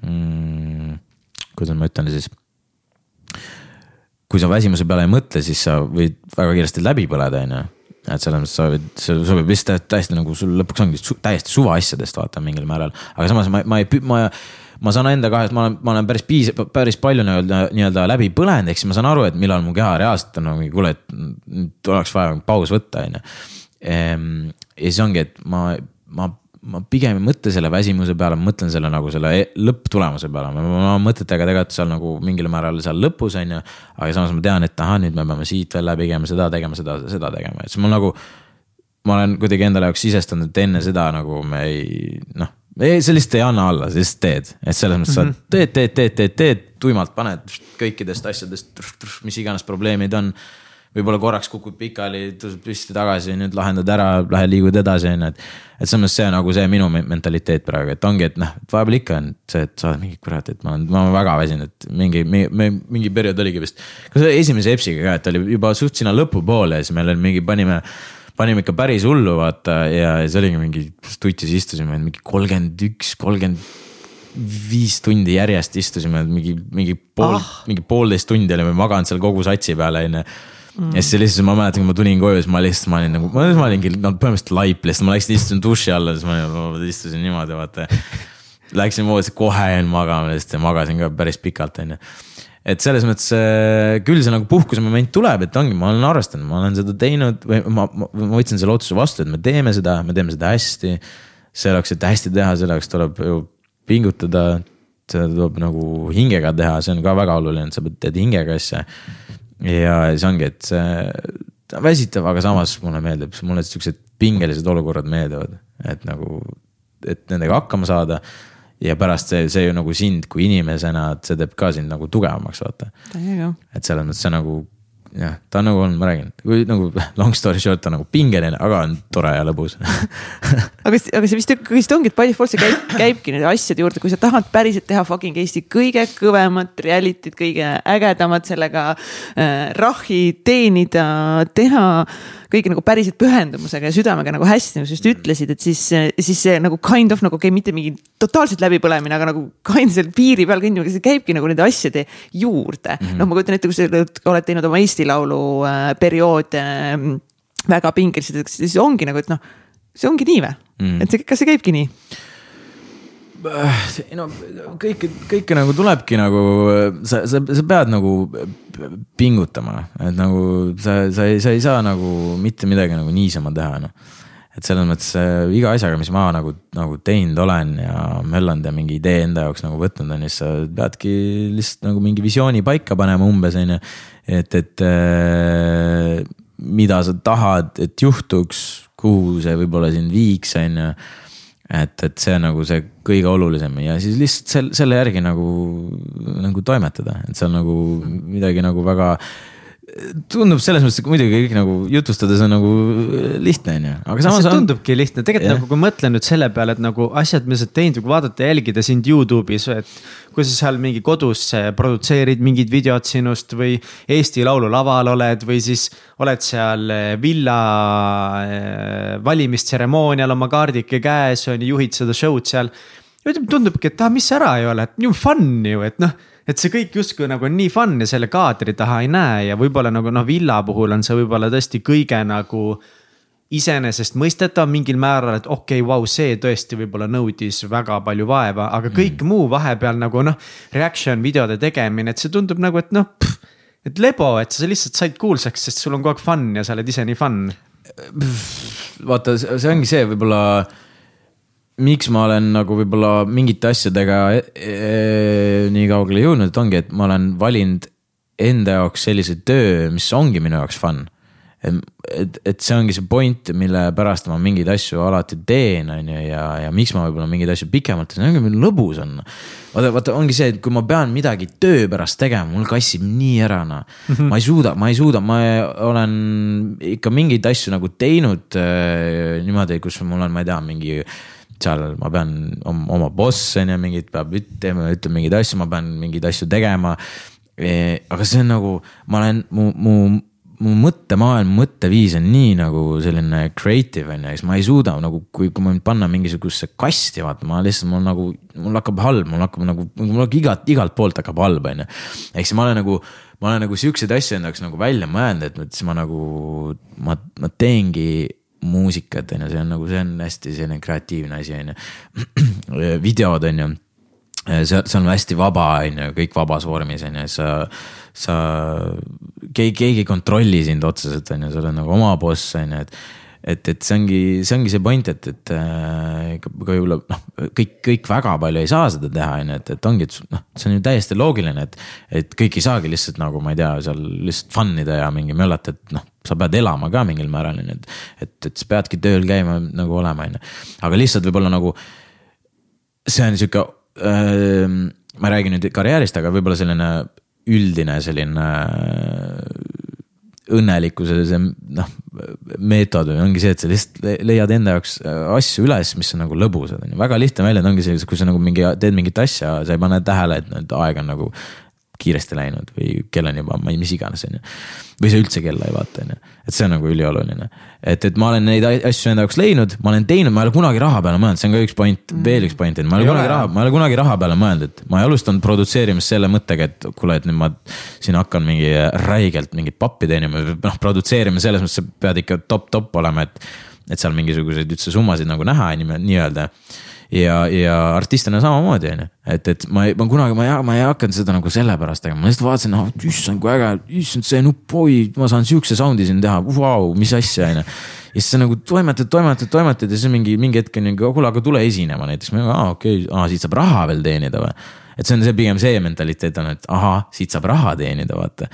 mm,, kuidas ma ütlen siis. kui sa väsimuse peale ei mõtle, siis sa võid väga kiiresti läbi põleda, on ju. Et selles mõttes sa võid, see sobib lihtsalt täiesti nagu sul lõpuks ongi su, täiesti suva asjadest vaata mingil määral. aga samas ma, ma ei, ma, ma saan enda kahest, ma olen, ma olen päris piis-, päris palju nii-öelda, nii-öelda läbi põlenud, ehk siis ma saan aru, et millal mu keha reaalselt on nagu kuule, et nüüd oleks vaja paus võtta, on ju. ja siis ongi, et ma, ma ma pigem ei mõtle selle väsimuse peale, ma mõtlen selle nagu selle e- lõpptulemuse peale, ma olen mõtetega tegelikult seal nagu mingil määral seal lõpus on ju. aga samas ma tean, et ahah, nüüd me peame siit veel läbi käima, seda tegema, seda, seda tegema, et siis mul nagu. ma olen kuidagi endale jaoks sisestanud, et enne seda nagu me ei noh, sa lihtsalt ei anna alla, sa lihtsalt teed, et selles mõttes sa teed, teed, teed, teed, teed, tuimalt paned kõikidest asjadest, mis iganes probleemid on võib-olla korraks kukud pikali, tõused püsti tagasi, nüüd lahendad ära, lähed liigud edasi, on ju, et. et selles mõttes see on nagu see minu me- mentaliteet praegu, et ongi, et noh, et vahepeal ikka on see, et sa oled mingi kurat, et ma olen, ma olen väga väsinud, et mingi, mingi, mingi periood oligi vist. kas see esimese EPS-iga ka, et oli juba suht sinna lõpupoole ja siis meil oli mingi, panime panime ikka päris hullu, vaata ja siis oligi mingi, tutis istusime mingi kolmkümmend üks, kolmkümmend viis tundi järjest istusime mingi, mingi pool ah., mingi poolteist tundi olime maganud seal kogu satsi peale, onju ja siis lihtsalt ma mäletan, kui ma tulin koju, siis ma lihtsalt, ma olin nagu, ma ma olingi no põhimõtteliselt laip lihtsalt, ma läksin istusin duši alla, siis ma olin- istusin niimoodi, vaata. Läksin voodisse, kohe jäin magama ja magasin ka päris pikalt, onju. et selles mõttes äh, küll see nagu puhkuse moment tuleb, et ongi, ma olen arvestanud, ma olen seda teinud või ma, ma, ma võtsin selle otsuse vastu, et me teeme seda, me teeme seda hästi. selleks, et hästi teha, selleks tuleb ju pingutada, seda tuleb nagu hingega teha, see on ka väga oluline, et sa pead- teed hingega asja ja siis ongi, et see ta on väsitav, aga samas mulle meeldib, mulle siuksed pingelised olukorrad meeldivad, et nagu, et nendega hakkama saada. ja pärast see, see ju nagu sind kui inimesena, et see teeb ka sind nagu tugevamaks, vaata. et selles mõttes see nagu jah, ta on nagu on, ma räägin, kui nagu long story short ta on nagu pingeline, aga on tore ja lõbus. Aga, aga see vist, vist ongi, et Default see käib, käibki nende asjade juurde, kui sa tahad päriselt teha fucking Eesti kõige kõvemat reality't, kõige ägedamat sellega äh, rahi teenida, teha kõike nagu päriselt pühendumusega ja südamega nagu hästi, nagu sa just ütlesid, et siis, siis see nagu kind of nagu okei okay,, mitte mingi totaalselt läbipõlemine, aga nagu kind seal piiri peal kõndimine, see käibki nagu nende asjade juurde mm -hmm.. noh, ma kujutan ette, kui sa oled teinud oma Eesti Laulu äh, perioode äh, väga pingelised, siis ongi nagu, et noh, see ongi nii või mm.? et see, kas see käibki nii? Ei no kõike, kõike nagu tulebki nagu, sa, sa, sa pead nagu pingutama, et nagu sa, sa ei, sa ei saa nagu mitte midagi nagu niisama teha, noh. et selles mõttes äh, iga asjaga, mis ma nagu, nagu teinud olen ja möllanud ja mingi idee enda jaoks nagu võtnud on, siis sa peadki lihtsalt nagu mingi visiooni paika panema umbes, on ju. et, et äh, mida sa tahad, et juhtuks, kuhu see võib-olla sind viiks, on ju et, et see on nagu see kõige olulisem ja siis lihtsalt selle, selle järgi nagu, nagu toimetada, et on nagu midagi nagu väga tundub selles mõttes muidugi kõik nagu jutustades on nagu lihtne, on ju, aga samas. see tundubki lihtne, tegelikult yeah. nagu kui mõtlen nüüd selle peale, et nagu asjad, mis sa oled teinud, kui vaadata, jälgida sind Youtube'is, et. kui sa seal mingi kodus produtseerid mingid videod sinust või Eesti Laulu laval oled või siis oled seal eh, villa eh, valimistseremoonial oma kaardike käes on ju, juhid seda show'd seal. tundubki, et ah, mis ära ei ole, et ju fun ju, et noh et see kõik justkui nagu on nii fun ja selle kaadri taha ei näe ja võib-olla nagu noh, villa puhul on see võib-olla tõesti kõige nagu iseenesestmõistetav mingil määral, et okei okay,, vau, see tõesti võib-olla nõudis väga palju vaeva, aga kõik mm. muu vahepeal nagu noh. Reaction videode tegemine, et see tundub nagu, et noh, et lebo, et sa lihtsalt said kuulsaks, sest sul on kogu aeg fun ja sa oled ise nii fun. vaata, see ongi see võib-olla miks ma olen nagu võib-olla mingite asjadega e e nii kaugele jõudnud, et ongi, et ma olen valinud enda jaoks sellise töö, mis ongi minu jaoks fun. et, et see ongi see point, mille pärast ma mingeid asju alati teen, on ju, ja, ja miks ma võib-olla mingeid asju pikemalt teen, ongi meil lõbus on. vaata, vaata ongi see, et kui ma pean midagi töö pärast tegema, mul kassib nii ära, noh mm -hmm.. ma ei suuda, ma ei suuda, ma olen ikka mingeid asju nagu teinud äh, niimoodi, kus mul on, ma ei tea, mingi seal ma pean oma, boss on ju, mingid peab ütlema, ütleb mingeid asju, ma pean mingeid asju tegema e,. aga see on nagu, ma olen, mu, mu, mu mõttemaailm, mõtteviis on nii nagu selline creative on ju, siis ma ei suuda nagu, kui, kui mind panna mingisugusesse kasti, vaata, ma lihtsalt, mul nagu, mul hakkab halb, mul hakkab nagu, mul hakkab igalt, igalt poolt hakkab halb, on ju. ehk siis ma olen nagu, ma olen nagu siukseid asju enda jaoks nagu välja mõelnud, et siis ma nagu, ma, ma teengi muusikat, on ju, see on nagu, see on hästi selline kreatiivne asi, on ju. videod, on ju, see, see on hästi vaba, on ju, kõik vabas vormis, on ju, sa, sa, keegi, keegi ei kontrolli sind otseselt, on ju, sa oled nagu oma boss, on ju, et et, et see ongi, see ongi see point, et, et äh, ka võib-olla noh, kõik, kõik väga palju ei saa seda teha, on ju, et, et ongi, et noh, see on ju täiesti loogiline, et. et kõik ei saagi lihtsalt nagu ma ei tea, seal lihtsalt fun ida ja mingi möllata, et noh, sa pead elama ka mingil määral, on ju, et. et, et sa peadki tööl käima nagu olema, on ju, aga lihtsalt võib-olla nagu. see on sihuke äh,, ma ei räägi nüüd karjäärist, aga võib-olla selline üldine selline õnnelikkuse see noh, meetod ongi see, et sa lihtsalt leiad enda jaoks asju üles, mis on nagu lõbusad, on ju. väga lihtne väljend ongi see, kui sa nagu mingi teed mingit asja, sa ei pane tähele, et nüüd aeg on nagu kiiresti läinud või kell on juba, ma ei, mis iganes, on ju. või sa üldse kella ei vaata, on ju, et see on nagu ülioluline. et, et ma olen neid asju enda jaoks leidnud, ma olen teinud, ma ei ole kunagi raha peale mõelnud, see on ka üks point mm., veel üks point, et ma ei ole kunagi raha, ma ei ole kunagi raha peale mõelnud, et ma ei alustanud produtseerimist selle mõttega, et kuule, et nüüd ma siin hakkan mingi räigelt mingit pappi teenima, noh, produtseerima selles mõttes, sa pead ikka top-top olema, et. et seal mingisuguseid üldse summasid nagu näha nii-öelda ja, ja artistina samamoodi, on ju. et, et ma ma kunagi, ma ei, ma ei hakanud seda nagu sellepärast tegema, ma lihtsalt vaatasin, noh, issand kui äge, issand see nupp, oi, ma saan siukse sound'i siin teha, vau, mis asja, on ju. ja siis sa nagu toimetad, toimetad, toimetad ja siis mingi, mingi hetk on ju, kuule, aga tule esinema näiteks, ma aa okei okay,, aa siit saab raha veel teenida või. et see on see pigem see mentaliteet on, et ahaa, siit saab raha teenida, vaata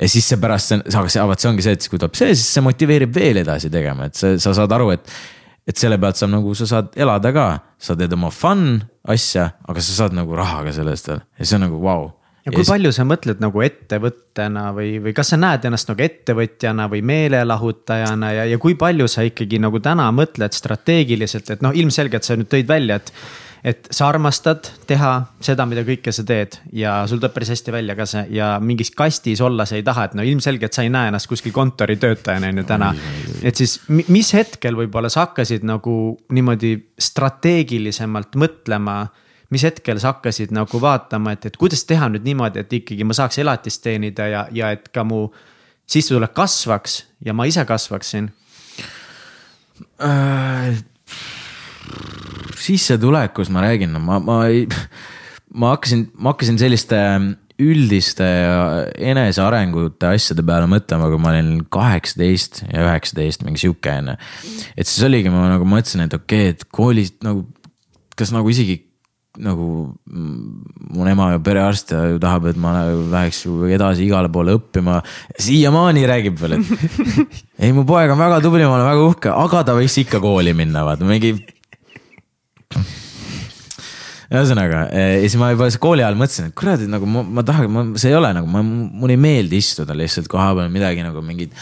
ja siis see pärast see, aga see, vaat see ongi see, et siis kui tuleb see, siis see motiveerib veel edasi tegema, et sa, sa saad aru, et et selle pealt saab nagu, sa saad elada ka, sa teed oma fun asja, aga sa saad nagu raha ka selle eest veel ja see on nagu vau wow. ja kui ja palju sa mõtled nagu ettevõttena või, või kas sa näed ennast nagu ettevõtjana või meelelahutajana ja, ja kui palju sa ikkagi nagu täna mõtled strateegiliselt, et noh, ilmselgelt sa nüüd tõid välja, et et sa armastad teha seda, mida kõike sa teed ja sul tuleb päris hästi välja ka see ja mingis kastis olla sa ei taha, et no ilmselgelt sa ei näe ennast kuskil kontoritöötajana on ju täna. et siis mis hetkel võib-olla sa hakkasid nagu niimoodi strateegilisemalt mõtlema mis hetkel sa hakkasid nagu vaatama, et, et kuidas teha nüüd niimoodi, et ikkagi ma saaks elatist teenida ja, ja et ka mu sissetulek kasvaks ja ma ise kasvaksin äh,? Sissetulekus ma räägin, no ma, ma ei, ma hakkasin, ma hakkasin selliste üldiste enesearengute asjade peale mõtlema, kui ma olin kaheksateist ja üheksateist, mingi sihuke on ju. et siis oligi, ma nagu mõtlesin, et okei okay,, et koolis nagu, kas nagu isegi nagu mu ema ja perearst ja ju tahab, et ma läheks ju edasi igale poole õppima. siiamaani räägib veel, et ei, mu poeg on väga tubli, ma olen väga uhke, aga ta võiks ikka kooli minna, vaata mingi. Ühesõnaga ja siis ma juba kooli ajal mõtlesin, et kurat, et nagu ma, ma tahan, ma, see ei ole nagu, ma, mulle ei meeldi istuda lihtsalt koha peal midagi nagu mingit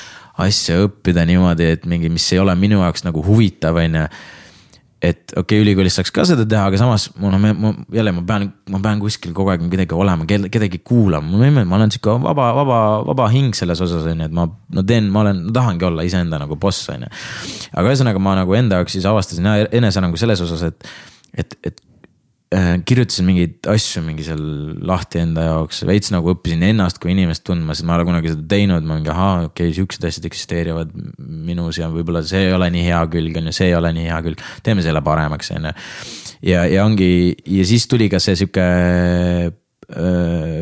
asja õppida niimoodi, et mingi, mis ei ole minu jaoks nagu huvitav, on ju et okei okay,, ülikoolis saaks ka seda teha, aga samas mul on, ma jälle, ma pean, ma pean kuskil kogu aeg midagi olema, kedagi kuulama, mulle ei meeldi, ma olen sihuke vaba, vaba, vaba hing selles osas on ju, et ma, no teen, ma olen, tahangi olla iseenda nagu boss on ju. aga ühesõnaga ma nagu enda jaoks siis avastasin enesearengu selles osas, et, et, et kirjutasin mingeid asju mingi seal lahti enda jaoks, veits nagu õppisin ennast kui inimest tundma, sest ma ei ole kunagi seda teinud, ma mingi ahaa, okei okay,, siuksed asjad eksisteerivad minus ja võib-olla see ei ole nii hea külg on ju, see ei ole nii hea külg, teeme selle paremaks, on ju. ja, ja ongi ja siis tuli ka see sihuke äh,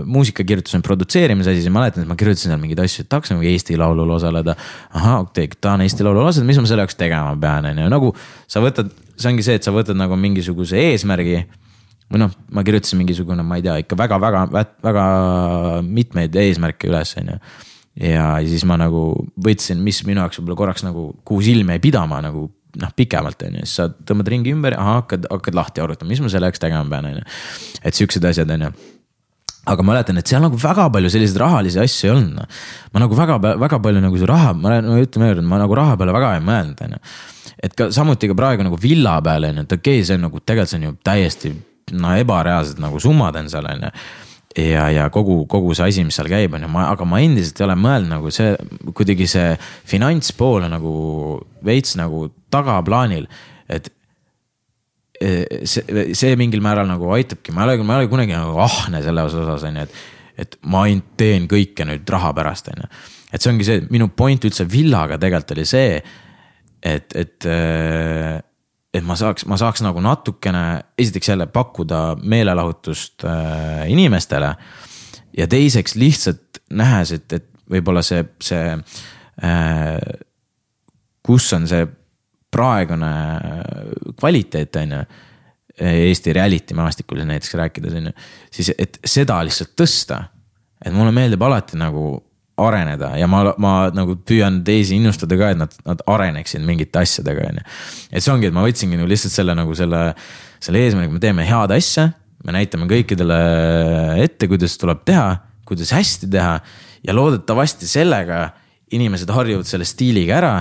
muusikakirjutuse produtseerimise asi, siis ma mäletan, et ma kirjutasin seal mingeid asju, et tahaks nagu Eesti Laulul osaleda. ahah, okei okay,, tahan Eesti Laulul osaleda, mis ma selle jaoks tegema pean, on ju, nagu sa võtad, see ongi see, et sa võtad nagu mingisuguse eesmärgi või noh, ma kirjutasin mingisugune, ma ei tea, ikka väga-väga, väga mitmeid eesmärke üles, on ju. ja siis ma nagu võtsin, mis minu jaoks võib-olla korraks nagu, kuhu silm jäi pidama nagu noh, pikemalt on ju, siis sa tõmbad ringi ümber, hakkad, hakkad lahti arutama, mis ma selle jaoks tegema pean, on ju. et siuksed asjad, on ju aga ma mäletan, et seal nagu väga palju selliseid rahalisi asju ei olnud, noh. ma nagu väga, väga palju nagu see raha, ma no, ütleme veel kord, ma nagu raha peale väga ei mõelnud, on ju. et ka samuti ka praegu nagu villa peale on ju, et okei okay,, see on nagu tegelikult see on ju täiesti no ebareaalsed nagu summad on seal on ju ja, ja kogu, kogu see asi, mis seal käib, on ju, ma, aga ma endiselt ei ole mõelnud nagu see, kuidagi see finantspool on nagu veits nagu tagaplaanil, et e, see, see mingil määral nagu aitabki, ma ei ole, ma ei ole kunagi nagu ahne selles osas, on ju, et. et ma ainult teen kõike nüüd raha pärast, on ju. et see ongi see, minu point üldse villaga tegelikult oli see, et, et et ma saaks, ma saaks nagu natukene, esiteks jälle pakkuda meelelahutust äh, inimestele. ja teiseks lihtsalt nähes, et, et võib-olla see, see äh,, kus on see praegune kvaliteet, on ju. Eesti reality maastikul näiteks rääkides on ju, siis et seda lihtsalt tõsta. et mulle meeldib alati nagu areneda ja ma, ma nagu püüan teisi innustada ka, et nad, nad areneksid mingite asjadega, on ju. et see ongi, et ma võtsingi nagu lihtsalt selle nagu selle, selle eesmärgi, me teeme head asja. me näitame kõikidele ette, kuidas tuleb teha, kuidas hästi teha ja loodetavasti sellega inimesed harjuvad selle stiiliga ära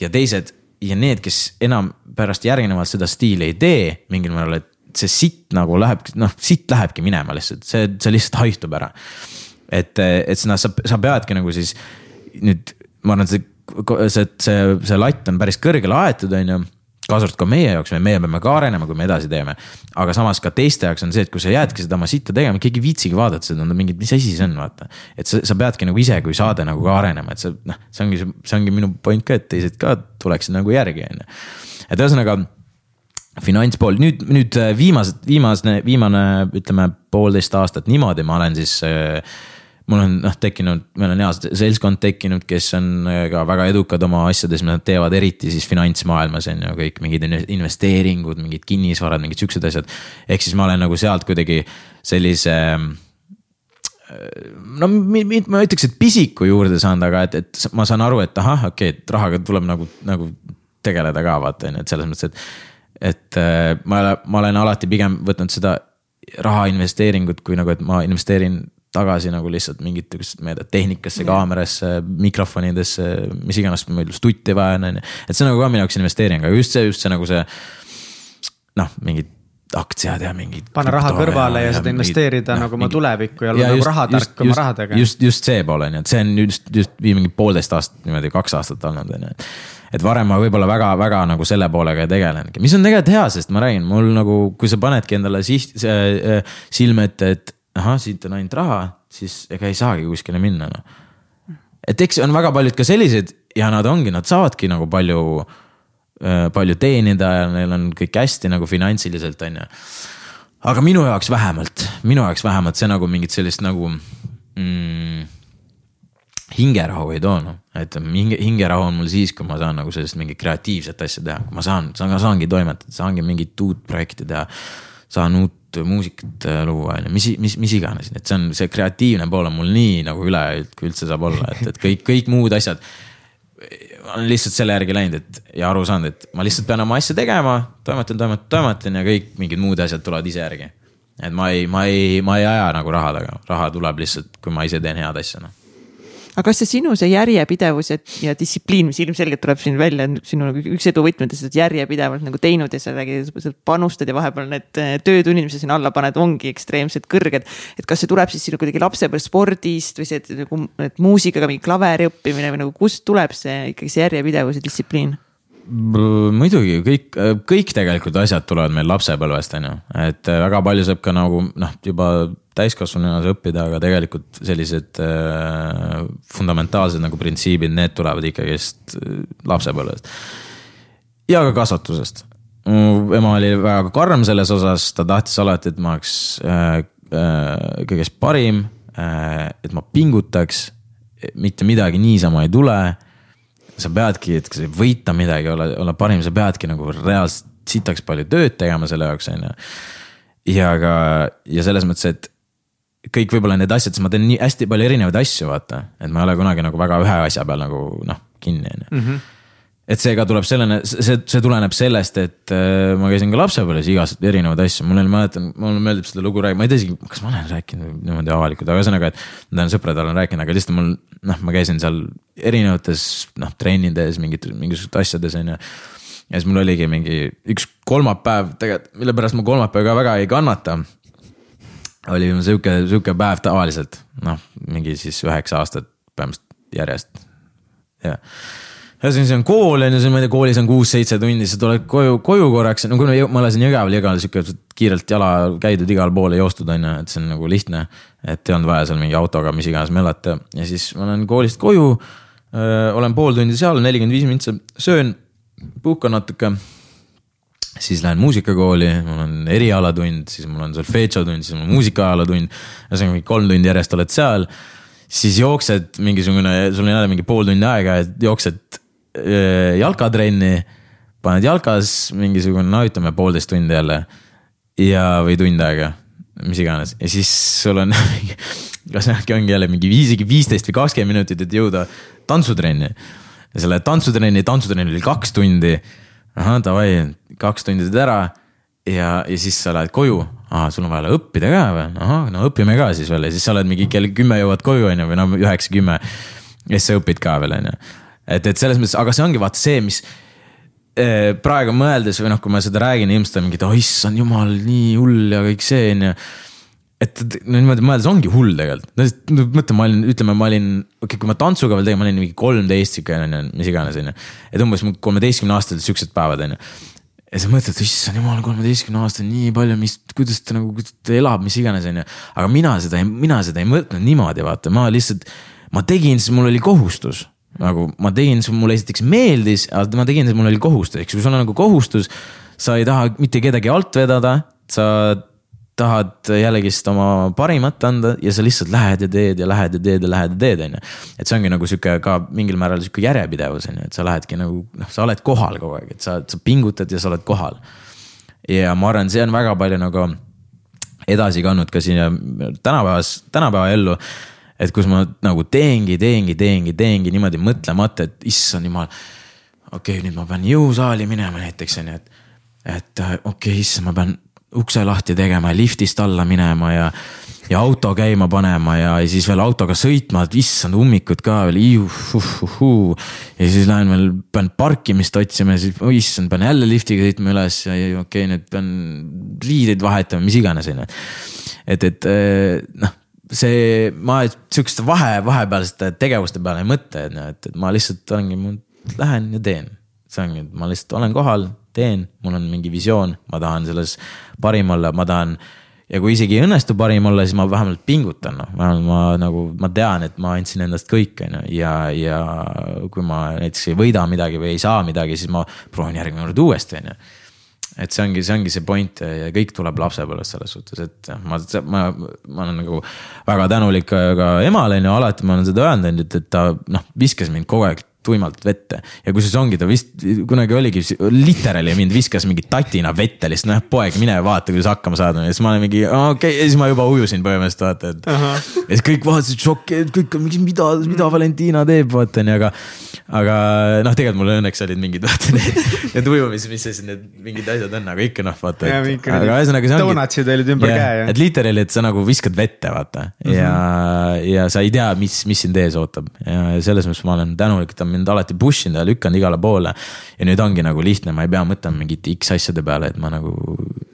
ja teised ja need, kes enam pärast järgnevalt seda stiili ei tee mingil määral, et see sitt nagu läheb, noh, sitt lähebki minema lihtsalt, see, see lihtsalt haihtub ära et, et noh, sa, sa peadki nagu siis nüüd, ma arvan, see, see, see, see latt on päris kõrgele aetud, on ju kaasa arvatud ka meie jaoks, meie peame ka arenema, kui me edasi teeme. aga samas ka teiste jaoks on see, et kui sa jäädki seda oma sitta tegema, keegi ei viitsigi vaadata seda, no mingid, mis asi see on, vaata. et sa, sa peadki nagu ise kui saade nagu ka arenema, et sa noh, see ongi, see ongi minu point ka, et teised ka tuleksid nagu järgi, on ju. et ühesõnaga finantspool, nüüd, nüüd viimased, viimane, viimane ütleme poolteist aastat niimoodi ma olen siis äh, mul on noh tekkinud, meil on hea seltskond tekkinud, kes on äh, ka väga edukad oma asjades, mida nad teevad, eriti siis finantsmaailmas on ju kõik mingid investeeringud, mingid kinnisvarad, mingid siuksed asjad. ehk siis ma olen nagu sealt kuidagi sellise äh, no ma ütleks, et pisiku juurde saanud, aga et, et ma saan aru, et ahah, okei okay,, et rahaga tuleb nagu, nagu tegeleda ka vaata on ju, et selles mõttes, et. et äh, ma, ma olen alati pigem võtnud seda raha investeeringut kui nagu, et ma investeerin tagasi nagu lihtsalt mingitesse, ma ei tea, tehnikasse, kaamerasse, mikrofonidesse, mis iganes, meil stutti vaja on, on ju. et see on nagu ka minu jaoks investeering, aga just see, just see nagu see noh, mingid aktsiad ja mingid. panna raha kõrvale ja, ja, seda investeerida ja, nagu oma tulevikku ja olla nagu rahatark oma rahadega. just, just see pool on ju, et see on just, just mingi poolteist aastat niimoodi, kaks aastat olnud on ju. et varem ma võib-olla väga-väga nagu selle poolega ei tegelenudki, mis on tegelikult hea, sest ma räägin, mul nagu, kui sa panedki endale siht, äh, silme ette, et ahah, siit on ainult raha, siis ega ei saagi kuskile minna noh. et eks on väga paljud ka sellised ja nad ongi, nad saavadki nagu palju palju teenida ja neil on kõik hästi nagu finantsiliselt, on ju. aga minu jaoks vähemalt, minu jaoks vähemalt see nagu mingit sellist nagu mm, hingerahu ei too noh, et hinge, hingerahu on mul siis, kui ma saan nagu sellist mingit kreatiivset asja teha, kui ma saan, saan, saangi toimetada, saangi mingit uut projekti teha. saan uut muusikat äh, luua, on ju, mis, mis, mis iganes, et see on see kreatiivne pool on mul nii nagu üle, kui üldse saab olla, et, et kõik, kõik muud asjad. olen lihtsalt selle järgi läinud, et ja aru saanud, et ma lihtsalt pean oma asja tegema, toimetan, toimetan, toimetan ja kõik mingid muud asjad tulevad ise järgi. et ma ei, ma ei, ma ei aja nagu raha taga, raha tuleb lihtsalt, kui ma ise teen head asja, noh aga kas see sinu see järjepidevus ja, ja distsipliin, mis ilmselgelt tuleb siin välja, sinu nagu üks edu võtmetest, et järjepidevalt nagu teinud ja sa räägid, sa panustad ja vahepeal need eh, töötunnid, mis sa sinna alla paned, ongi ekstreemselt kõrged. et kas see tuleb siis sinu kuidagi lapsepõlve spordist või see, nagu, muusikaga mingi klaveri õppimine või nagu kust tuleb see ikkagi see järjepidevus ja distsipliin? Muidugi kõik, kõik tegelikult asjad tulevad meil lapsepõlvest, on ju, et väga palju saab ka nagu noh, juba täiskasvanunas õppida, aga tegelikult sellised äh, fundamentaalsed nagu printsiibid, need tulevad ikkagist äh, lapsepõlvest. ja ka kasvatusest. mu ema oli väga karm selles osas, ta tahtis alati, et ma oleks äh, äh, kõigest parim äh,, et ma pingutaks, mitte midagi niisama ei tule sa peadki, et võita midagi, olla, olla parim, sa peadki nagu reaalselt sitaks palju tööd tegema selle jaoks, on ju. ja ka, ja selles mõttes, et kõik võib-olla need asjad, sest ma teen nii hästi palju erinevaid asju, vaata. et ma ei ole kunagi nagu väga ühe asja peal nagu noh, kinni, on ju Mhm. Et see ka tuleb sellena, see, see tuleneb sellest, et äh, ma käisin ka lapsepõlves igast erinevaid asju, mul oli, mäletan, mulle meeldib seda lugu rääkida, ma ei tea isegi, kas ma olen rääkinud niimoodi avalikult, aga ühesõnaga, et. ma tean, sõpradel olen rääkinud, aga lihtsalt mul noh, ma käisin seal erinevates noh, trennides mingit, mingisugustes asjades on ju. ja siis mul oligi mingi üks kolmapäev tegelikult, mille pärast ma kolmapäeva ka väga ei kannata. oli sihuke, sihuke päev tavaliselt, noh, mingi siis üheksa aastat põhimõtteliselt järjest, jah ühesõnaga, see on kool on ju, siis ma ei tea, koolis on kuus-seitse tundi, sa tuled koju, koju korraks, no kuna ma elasin Jõgeval, Jõgeval sihuke kiirelt jala käidud igale poole joostud on ju, et see on nagu lihtne. et ei olnud vaja seal mingi autoga, mis iganes möllata ja siis ma lähen koolist koju. olen pool tundi seal, nelikümmend viis mintsa, söön, puhkan natuke. siis lähen muusikakooli, mul on erialatund, siis mul on solfedžotund, siis mul on muusikaajalatund. ühesõnaga mingi kolm tundi järjest oled seal siis jooksed mingisugune, sul on jälle mingi pool tundi aega, et jooksed jalkatrenni. paned jalkas mingisugune, no ütleme poolteist tundi jälle. ja, või tund aega, mis iganes ja siis sul on kas äkki ongi jälle mingi isegi viisteist või kakskümmend minutit, et jõuda tantsutrenni. ja selle tantsutrenni, tantsutrenn oli kaks tundi. ahah, davai, kaks tundi teed ära ja, ja siis sa lähed koju, aa, sul on vaja õppida ka või, ahah, no õpime ka siis veel ja siis sa oled mingi kell kümme jõuad koju, on ju, või no üheksa, kümme. ja siis sa õpid ka veel, on ju. Et, et selles mõttes, aga see ongi vaata see, mis eh, praegu mõeldes või noh, kui ma seda räägin, inimesed on mingid, oh issand jumal, nii hull ja kõik see on ju et no niimoodi mõeldes ongi hull tegelikult, no mõtle, ma olin, ütleme, ma olin, okei okay,, kui ma tantsuga veel tegin, ma olin mingi kolmteist sihuke on ju, mis iganes on ju. et umbes kolmeteistkümne aastased siuksed päevad on ju ja sa mõtled, issand jumal, kolmeteistkümne aastane, nii palju, mis, kuidas ta nagu, kuidas ta elab, mis iganes, on ju. aga mina seda, mina seda ei mõelnud niimoodi, vaata, ma lihtsalt, ma tegin, sest mul oli kohustus. Nagu ma tegin, mulle esiteks meeldis, aga ma tegin, sest mul oli kohustus, eks ju, sul on nagu kohustus. sa ei taha mitte kedagi alt vedada, sa tahad jällegist oma parimat anda ja sa lihtsalt lähed ja teed ja lähed ja teed ja lähed ja teed, on ju. et see ongi nagu sihuke ka mingil määral sihuke järjepidevus on ju, et sa lähedki nagu noh, sa oled kohal kogu aeg, et sa, sa pingutad ja sa oled kohal. ja ma arvan, see on väga palju nagu edasi kandnud ka siia tänapäevas, tänapäeva ellu. Et kus ma nagu teengi, teengi, teengi, teengi niimoodi mõtlemata, et issand jumal. okei okay,, nüüd ma pean jõusaali minema näiteks on ju, et, et okei okay,, issand, ma pean ukse lahti tegema ja liftist alla minema ja, ja auto käima panema ja, ja siis veel autoga sõitma, et issand ummikud ka veel, ja siis lähen veel, pean parkimist otsima ja siis, oh issand, pean jälle liftiga sõitma üles ja, ja okei okay,, nüüd pean riideid vahetama, mis iganes, on ju. et, et noh, see, ma sihukeste vahe, vahepealsete tegevuste peale ei mõtle, on ju, et, et ma lihtsalt olengi, lähen ja teen. see ongi, ma lihtsalt olen kohal teen, mul on mingi visioon, ma tahan selles parim olla, ma tahan ja kui isegi ei õnnestu parim olla, siis ma vähemalt pingutan, noh, vähemalt ma nagu, ma tean, et ma andsin endast kõik, on ju, ja, ja kui ma näiteks ei võida midagi või ei saa midagi, siis ma proovin järgmine kord uuesti, on ju et see ongi, see ongi see point ja kõik tuleb lapsepõlvest selles suhtes, et ma, ma, ma olen nagu väga tänulik ka emale on ju, alati ma olen seda öelnud, et, et ta noh, viskas mind kogu aeg tuimalt vette ja kusjuures ongi ta vist kunagi oligi, literaali mind viskas mingi tatina vette lihtsalt, noh poeg, mine vaata, kuidas hakkama saada ja siis ma olin mingi okei okay. ja siis ma juba ujusin põhimõtteliselt vaata, et uh. -huh. ja siis kõik vaatasid šokki, et kõik, mida, mida Valentina teeb, vaata onju, aga. aga noh, tegelikult mul õnneks olid mingid vaata need, need ujumis, mis siis need mingid asjad on, aga ikka noh, vaata. aga ühesõnaga see ongi. Donutsid olid ümber yeah, käe. et literaali, et sa nagu viskad vette vaata uh -huh. ja, ja sa ei tea, mis, mis sind ees ootab ja selles mõttes ma olen tänulik, et ta mind alati push inud ja lükanud igale poole. ja nüüd ongi nagu lihtne, ma ei pea mõtlema mingite X asjade peale, et ma nagu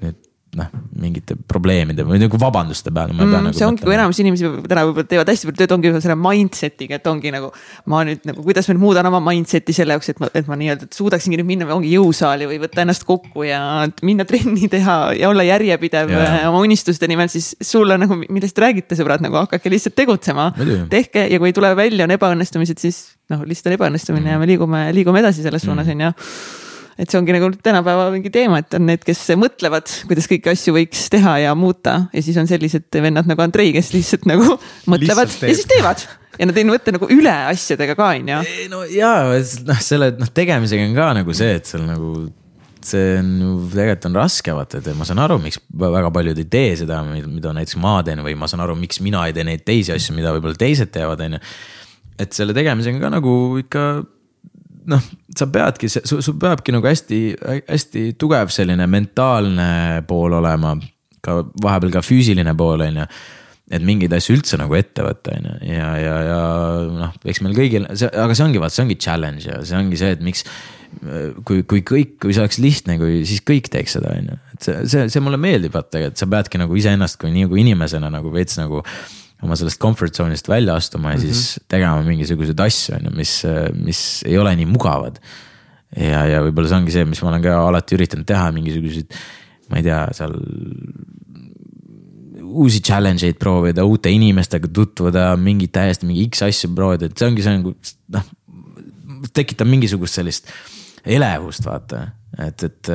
nüüd noh, mingite probleemide või nagu vabanduste peale mm, nagu. see ongi, kui enamus inimesi täna võib-olla teevad hästi palju tööd, ongi selle mindset'iga, et ongi nagu. ma nüüd nagu, kuidas ma nüüd muudan oma mindset'i selle jaoks, et ma, et ma nii-öelda suudaksingi nüüd minna, ongi jõusaali või võtta ennast kokku ja minna trenni teha ja olla järjepidev ja. Äh, oma unistuste nimel, siis sul on nagu, millest räägite, sõbrad, nagu hakake lihtsalt tegutsema. tehke ja kui ei tule välja, on ebaõnnestumised, siis noh, lihtsalt on ebaõnnestumine mm. ja me liigume, liigume edasi selles suunas, mm. on ju et see ongi nagu tänapäeva mingi teema, et on need, kes mõtlevad, kuidas kõiki asju võiks teha ja muuta ja siis on sellised vennad nagu Andrei, kes lihtsalt nagu mõtlevad lihtsalt ja siis teevad ja nad ei mõtle nagu üle asjadega ka, on ju. no ja noh, selle noh, tegemisega on ka nagu see, et seal nagu see on ju tegelikult on raske vaata, et ma saan aru, miks väga paljud ei tee seda, mida näiteks ma teen või ma saan aru, miks mina ei tee neid teisi asju, mida võib-olla teised teevad, on ju. et selle tegemisega ka nagu ikka noh, sa peadki, sul, sul peabki nagu hästi, hästi tugev selline mentaalne pool olema. ka vahepeal ka füüsiline pool, on ju et mingeid asju üldse nagu ette võtta, on ju, ja, ja, ja noh, eks meil kõigil, aga see ongi vaat, see ongi challenge ja see ongi see, et miks. kui, kui kõik, kui see oleks lihtne, kui siis kõik teeks seda, on ju, et see, see, see mulle meeldib vaata, et sa peadki nagu iseennast kui nii kui inimesena nagu veits nagu oma sellest comfort zone'ist välja astuma ja mm -hmm. siis tegema mingisuguseid asju, on ju, mis, mis ei ole nii mugavad. ja, ja võib-olla see ongi see, mis ma olen ka alati üritanud teha, mingisuguseid, ma ei tea, seal uusi challenge eid proovida, uute inimestega tutvuda, mingeid täiesti mingi X asju proovida, et see ongi see nagu noh, tekitab mingisugust sellist elevust, vaata, et, et.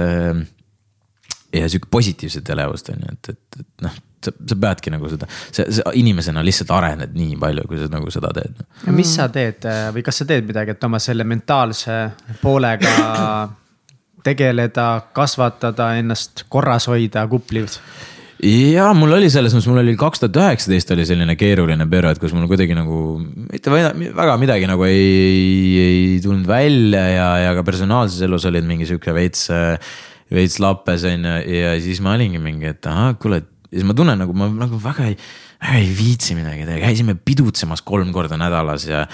ja sihuke positiivset elevust on ju, et, et, et noh sa, sa peadki nagu seda, sa, sa inimesena lihtsalt arened nii palju, kui sa nagu seda teed. mis sa teed või kas sa teed midagi, et oma selle mentaalse poolega tegeleda, kasvatada, ennast korras hoida, kuplid? ja mul oli selles mõttes, mul oli kaks tuhat üheksateist oli selline keeruline periood, kus mul kuidagi nagu mitte väga midagi nagu ei, ei, ei tulnud välja ja, ja ka personaalses elus olid mingi sihuke veits, veits lappes on ju ja siis ma olingi mingi, et ahah, kuule, et ja siis ma tunnen nagu ma nagu väga ei, väga ei viitsi midagi teha, käisime pidutsemas kolm korda nädalas ja.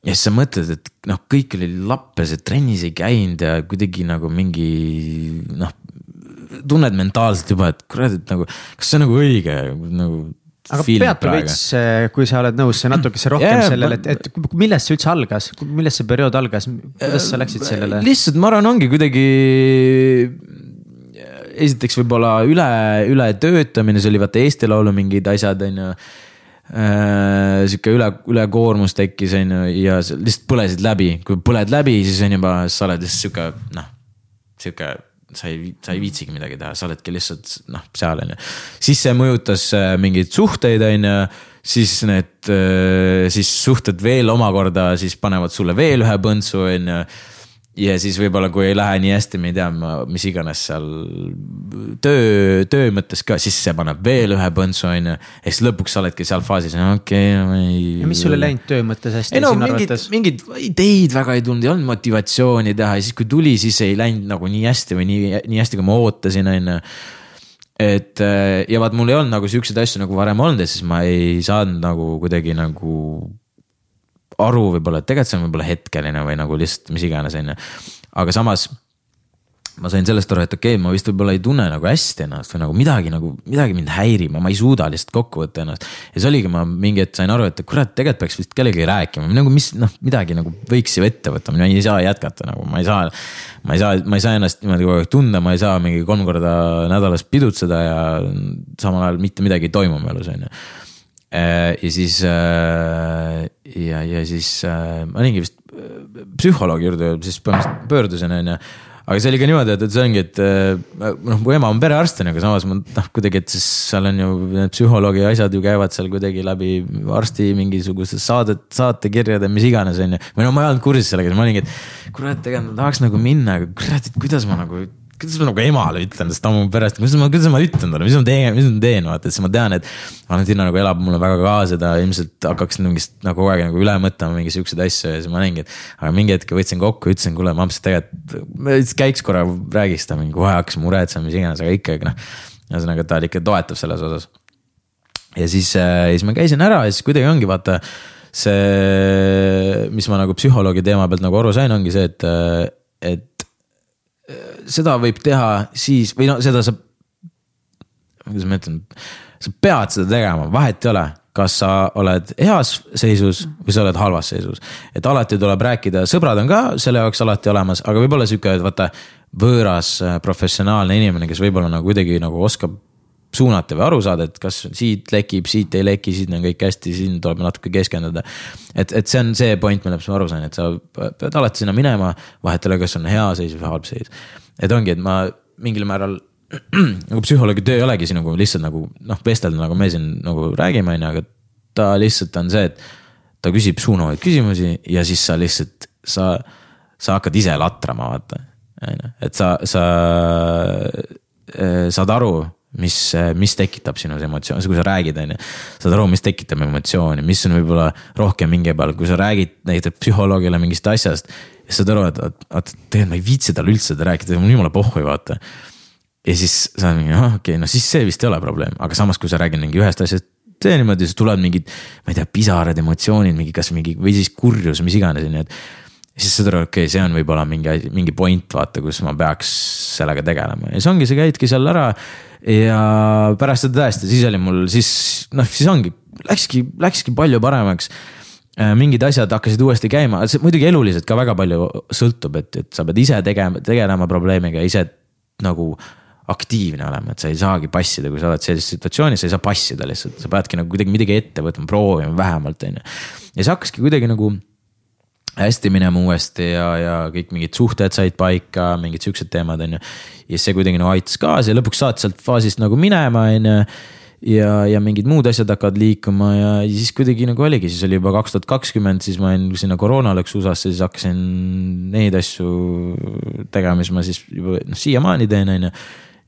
ja siis sa mõtled, et noh, kõik oli lappes, et trennis ei käinud ja kuidagi nagu mingi noh. tunned mentaalselt juba, et kurat, et nagu, kas see on nagu õige nagu aga peatu veits, kui sa oled nõus, natukese rohkem yeah, sellele, et, et millest see üldse algas, millest see periood algas, kuidas sa läksid sellele? lihtsalt ma arvan, ongi kuidagi esiteks võib-olla üle, ületöötamine, see oli vaata Eesti Laulu mingid asjad, on ju äh,. sihuke üle, ülekoormus tekkis, on ju, ja lihtsalt põlesid läbi, kui põled läbi, siis on juba, sa oled lihtsalt sihuke noh, sihuke sa ei, sa ei viitsigi midagi teha, sa oledki lihtsalt noh, seal on ju. siis see mõjutas äh, mingeid suhteid, on ju, siis need, äh, siis suhted veel omakorda siis panevad sulle veel ühe põntsu, on ju ja siis võib-olla, kui ei lähe nii hästi, me ei tea, mis iganes seal töö, töö mõttes ka, siis see paneb veel ühe põntsu, on ju. ja siis lõpuks sa oledki seal faasis, okei okay,, ma ei. ja mis sul ei läinud töö mõttes hästi ei, no, mingid, mingeid ideid väga ei tulnud, ei olnud motivatsiooni teha ja siis, kui tuli, siis ei läinud nagu nii hästi või nii, nii hästi, kui ma ootasin, on ju et ja vaat mul ei olnud nagu siukseid asju nagu varem olnud ja siis ma ei saanud nagu kuidagi nagu aru võib-olla, et tegelikult see on võib-olla hetkeline või nagu lihtsalt mis iganes, on ju. aga samas ma sain sellest aru, et okei okay,, ma vist võib-olla ei tunne nagu hästi ennast või nagu midagi nagu, midagi mind häirib ja ma ei suuda lihtsalt kokku võtta ennast. ja siis oligi, ma mingi hetk sain aru, et kurat, tegelikult peaks vist kellegagi rääkima, nagu mis noh, midagi nagu võiks ju ette võtta, ma ei saa jätkata nagu, ma ei saa. ma ei saa, ma ei saa ennast niimoodi kogu aeg tunda, ma ei saa mingi kolm korda nädalas pidutseda ja samal ajal mitte midagi ei toimu mu elus, on ju äh, ja siis äh, ja, ja siis ma olingi vist psühholoogi juurde siis põhimõtteliselt pöördusin, on ju aga see oli ka niimoodi, et, et see ongi, et äh, noh, mu ema on perearst on ju, aga samas ma noh, kuidagi, et siis seal on ju need psühholoogi asjad ju käivad seal kuidagi läbi arsti mingisugused saadet, saatekirjade, mis iganes on ju. või no ma ei olnud kursis sellega, siis ma olingi, et kurat, tegelikult ma tahaks nagu minna, aga kurat, et kuidas ma nagu kuidas ma nagu emale ütlen, sest ta on mu perest, kuidas ma, kuidas ma ütlen talle, mis ma teen, mis ma teen, vaata, siis ma tean, et. Valentina nagu elab mulle väga kaasa, ta ilmselt hakkaks mingist nagu kogu aeg nagu üle mõtlema mingi siukseid asju ja siis ma et. aga mingi hetk võtsin kokku, ütlesin, kuule, ma mõtlesin, et tegelikult, käiks korra, räägiks ta mingi, kohe hakkas muretsema, mis iganes, aga ikkagi noh. ühesõnaga, ta ikka toetab selles osas. ja siis äh,, siis ma käisin ära ja siis kuidagi ongi vaata see, mis ma nagu psühholoogi teema pealt nagu aru sain, ongi see, et, et seda võib teha siis või no seda saab, kuidas ma ütlen, sa pead seda tegema, vahet ei ole kas sa oled heas seisus või sa oled halvas seisus. et alati tuleb rääkida, sõbrad on ka selle jaoks alati olemas, aga võib-olla sihuke, et vaata. võõras professionaalne inimene, kes võib-olla nagu kuidagi nagu oskab suunata või aru saada, et kas siit lekib, siit ei leki, siin on kõik hästi, siin tuleb natuke keskenduda. et, et see on see point, millest ma aru sain, et sa pead alati sinna minema, vahet ei ole, kas on hea seis või halb seis et ongi, et ma mingil määral nagu psühholoogi töö ei olegi siin nagu lihtsalt nagu noh, vestelda, nagu me siin nagu räägime, on ju, aga ta lihtsalt on see, et ta küsib suunavaid küsimusi ja siis sa lihtsalt, sa, sa hakkad ise latrama, vaata. on ju, et sa, sa äh, saad aru, mis, mis tekitab sinus emotsioone, kui sa räägid, on ju. saad aru, mis tekitab emotsiooni, mis on võib-olla rohkem hinge peal, kui sa räägid näiteks psühholoogile mingist asjast ja saad aru, et, et, tegelikult ma ei viitsi talle üldse seda rääkida, mul jumala pohhu ei vaata. ja siis sa oled mingi, ah okei okay,, no siis see vist ei ole probleem, aga samas, kui sa räägid mingi ühest asjast tee niimoodi, siis tulevad mingid, ma ei tea, pisarad, emotsioonid, mingi, kas mingi või siis kurjus, mis iganes, on ju, et. siis saad aru, okei okay,, see on võib-olla mingi, mingi point, vaata, kus ma peaks sellega tegelema ja siis ongi, sa käidki seal ära. ja pärast seda tõesti, siis oli mul, siis noh, siis ongi, läkski, läkski palju paremaks mingid asjad hakkasid uuesti käima, muidugi eluliselt ka väga palju sõltub, et, et sa pead ise tegema, tegelema probleemiga, ise nagu aktiivne olema, et sa ei saagi passida, kui sa oled sellises situatsioonis, sa ei saa passida lihtsalt, sa peadki nagu kuidagi midagi ette võtma, proovima vähemalt, on ju. ja see hakkaski kuidagi nagu hästi minema uuesti ja, ja kõik mingid suhted said paika, mingid siuksed teemad, on ju. ja see kuidagi nagu aitas kaasa ja lõpuks saatis sealt faasist nagu minema, on ju ja, ja mingid muud asjad hakkavad liikuma ja siis kuidagi nagu oligi, siis oli juba kaks tuhat kakskümmend, siis ma olin sinna koroona läks USA-sse, siis hakkasin neid asju tegema, mis ma siis juba noh, siiamaani teen, on ju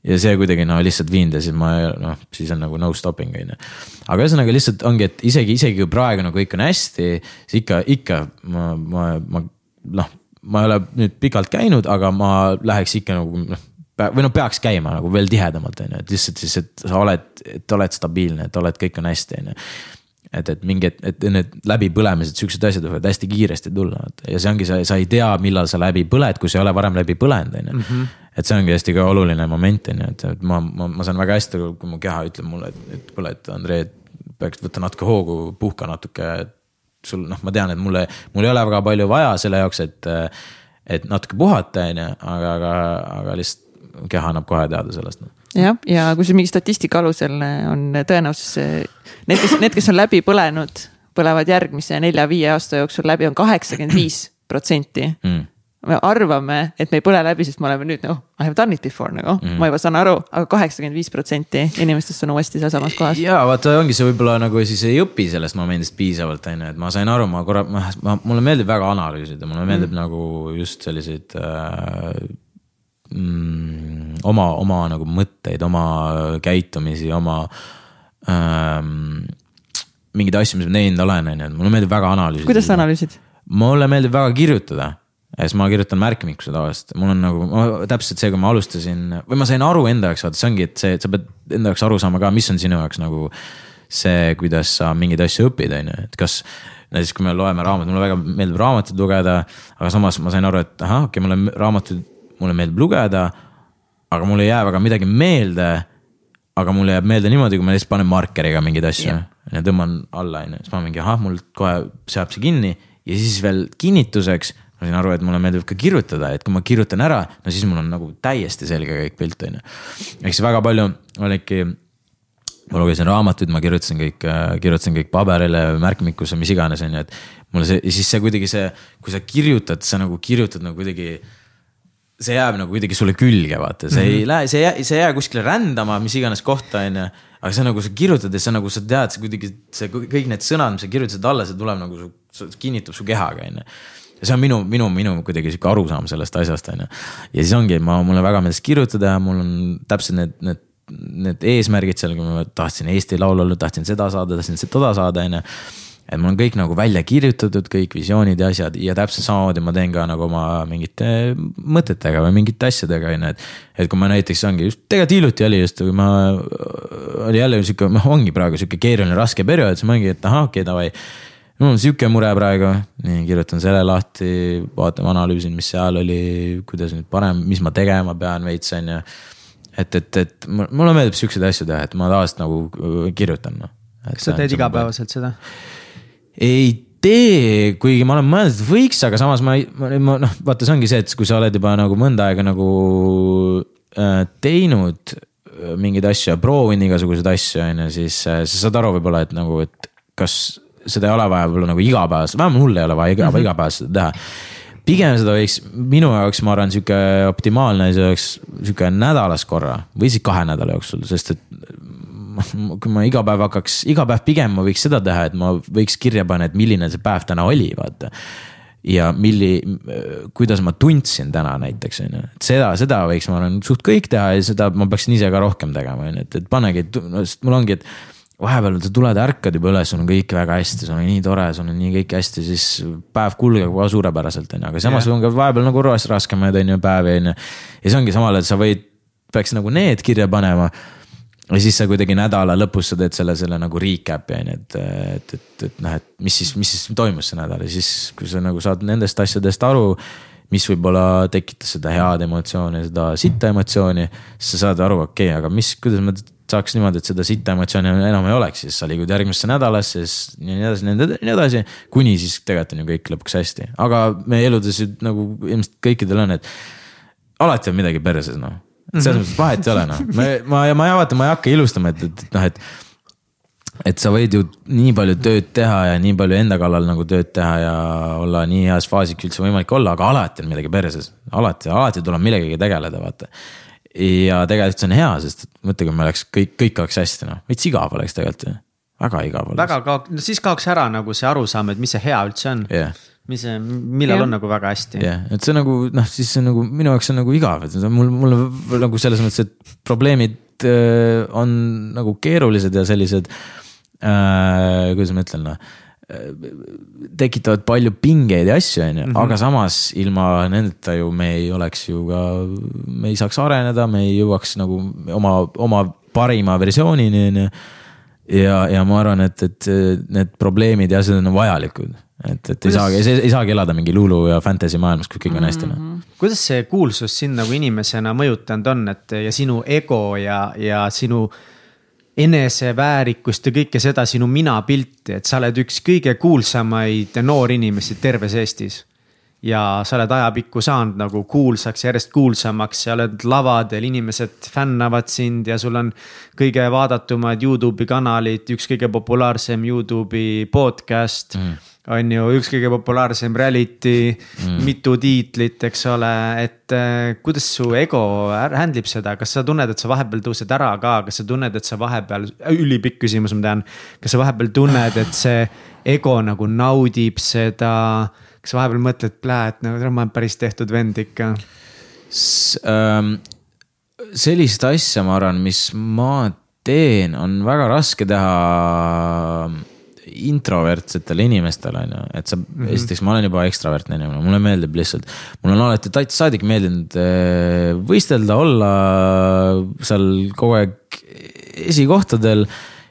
ja see kuidagi no lihtsalt viinud ja siis ma noh, siis on nagu no stopping on ju. aga ühesõnaga lihtsalt ongi, et isegi, isegi kui praegu nagu kõik on hästi, siis ikka, ikka ma, ma, ma noh, ma ei ole nüüd pikalt käinud, aga ma läheks ikka nagu noh või no peaks käima nagu veel tihedamalt, on ju, et lihtsalt siis, et sa oled, et oled stabiilne, et oled, kõik on hästi, on ju. et, et mingi, et, et need läbipõlemised, siuksed asjad võivad hästi kiiresti tulla, ja see ongi, sa, sa ei tea, millal sa läbi põled, kui sa ei ole varem läbi põlenud, on ju. Mhm. et see ongi hästi ka oluline moment, on ju, et, et ma, ma, ma saan väga hästi, kui mu keha ütleb mulle, et, et kuule, et Andrei, et peaks võtta natuke hoogu, puhka natuke. sul noh, ma tean, et mulle, mul ei ole väga palju vaja selle jaoks, et et natuke puhata, on ju, aga, aga, aga lihtsalt keha annab kohe teada sellest no.. jah, ja kui see mingi statistika alusel on tõenäosus, need, kes, need, kes on läbi põlenud, põlevad järgmise nelja-viie aasta jooksul läbi on kaheksakümmend viis protsenti mm me arvame, et me ei põle läbi, sest me oleme nüüd noh, I have done it before nagu mm., ma juba saan aru aga, aga kaheksakümmend viis protsenti inimestest on uuesti sealsamas kohas. ja vaata, ongi see võib-olla nagu siis ei õpi sellest momendist piisavalt, on ju, et ma sain aru, ma korra, ma, ma, mulle meeldib väga analüüsida, mulle meeldib mm. nagu just selliseid äh, mm, oma, oma nagu mõtteid, oma käitumisi, oma ähm, mingeid asju, mis ma teinud olen, on ju, et mulle meeldib väga analüüsida. kuidas sa analüüsid? mulle meeldib väga kirjutada ja siis ma kirjutan märkmikku tavaliselt, mul on nagu täpselt see, kui ma alustasin või ma sain aru enda jaoks, vaata see ongi, et see, sa pead enda jaoks aru saama ka, mis on sinu jaoks nagu. see, kuidas sa mingeid asju õpid, on ju, et kas näiteks kui me loeme raamatut, mulle väga meeldib raamatuid lugeda, aga samas ma sain aru, et ahah, okei okay,, mulle raamatuid mulle meeldib lugeda. aga mul ei jää väga midagi meelde. aga mulle jääb meelde niimoodi, kui ma lihtsalt panen markeriga mingeid asju yeah. ja tõmban alla, on ju, siis ma mingi ahah, mul kohe seab see kinni ja siis veel kinnituseks ma sain aru, et mulle meeldib ka kirjutada, et kui ma kirjutan ära, no siis mul on nagu täiesti selge kõik pilt, on ju. ehk siis väga palju olidki ma lugesin raamatuid, ma kirjutasin kõik, kirjutasin kõik paberile, märkmikusse, mis iganes, on ju, et. mulle see, siis see kuidagi see, kui sa kirjutad, sa nagu kirjutad nagu kuidagi. See jääb nagu kuidagi sulle külge, vaata, see mm -hmm. ei mhm. lähe, see ei see ei jää kuskile rändama, mis iganes kohta, on ju. aga see nagu sa kirjutad ja sa nagu sa tead, see kuidagi see kõik need sõnad, mis sa kirjutasid alla, see tuleb nagu su, kinnitab su kehaga, on ju ja see on minu, minu, minu kuidagi sihuke arusaam sellest asjast, on ju. ja siis ongi, ma, mulle väga meeldis kirjutada ja mul on täpselt need, need need eesmärgid seal, kui ma tahtsin Eesti Laulu, tahtsin seda saada, tahtsin seda saada, on ju. Et mul on kõik nagu välja kirjutatud, kõik visioonid ja asjad ja täpselt samamoodi ma teen ka nagu oma mingite mõtetega või mingite asjadega, on ju, et. et kui ma näiteks ongi just, tegelikult hiljuti oli just, kui ma, oli jälle sihuke, noh ongi praegu sihuke keeruline, raske periood, siis ma olingi, et ahah, okei okay,, davai mul on sihuke mure praegu, nii kirjutan selle lahti, vaatame, analüüsin, mis seal oli, kuidas nüüd parem, mis ma tegema pean veits, on ju et, et, et mulle meeldib siukseid asju teha, et ma tavaliselt nagu kirjutan noh. kas sa teed igapäevaselt seda? Ei tee, kuigi ma olen mõelnud, et võiks, aga samas ma, ma, noh, vaata, see ongi see, et kui sa oled juba nagu mõnda aega nagu äh, teinud äh, mingeid asju ja proovinud igasuguseid asju, on ju, siis äh, sa saad aru võib-olla, et nagu, et kas seda ei ole vaja võib-olla nagu igapäevaselt, vähemalt mul ei ole vaja iga, mm -hmm. igapäevaselt seda teha pigem seda võiks, minu jaoks, ma arvan, sihuke optimaalne, see oleks sihuke nädalas korra või siis kahe nädala jooksul, sest et. kui ma iga päev hakkaks, iga päev pigem ma võiks seda teha, et ma võiks kirja panna, et milline see päev täna oli, vaata ja milli, kuidas ma tundsin täna näiteks on ju, et seda, seda võiks, ma arvan, suht kõik teha ja seda ma peaksin ise ka rohkem tegema, on ju, et, et pannegi, sest mul ongi, et vahepeal sa tuled, ärkad juba üles, sul on kõik väga hästi, sul on nii tore, sul on nii kõik hästi, siis päev kulgeb juba suurepäraselt, on ju, aga samas yeah. on ka vahepeal nagu raskemaid, on ju, päevi, on ju. ja see ongi samal, et sa võid, peaks nagu need kirja panema. Ja siis sa kuidagi nädala lõpus sa teed selle, selle nagu recap'i on ju, et, et, et, et noh, et mis siis, mis siis toimus see nädal ja siis, kui sa nagu saad nendest asjadest aru mis võib-olla tekitas seda head emotsiooni, seda sitta emotsiooni. siis sa saad aru, okei okay,, aga mis, kuidas ma saaks niimoodi, et seda sitta emotsiooni enam ei oleks, siis sa liigud järgmisse nädalasse, siis nii edasi, nii edasi. kuni siis tegelikult on ju kõik lõpuks hästi, aga meie eludes nagu ilmselt kõikidel on, et alati on midagi perses noh. Selles mõttes vahet ei ole noh, me, ma, ma ei vaata, ma ei hakka ilustama, et, et, noh, et et sa võid ju nii palju tööd teha ja nii palju enda kallal nagu tööd teha ja olla nii heas faasis kui üldse võimalik olla, aga alati on midagi perses. alati, alati tuleb millegagi tegeleda, vaata. Ja tegelikult see on hea, sest mõtle, kui me oleks kõik, kõik oleks hästi noh, veits igav oleks tegelikult ju, väga igav oleks. väga kaob, no siis kaoks ära nagu see arusaam, et mis see hea üldse on. Yeah mis see, millal yeah. on nagu väga hästi. jah yeah., et see nagu noh, siis see nagu minu jaoks on nagu igav, et mul, mul nagu selles mõttes, et probleemid äh, on nagu keerulised ja sellised äh,. kuidas ma ütlen, noh tekitavad palju pingeid ja asju, on ju, mhm. aga samas ilma nendeta ju me ei oleks ju ka, me ei saaks areneda, me ei jõuaks nagu oma, oma parima versioonini, on ju. ja, ja ma arvan, et, et need probleemid ja asjad on vajalikud. Et, et Kuidas... ei saagi, ei saagi elada mingi lulu ja fantasy maailmas, kus kõik on hästi mm -hmm. kuidas see kuulsus sind nagu inimesena mõjutanud on, et ja sinu ego ja, ja sinu eneseväärikust ja kõike seda sinu minapilti, et sa oled üks kõige kuulsamaid noorinimesi terves Eestis. ja sa oled ajapikku saanud nagu kuulsaks, järjest kuulsamaks, sa oled lavadel, inimesed fännavad sind ja sul on kõige vaadatumad Youtube'i kanalid, üks kõige populaarsem Youtube'i podcast mm on ju üks kõige populaarsem reality mm., mitu tiitlit, eks ole, et äh, kuidas su ego handle ib seda, kas sa tunned, et sa vahepeal tõused ära ka, kas sa tunned, et sa vahepeal, ülipikk küsimus, ma tean. kas sa vahepeal tunned, et see ego nagu naudib seda, kas sa vahepeal mõtled, et nagu ma olen päris tehtud vend ikka? Ähm, sellist asja, ma arvan, mis ma teen, on väga raske teha introvertsetele inimestele on ju, et sa mm, -hmm. esiteks ma olen juba ekstravertne inimene, mulle meeldib lihtsalt. mul on alati täitsa saadik meeldinud eh, võistelda, olla seal kogu aeg esikohtadel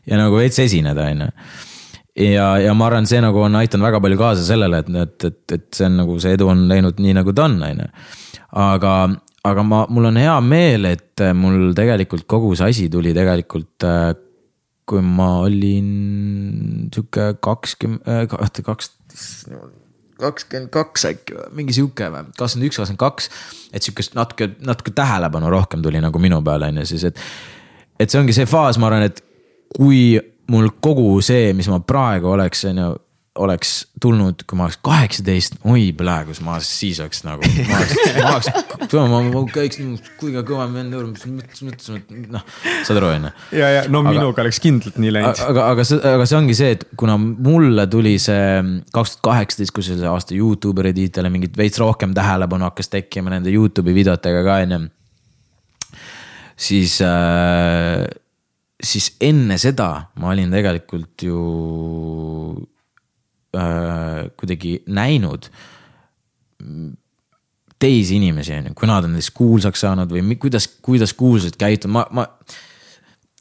ja nagu veits esineda, on ju ja, ja ma arvan, see nagu on aidanud väga palju kaasa sellele, et, et, et, et see on nagu see edu on läinud nii, nagu ta on, on ju. aga, aga ma, mul on hea meel, et mul tegelikult kogu see asi tuli tegelikult, kui ma olin sihuke kakskümmend, oota kaks, kakskümmend kaks äkki või, mingi sihuke või, kakskümmend üks, kakskümmend kaks. et sihukest natuke, natuke tähelepanu rohkem tuli nagu minu peale on ju siis, et. et see ongi see faas, ma arvan, et kui mul kogu see, mis ma praegu oleks, on ju oleks tulnud, kui ma oleks kaheksateist, oi praegu, ma siis oleks nagu, ma oleks, ma oleks, ma, ma käiks kuiga kõva vend, mõtlesin, mõtlesin, noh, saad aru, on ju. ja, ja no aga, minuga oleks kindlalt nii läinud. aga, aga see, aga see ongi see, et kuna mulle tuli see kaks tuhat kaheksateist, kui see aasta Youtube erititele mingit veits rohkem tähelepanu hakkas tekkima nende Youtube'i videotega ka, on ju. siis äh, siis enne seda ma olin tegelikult ju äh, kuidagi näinud teisi inimesi, on ju, kui nad on näiteks kuulsaks saanud või kuidas, kuidas kuulsad käituvad, ma, ma.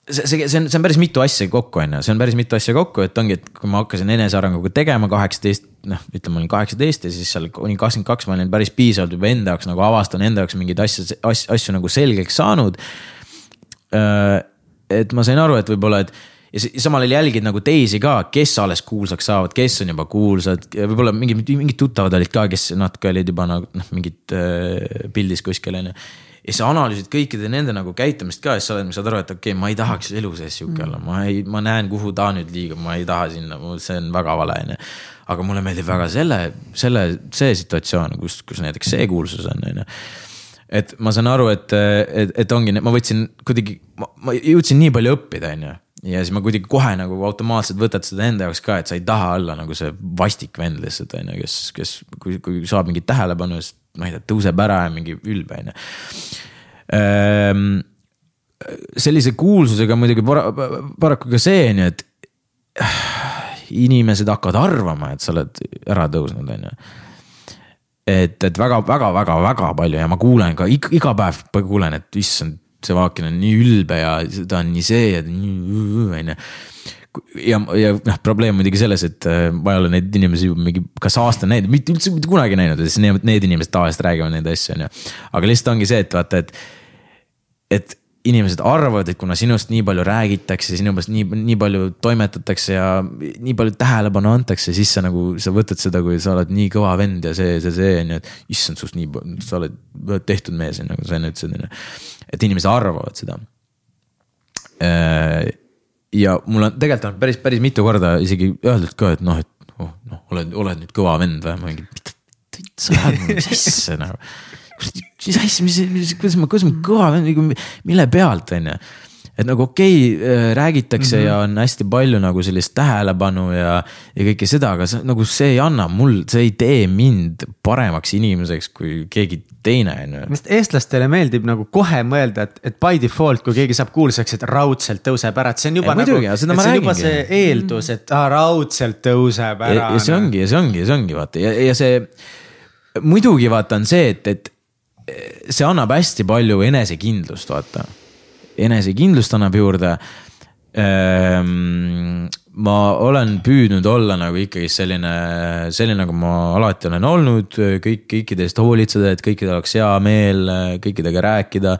see, see, see on, see on päris mitu asja kokku, on ju, see on päris mitu asja kokku, et ongi, et kui ma hakkasin enesearenguga tegema kaheksateist, noh, ütleme, olin kaheksateist ja siis seal kuni kakskümmend kaks ma olin päris piisavalt juba enda jaoks nagu avastanud enda jaoks mingeid asju, asju, asju nagu selgeks saanud. Äh, et ma sain aru, et võib-olla, et ja samal ajal jälgid nagu teisi ka, kes alles kuulsaks saavad, kes on juba kuulsad, võib-olla mingid, mingid tuttavad olid ka, kes natuke olid juba nagu noh, mingid äh, pildis kuskil on ju. ja sa analüüsid kõikide nende nagu käitumist ka ja siis sa oled, saad aru, et okei okay,, ma ei tahaks elu sees sihuke olla, ma ei, ma näen, kuhu ta nüüd liigub, ma ei taha sinna, see on väga vale, on ju. aga mulle meeldib väga selle, selle, see situatsioon, kus, kus näiteks see kuulsus on, on ju et ma saan aru, et, et, et ongi, ma võtsin kuidagi, ma jõudsin nii palju õppida, on ju ja siis ma kuidagi kohe nagu automaatselt võtad seda enda jaoks ka, et sa ei taha olla nagu see vastik vend lihtsalt on ju, kes, kes, kui, kui saab mingit tähelepanu, siis ma ei tea, tõuseb ära ja mingi ülbe on ju. Ehm, sellise kuulsusega muidugi para, paraku ka see on ju, et inimesed hakkavad arvama, et sa oled ära tõusnud, on ju et, et väga-väga-väga-väga palju ja ma kuulen ka iga, iga päev kuulen, et issand, see Vaakin on nii ülbe ja ta on nii see ja nii, on ju ja, ja noh, probleem muidugi selles, et äh, ma ei ole neid inimesi juba mingi kas aasta näinud, mitte üldse mitte kunagi näinud siis need, need inimesed tavaliselt räägivad neid asju, on ju. aga lihtsalt ongi see, et vaata, et, et inimesed arvavad, et kuna sinust nii palju räägitakse, sinust nii, nii palju toimetatakse ja nii palju tähelepanu antakse, siis sa nagu, sa võtad seda, kui sa oled nii kõva vend ja see, see, see on ju, et issand, sinust nii, sa oled tehtud mees, on ju, nagu sa enne ütlesid, on ju et inimesed arvavad seda. Äh, ja mul on tegelikult on päris, päris mitu korda isegi öeldud ka, et noh, et oh, noh, oled, oled nüüd kõva vend või, mingi, mis asja nagu. Mis asja, mis, mis, kuidas ma, kuidas ma kõva vend, nagu mille pealt, on ju et nagu okei okay,, äh, räägitakse mm -hmm. ja on hästi palju nagu sellist tähelepanu ja, ja kõike seda, aga see, nagu see ei anna mul, see ei tee mind paremaks inimeseks kui keegi teine, on ju. sest eestlastele meeldib nagu kohe mõelda, et, et by default, kui keegi saab kuulsaks, et raudselt tõuseb ära, et see on juba ei, nagu. see on juba see eeldus, et aa, raudselt tõuseb ära. ja see ongi ja see ongi see ongi vaata ja, ja see. muidugi vaata on see, et, et see annab hästi palju enesekindlust, vaata enesekindlust annab juurde ehm, ma olen püüdnud olla nagu ikkagi selline, selline, nagu ma alati olen olnud, kõik, kõikide eest hoolitseda, et kõikidel oleks hea meel, kõikidega rääkida.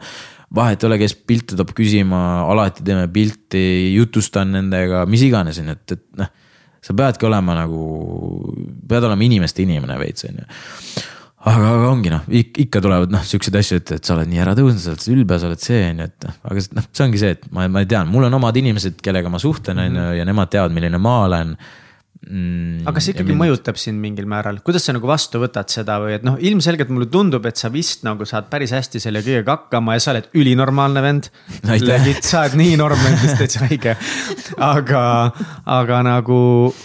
vahet ei ole, kes pilte toob küsima, alati teeme pilti, jutustan nendega, mis iganes, on ju, et, et noh. sa peadki olema nagu, pead olema inimeste inimene veits, on ju aga, aga ongi noh, ikka tulevad noh, siukseid asju, et, et sa oled nii ära tõusnud, sa oled ülbe, sa oled see on ju, et noh, aga noh, see ongi see, et ma, ma tean, mul on omad inimesed, kellega ma suhtlen, on ju, ja nemad teavad, milline ma olen mm,. aga see ikkagi mind... mõjutab sind mingil määral, kuidas sa nagu vastu võtad seda või et noh, ilmselgelt mulle tundub, et sa vist nagu saad päris hästi selle kõigega hakkama ja sa oled ülinormaalne vend. sa oled nii norm vend, vist täitsa õige. aga, aga nagu,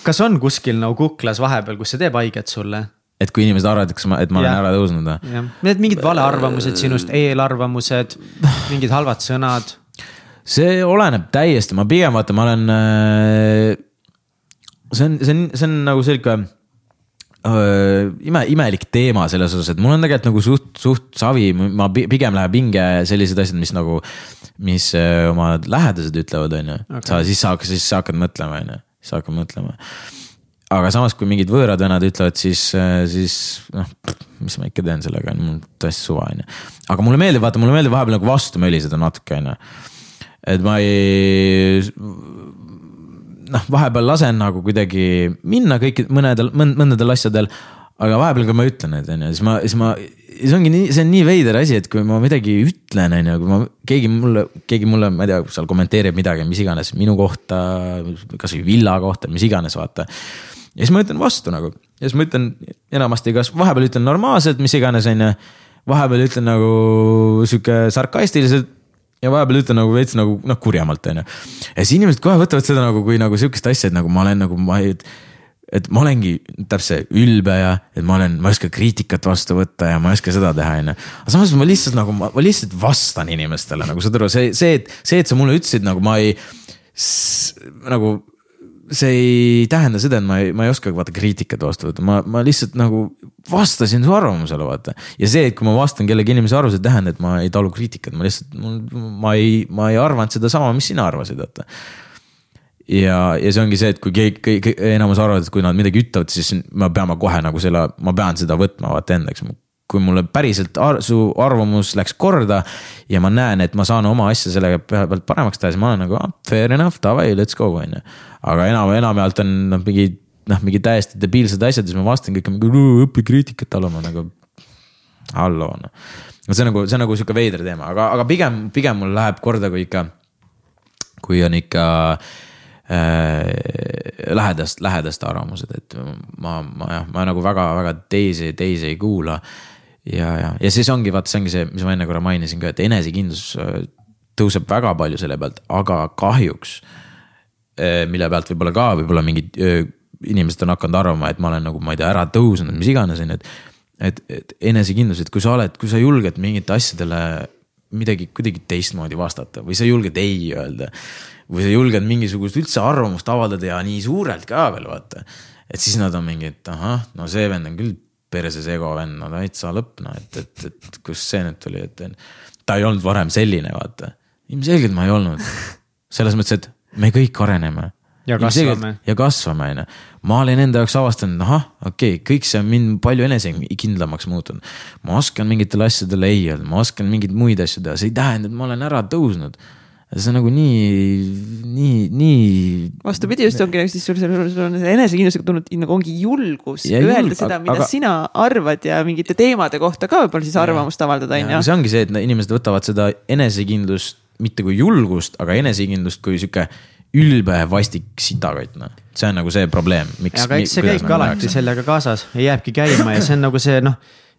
kas on kuskil nagu kuklas vahepeal, kus see teeb haiget sulle? Et kui inimesed arvavad, et kas ma, et ma ja. olen ära tõusnud või? Need mingid valearvamused sinust, eelarvamused, mingid halvad sõnad. see oleneb täiesti, ma pigem vaata, ma olen äh,. see on, see on, see on nagu sihuke äh, ime, imelik teema selles osas, et mul on tegelikult nagu suht, suht savi, ma pigem läheb hinge sellised asjad, mis nagu, mis äh, oma lähedased ütlevad, on ju. sa, siis sa, siis sa hakkad mõtlema, on ju, siis sa hakkad mõtlema aga samas, kui mingid võõrad vennad ütlevad, siis, siis noh, mis ma ikka teen sellega, mul täiesti suva on ju. aga mulle meeldib, vaata, mulle meeldib vahepeal nagu vastu möliseda natuke on ju. et ma ei, noh, vahepeal lasen nagu kuidagi minna kõiki mõnedel, mõndadel asjadel aga vahepeal, kui ma ütlen need on ju, siis ma, siis ma see ongi nii, see on nii veider asi, et kui ma midagi ütlen, on ju, kui ma, keegi mulle, keegi mulle, ma ei tea, seal kommenteerib midagi, mis iganes minu kohta, kasvõi villa kohta, mis iganes, vaata. Ja siis ma ütlen vastu nagu ja siis ma ütlen enamasti, kas vahepeal ütlen normaalselt, mis iganes, on ju. vahepeal ütlen nagu sihuke sarkastiliselt ja vahepeal ütlen nagu veits nagu noh, kurjamalt on ju. ja siis inimesed kohe võtavad seda nagu kui nagu sihukest asja, et nagu ma olen nagu ma ei et ma olengi täpselt ülbe ja, et ma olen, ma ei oska kriitikat vastu võtta ja ma ei oska seda teha, on ju. aga samas ma lihtsalt nagu, ma lihtsalt vastan inimestele nagu saad aru, see, see, et see, et sa mulle ütlesid nagu ma ei. nagu see ei tähenda seda, et ma ei, ma ei oska vaata kriitikat vastu võtta, ma, ma lihtsalt nagu vastasin su arvamusele, vaata. ja see, et kui ma vastan kellegi inimese arvamusele, ei tähenda, et ma ei talu kriitikat, ma lihtsalt, ma ei, ma ei arvanud sedasama, mis sina arvasid, vaata ja, ja see ongi see, et kui keegi, kõik, enamus arvavad, et kui nad midagi ütlevad, siis me peame kohe nagu selle, ma pean seda võtma vaata endaks. kui mulle päriselt ar su arvamus läks korda ja ma näen, et ma saan oma asja selle pealt paremaks teha, siis ma olen nagu ah, fair enough, davai, let's go, on ju. Aga enam, enamjaolt on noh, mingi noh, mingid täiesti debiilsed asjad, siis ma vastan kõik mingi õpi kriitikat taluma nagu. halloo noh, see on nagu, see on nagu sihuke veider teema, aga, aga pigem, pigem mul läheb korda, kui ikka, kui on ikka äh, äh, lähedast, lähedast arvamused, et ma, ma jah, ma nagu väga-väga teisi, teisi ei kuula. ja, ja, ja siis ongi, vaata, see ongi see, mis ma enne korra mainisin ka, et enesekindlus äh, tõuseb väga palju selle pealt, aga kahjuks. Äh, mille pealt võib-olla ka, võib-olla mingid inimesed on hakanud arvama, et ma olen nagu, ma ei tea, ära tõusnud, mis iganes, on ju, et. et, et enesekindlus, et kui sa oled, kui sa julged mingite asjadele midagi kuidagi teistmoodi vastata või sa julged ei öelda või sa julged mingisugust üldse arvamust avaldada ja nii suurelt ka veel vaata. et siis nad on mingi, et ahah, no see vend on küll perses ego vend, no täitsa lõpp, no et, et, et kust see nüüd tuli, et ta ei olnud varem selline, vaata. ilmselgelt ma ei olnud. selles mõttes, et me kõik areneme. ja kasvame. ja kasvame, on ju. ma olen enda jaoks avastanud, ahah, okei okay,, kõik see on mind palju enesekindlamaks muutunud. ma oskan mingitele asjadele ei öelda, ma oskan mingeid muid asju teha, see ei tähenda, et ma olen ära tõusnud see on nagu nii, nii, nii. vastupidi, just ongi siis sul, sul on see enesekindlusega tulnud nagu ongi julgus ja öelda julg, seda, mida aga... sina arvad ja mingite teemade kohta ka võib-olla siis arvamust avaldada, on ju. see ongi see, et inimesed võtavad seda enesekindlust mitte kui julgust, aga enesekindlust kui sihuke ülbe vastik sitakott, noh. see on nagu see probleem, miks. aga eks see käibki alati sellega kaasas ja jääbki käima ja see on nagu see noh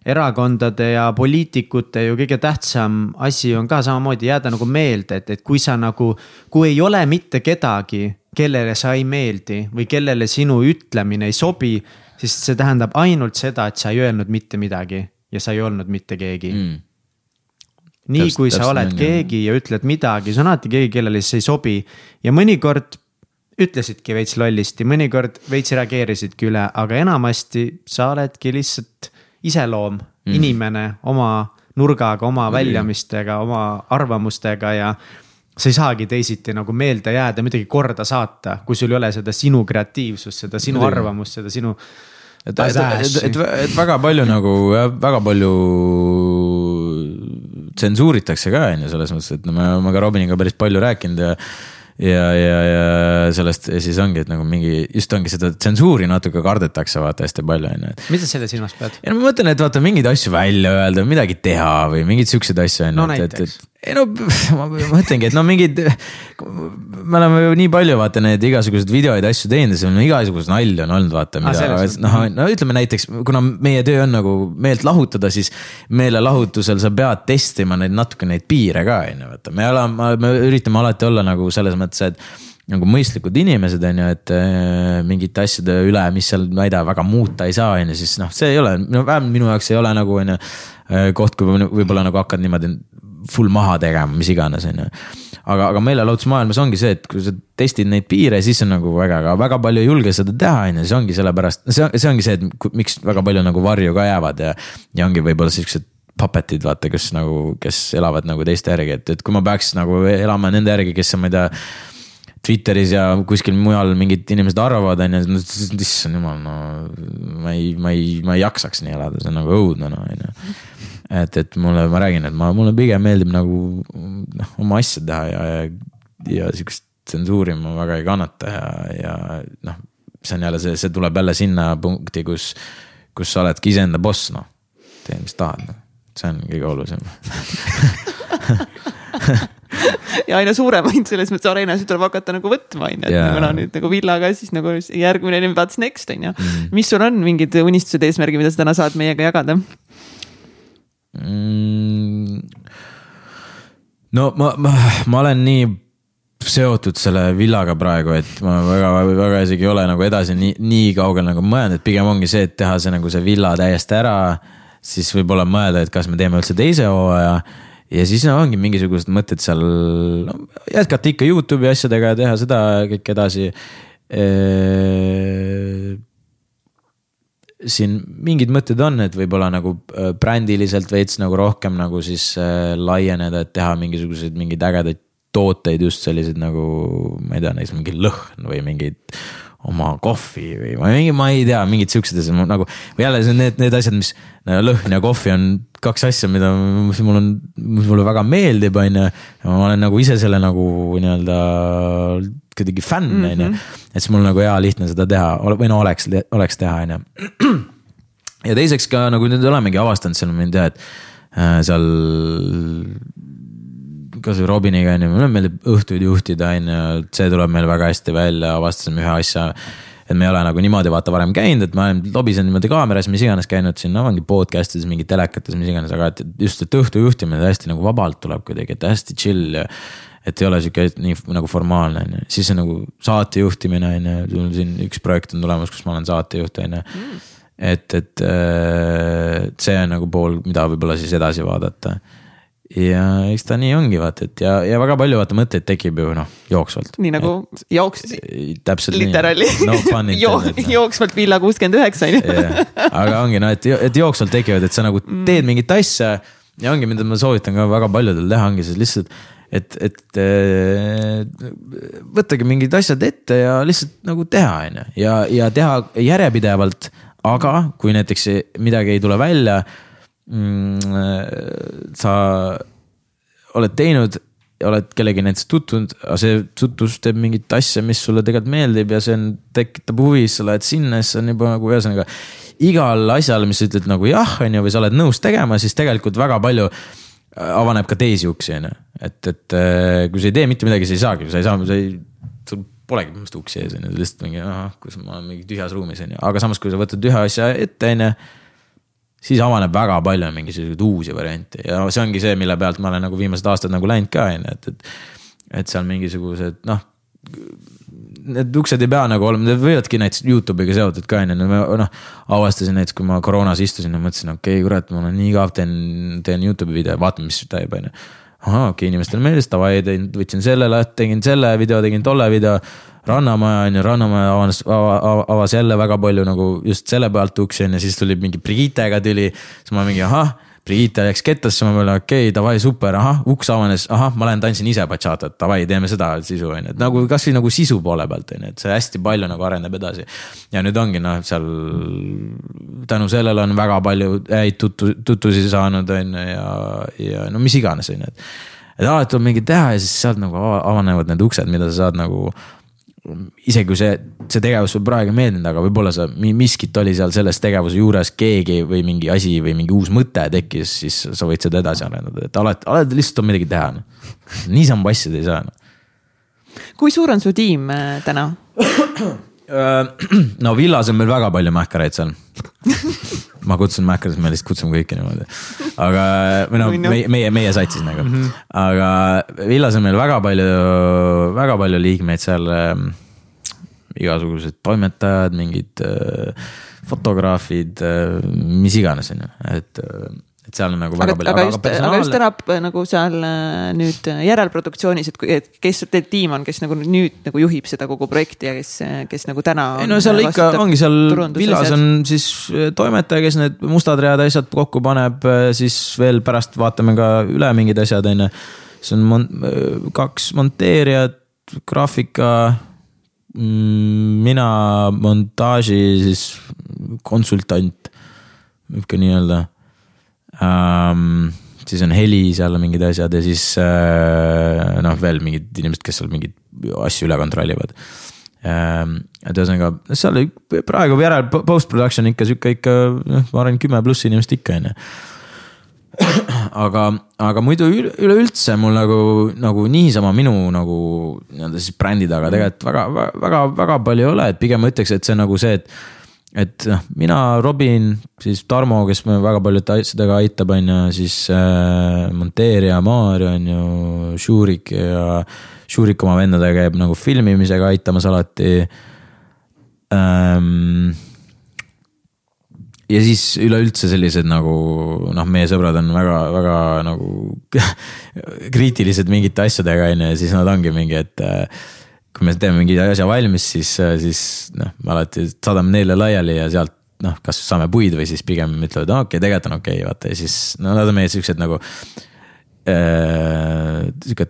erakondade ja poliitikute ju kõige tähtsam asi on ka samamoodi jääda nagu meelde, et, et kui sa nagu, kui ei ole mitte kedagi, kellele sa ei meeldi või kellele sinu ütlemine ei sobi, siis see tähendab ainult seda, et sa ei öelnud mitte midagi ja sa ei olnud mitte keegi mm. Nii kui sa oled keegi ja ütled midagi, see on alati keegi, kellele see ei sobi ja mõnikord ütlesidki veits lollisti, mõnikord veits reageerisidki üle, aga enamasti sa oledki lihtsalt iseloom mm., inimene oma nurgaga, oma väljamistega, oma arvamustega ja sa ei saagi teisiti nagu meelde jääda, midagi korda saata, kui sul ei ole seda sinu kreatiivsust, seda sinu arvamust, seda sinu. et, et, et, et, väga palju nagu väga palju tsensuuritakse ka on ju selles mõttes, et no me oleme ka Robiniga päris palju rääkinud ja ja, ja, ja sellest ja siis ongi, et nagu mingi, just ongi seda tsensuuri natuke kardetakse vaata hästi palju on ju. mida sa selle silmas pead? ja no ma mõtlen, et vaata mingeid asju välja öelda, midagi teha või mingeid siukseid asju on ju. no näiteks ei no ma mõtlengi, et no mingid, me oleme ju nii palju vaata neid igasuguseid videoid, asju teinud ja seal on igasuguseid nalju on olnud, vaata. noh, no ütleme näiteks, kuna meie töö on nagu meelt lahutada, siis meelelahutusel sa pead testima neid natuke neid piire ka, on ju, vaata, me oleme, me üritame alati olla nagu selles mõttes, et nagu mõistlikud inimesed, on ju, et äh, mingite asjade üle, mis seal, tea, väga muuta ei saa, on ju, siis noh, see ei ole, no vähemalt minu jaoks ei ole nagu on ju. Äh, koht, kui võib-olla nagu hakkad niimoodi full maha tegema, mis iganes, on ju. aga, aga meelelahutusmaailmas ongi see, et kui sa testid neid piire, siis on nagu väga, aga väga palju ei julge seda teha, on ju, see ongi sellepärast, see, see ongi see, et miks väga palju nagu varju ka jäävad ja. ja ongi võib-olla siuksed puppet'id, vaata, kes nagu, kes elavad nagu teiste järgi, et, et kui ma peaks nagu elama nende järgi, kes ma ei tea Twitteris ja kuskil mujal mingid inimesed arvavad, on ju, issand jumal, no ma ei, ma ei, ma ei jaksaks nii elada, see on nagu õudne, no on ju. Et, et mulle, ma räägin, et ma, mulle pigem meeldib nagu noh, oma asja teha ja, ja, ja sihukest tsensuuri ma väga ei kannata ja, ja noh, see on jälle see, see tuleb jälle sinna punkti, kus, kus sa oledki iseenda boss, noh. tee, mis tahad, noh, see on kõige olulisem ja aina suuremaid selles mõttes areenasid tuleb hakata nagu võtma, on ju, et Jaa. nagu noh, nüüd nagu villaga, siis nagu järgmine, what's next, on ju. Mhm. mis sul on mingid unistused, eesmärgid, mida sa täna saad meiega jagada? Mm,? no ma, ma, ma olen nii seotud selle villaga praegu, et ma väga, väga isegi ei ole nagu edasi nii, nii kaugel nagu mõelnud, et pigem ongi see, et teha see nagu see villa täiesti ära. siis võib-olla mõelda, et kas me teeme üldse teise hooaja ja siis no, ongi mingisugused mõtted seal no, jätkata ikka Youtube'i asjadega ja teha seda kõik edasi siin mingid mõtted on, et võib-olla nagu äh, brändiliselt veits nagu rohkem nagu siis äh, laieneda, et teha mingisuguseid mingeid ägedaid tooteid, just selliseid nagu, ma ei tea, näiteks mingi lõhn või mingid oma kohvi või ma mingi, ma ei tea, mingid siuksed asjad nagu. või jälle see on need, need asjad, mis lõhn ja kohvi on kaks asja, mida, mis mul on, mis mulle väga meeldib, on ju. ma olen nagu ise selle nagu nii-öelda kuidagi fänn, on ju. et siis mul nagu hea lihtne seda teha või no oleks, oleks teha, on ju. ja teiseks ka nagu nüüd olemegi avastanud seal, ma ei tea, et äh, seal kasvõi Robiniga on ju, mulle meeldib õhtuid juhtida, on ju, see tuleb meil väga hästi välja, avastasime ühe asja. et me ei ole nagu niimoodi vaata varem käinud, et ma olen lobisen niimoodi kaameras, mis iganes käinud siin, no ongi podcast ides, mingi telekates, mis iganes, aga et just, et õhtu juhtimine hästi nagu vabalt tuleb kuidagi, et hästi chill ja. et ei ole sihuke nii nagu formaalne on ju, siis on nagu saate juhtimine on ju, sul siin üks projekt on tulemas, kus ma olen saatejuht on ju et, et äh, see on nagu pool, mida võib-olla siis edasi vaadata ja eks ta nii ongi, vaata, et ja, ja väga palju vaata mõtteid tekib ju noh, jooksvalt. nii nagu jooks, täpselt literaali nii no, jo, jooksvalt villa kuuskümmend üheksa on ju. aga ongi noh, et, et jooksvalt tekivad, et sa nagu teed mingit asja ja ongi, mida ma soovitan ka väga paljudel teha, ongi siis lihtsalt et, et äh, võttage mingid asjad ette ja lihtsalt nagu teha, on ju, ja, ja teha järjepidevalt. aga kui näiteks midagi ei tule välja mm,. Sa oled teinud oled kellegi näiteks tutvunud, aga see tutvus teeb mingit asja, mis sulle tegelikult meeldib ja see on, tekitab huvi, siis sa lähed sinna, siis on juba nagu ühesõnaga. igal asjal, mis sa ütled nagu jah, on ju, või sa oled nõus tegema, siis tegelikult väga palju avaneb ka teisi uksi, on ju. et, et kui sa ei tee mitte midagi, sa ei saagi, sa ei saa, sa ei, sul polegi põhimõtteliselt uksi ees, on ju, lihtsalt mingi, ahah, kus ma olen mingi tühjas ruumis, on ju, aga samas, kui sa võtad ühe asja ette, on ju siis avaneb väga palju mingisuguseid uusi variante ja see ongi see, mille pealt ma olen nagu viimased aastad nagu läinud ka on ju, et, et. et seal mingisugused noh. Need uksed ei pea nagu olema, need võivadki näiteks Youtube'iga seotud ka on ju, noh. avastasin näiteks, kui ma koroonas istusin ja mõtlesin, okei okay,, kurat, mul on nii igav, teen, teen Youtube'i video, vaatame, mis teeb, on ju. Ahah, okei okay,, inimestele meeldis, davai, võtsin selle tegin selle video, tegin tolle video Rannamaja on ju, Rannamaja avas, avas jälle väga palju nagu just selle pealt uksi on ju, siis tuli mingi Brigittega tuli. siis ma mingi ahah, Brigitte läks kettasse, ma mõtlen okei okay,, davai, super, ahah, uks avanes, ahah, ma lähen tantsin ise bachatat, davai, teeme seda sisu on ju, et nagu kasvõi nagu sisu poole pealt on ju, et see hästi palju nagu areneb edasi. ja nüüd ongi noh, seal tänu sellele on väga palju häid tuttu, tutvusi saanud on ju ja, ja no mis iganes on ju, et. et alati tuleb mingi teha ja siis sealt nagu avanevad need uksed, mida sa saad nagu isegi kui see, see tegevus sulle praegu ei meeldinud, aga võib-olla sa, miskit oli seal selles tegevuse juures, keegi või mingi asi või mingi uus mõte tekkis, siis sa võid seda edasi arendada, et alati, alati lihtsalt on midagi teha no.. niisama passida ei saa no.. kui suur on su tiim äh, täna? no villas on meil väga palju mähkareid seal ma kutsun mähkradest, me lihtsalt kutsume kõiki niimoodi. aga, või noh, meie, meie, meie satsis nagu mm. -hmm. aga villas on meil väga palju, väga palju liikmeid seal äh,. igasugused toimetajad, mingid äh, fotograafid äh,, mis iganes, on ju, et äh, et seal on nagu väga aga, palju. aga just, aga just täna nagu seal äh, nüüd järelproduktsioonis, et, et kes teil tiim on, kes nagu nüüd nagu juhib seda kogu projekti ja kes, kes nagu täna. ei no seal ikka ongi seal villas on siis äh, toimetaja, kes need mustad read asjad kokku paneb, siis veel pärast vaatame ka üle mingid asjad, on ju. siis on mon kaks monteerijat graafika mm, mina montaaži siis konsultant, võib ka nii öelda um, siis on heli, seal mingid asjad ja siis äh, noh, veel mingid inimesed, kes seal mingeid asju üle kontrollivad. Ähm, et ühesõnaga, seal praegu järel post-production ikka sihuke ikka, noh, ma arvan, kümme pluss inimest ikka on ju aga, aga muidu üleüldse mul nagu, nagu niisama minu nagu nii-öelda siis brändi taga tegelikult väga, väga, väga palju ei ole, et pigem ma ütleks, et see on nagu see, et et noh, mina, Robin, siis Tarmo, kes me väga paljude asjadega aitab, on ju, siis äh, monteerija Maarja on ju, Šurik ja Šurik oma vendadega käib nagu filmimisega aitamas alati ähm,. ja siis üleüldse sellised nagu noh, meie sõbrad on väga-väga nagu kriitilised mingite asjadega on ju, ja siis nad ongi mingi, et äh, kui me teeme mingi asja valmis, siis, siis noh, me alati saadame neile laiali ja sealt noh, kas saame puid või siis pigem ütlevad, okei okay,, tegelikult on okei okay,, vaata ja siis no nad on meie siuksed nagu äh,. sihuke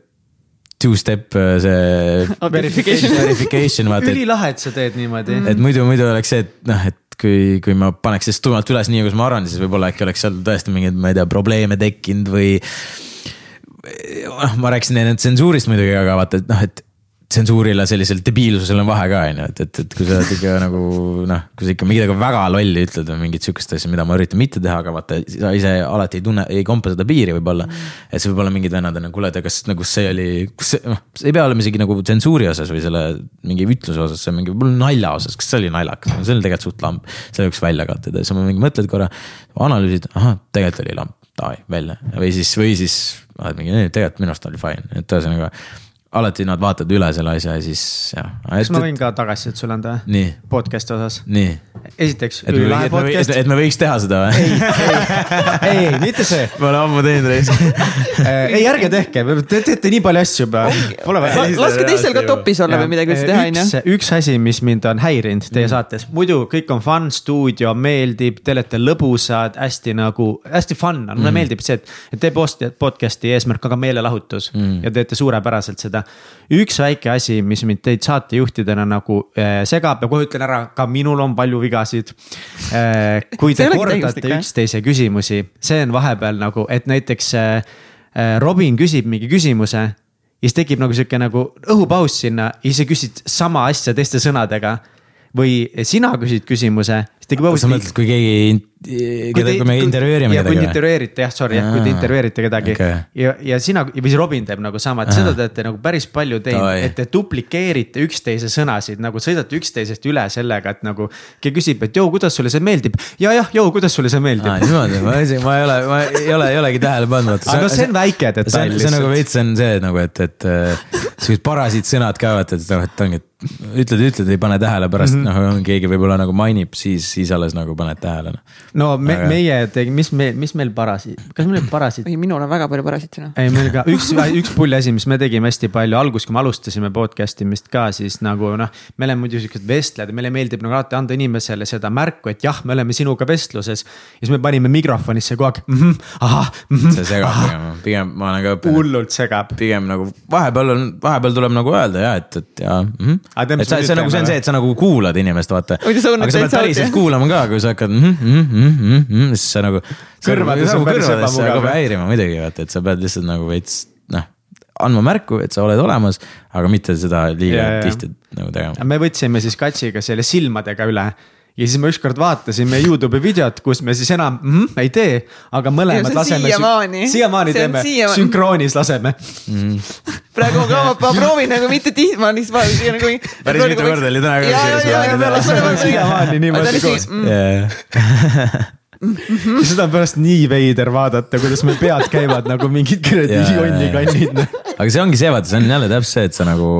two-step äh, see Verification. verification vaata. ülilahe, et sa teed niimoodi. et muidu, muidu oleks see, et noh, et kui, kui ma paneks sellest tuimalt üles nii, kuidas ma arvan, siis võib-olla äkki oleks seal tõesti mingeid, ma ei tea, probleeme tekkinud või. noh, ma rääkisin enne tsensuurist muidugi, aga vaata, et noh, et tsensuurile sellisel debiilsusel on vahe ka on ju, et, et, et kui sa oled ikka nagu noh, kui sa ikka midagi väga lolli ütled või mingit sihukest asja, mida ma üritan mitte teha, aga vaata, sa ise alati ei tunne, ei kompa seda piiri võib-olla mm.. et see võib olla mingid vennad on nagu, kuule, kas nagu see oli, kas see, noh, see ei pea olema isegi nagu tsensuuri osas või selle mingi ütluse osas, see on mingi võib-olla nalja osas, kas see oli naljakas, see oli tegelikult suht lamp. selle võiks välja katida ja siis ma mingi mõtled korra, analüüsid, ahah, tegelikult oli lamp, davai, välja või siis, või siis mingi, tegelikult minu arust oli fine, et ühesõnaga alati nad vaatavad üle selle asja ja siis jah. kas ma võin ka tagasisidet sulle anda? podcast'i osas. nii. esiteks, ülilahe podcast. et me võiks teha seda või? ei, ei, ei, mitte see. ma olen ammu teinud reis ei, ärge tehke, te teete nii palju asju juba. Laske teistel ka topis olla või midagi üldse teha, on ju. üks asi, mis mind on häirinud teie mm. saates, muidu kõik on fun, stuudio meeldib, te olete lõbusad, hästi nagu, hästi fun on, mulle mm. meeldib see, et, et teie podcast'i eesmärk on ka meelelahutus mm. ja teete suurepäraselt seda seda. üks väike asi, mis mind teid saatejuhtidena nagu äh, segab ja kohe ütlen ära, ka minul on palju vigasid äh,. kui te kordate üksteise küsimusi, see on vahepeal nagu, et näiteks äh, Robin küsib mingi küsimuse ja siis tekib nagu sihuke nagu õhupaus sinna ja siis sa küsid sama asja teiste sõnadega. või sina küsid küsimuse, siis tekib õhus. sa mõtled, kui keegi keda, kui me intervjueerime kedagi kui intervjueerite jah, sorry, kui te intervjueerite kedagi okay. ja, ja sina või siis Robin teeb nagu sama, et seda teete nagu päris palju teinud, et te duplikeerite üksteise sõnasid nagu sõidate üksteisest üle sellega, et nagu. keegi küsib, et joo, kuidas sulle see meeldib ja jah, joo, kuidas sulle see meeldib. niimoodi, ma isegi, ma ei ole, ma ei ole, ei olegi tähele pannud. aga see on väike detail lihtsalt. see on nagu veits on see nagu, et, et äh, siuksed parasiitsõnad ka vaata, et noh, et ongi, et ütled, ütled, ei pane tähele, pärast mm -hmm. noh, keegi võib-olla nagu mainib, siis, siis alles nagu paned tähele noh no me, aga... meie tegime, mis meil, mis meil parasiit, kas meil oli parasiit? ei, minul on väga palju parasiite noh. ei, meil ka üks, üks pull asi, mis me tegime hästi palju alguses, kui me alustasime podcast imist ka, siis nagu noh. me oleme muidu siuksed vestlejad ja meile meeldib nagu alati anda inimesele seda märku, et jah, me oleme sinuga vestluses. ja siis me panime mikrofonisse kogu aeg mm, -hmm, ahah mm. -hmm, see segab aha. pigem, pigem ma olen ka õppinud. hullult segab. pigem nagu vahepeal on, vahepeal tuleb nagu öelda ja et, et ja mm. -hmm. et see, see nagu, see on see, et sa nagu kuulad inimest, vaata. aga sa pead päriselt kuulama ka, kui sa hakkad mm. -hmm, mm -hmm, mm -hmm, siis sa nagu. kõrvades on päris ebamugav. hakkab häirima muidugi vaata, et sa pead lihtsalt nagu veits noh andma märku, et sa oled olemas, aga mitte seda liiga tihti nagu tegema. me võtsime siis Katsiga selle silmadega üle ja siis me ükskord vaatasime Youtube'i videot, kus me siis enam mm, -hmm, ei tee, aga mõlemad laseme. siiamaani, siiamaani teeme, sünkroonis laseme mm.. praegu ka ma, ma proovin nagu mitte tihti, ma lihtsalt vaatasin nagu. päris mitu korda oli täna ka. siiamaani niimoodi koos ja seda on pärast nii veider vaadata, kuidas meil pead käivad nagu mingid kuradi jonni-kannid. aga see ongi see, vaata, see on jälle täpselt see, et sa nagu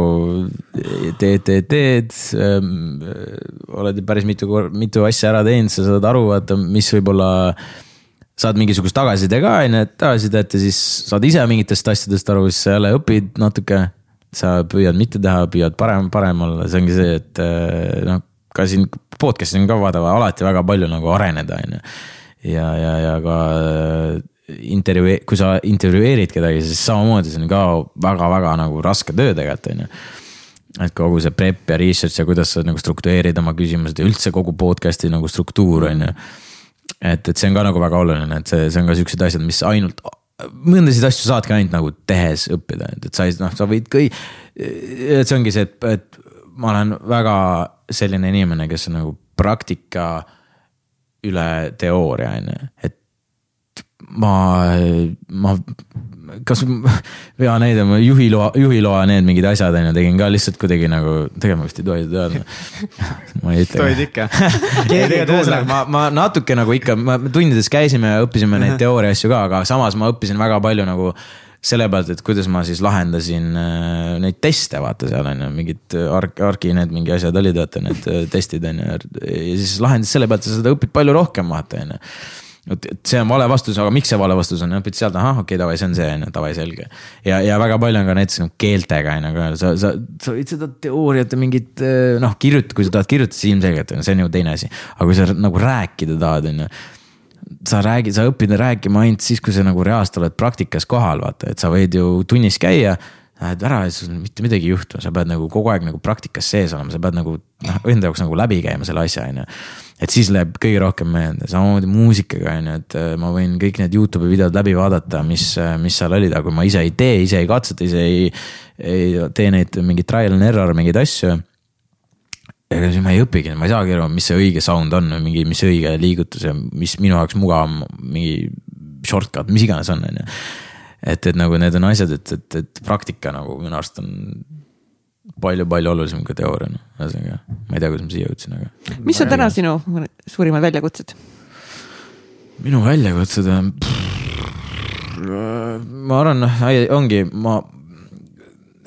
teed, teed, teed ähm,. oled päris mitu, mitu asja ära teinud, sa saad aru, vaata, mis võib-olla saad mingisugust tagasiside ka, on ju, et tagasisidet ja siis saad ise mingitest asjadest aru, siis sa jälle õpid natuke. sa püüad mitte teha, püüad parem, parem olla, see ongi see, et äh, noh, ka siin podcast'is on ka vaata alati väga palju nagu areneda, on ju. ja, ja, ja ka äh, intervjuu, kui sa intervjueerid kedagi, siis samamoodi see on ka väga-väga nagu raske töö tegelikult, on ju et kogu see prep ja research ja kuidas sa nagu struktureerid oma küsimused ja üldse kogu podcast'i nagu struktuur on ju. et, et see on ka nagu väga oluline, et see, see on ka siuksed asjad, mis ainult, mõndasid asju saadki ainult nagu tehes õppida, et, sa ei, noh, sa võid kõi-. et see ongi see, et, et ma olen väga selline inimene, kes on nagu praktika üle teooria on ju, et ma, ma kas hea näide, ma juhiloa, juhiloa need mingid asjad on ju, tegin ka lihtsalt kuidagi nagu, tegema vist ei tohi teada. ma ei ütle. tohid ikka ma, ma natuke nagu ikka, ma tundides käisime ja õppisime neid teooria asju ka, aga samas ma õppisin väga palju nagu selle pealt, et kuidas ma siis lahendasin äh, neid teste, vaata seal on ju, mingid ark, arki need mingi asjad olid, vaata need äh, testid on ju. ja siis lahendasid selle pealt, sa seda õpid palju rohkem, vaata on ju et, see on vale vastus, aga miks see vale vastus on, õpid sealt, ahah, okei okay,, davai, see on see, on ju, davai, selge. ja, ja väga palju on ka näiteks nagu keeltega on ju ka, sa, sa, sa võid seda teooriat ja mingit noh, kirjutada, kui sa tahad kirjutada, siis ilmselgelt on see on ju teine asi. aga kui sa nagu rääkida tahad, on ju sa räägid, sa õpid rääkima ainult siis, kui sa nagu reaalselt oled praktikas kohal, vaata, et sa võid ju tunnis käia lähed ära ja sul mitte midagi ei juhtu, sa pead nagu kogu aeg nagu praktikas sees olema, sa pead nagu noh, enda jaoks nagu läbi käima selle asja, on ju et siis läheb kõige rohkem meelde, samamoodi muusikaga on ju, et äh, ma võin kõik need Youtube'i videod läbi vaadata, mis, äh, mis seal olid, aga kui ma ise ei tee, ise ei katseta, ise ei, ei tee neid mingeid trial and error mingeid asju. Ega siis ma ei õpigi, ma ei saagi aru, mis see õige sound on või mingi, mis õige liigutus ja mis minu jaoks mugavam, mingi shortcut, mis iganes on, on ju. et, et nagu need on asjad, et, et, et praktika nagu minu arust on palju-palju olulisem kui teooria, noh, ühesõnaga ma ei tea, kuidas ma siia jõudsin, aga. mis on täna sinu suurimad väljakutsed? minu väljakutsed on, ma arvan, noh, ongi, ma,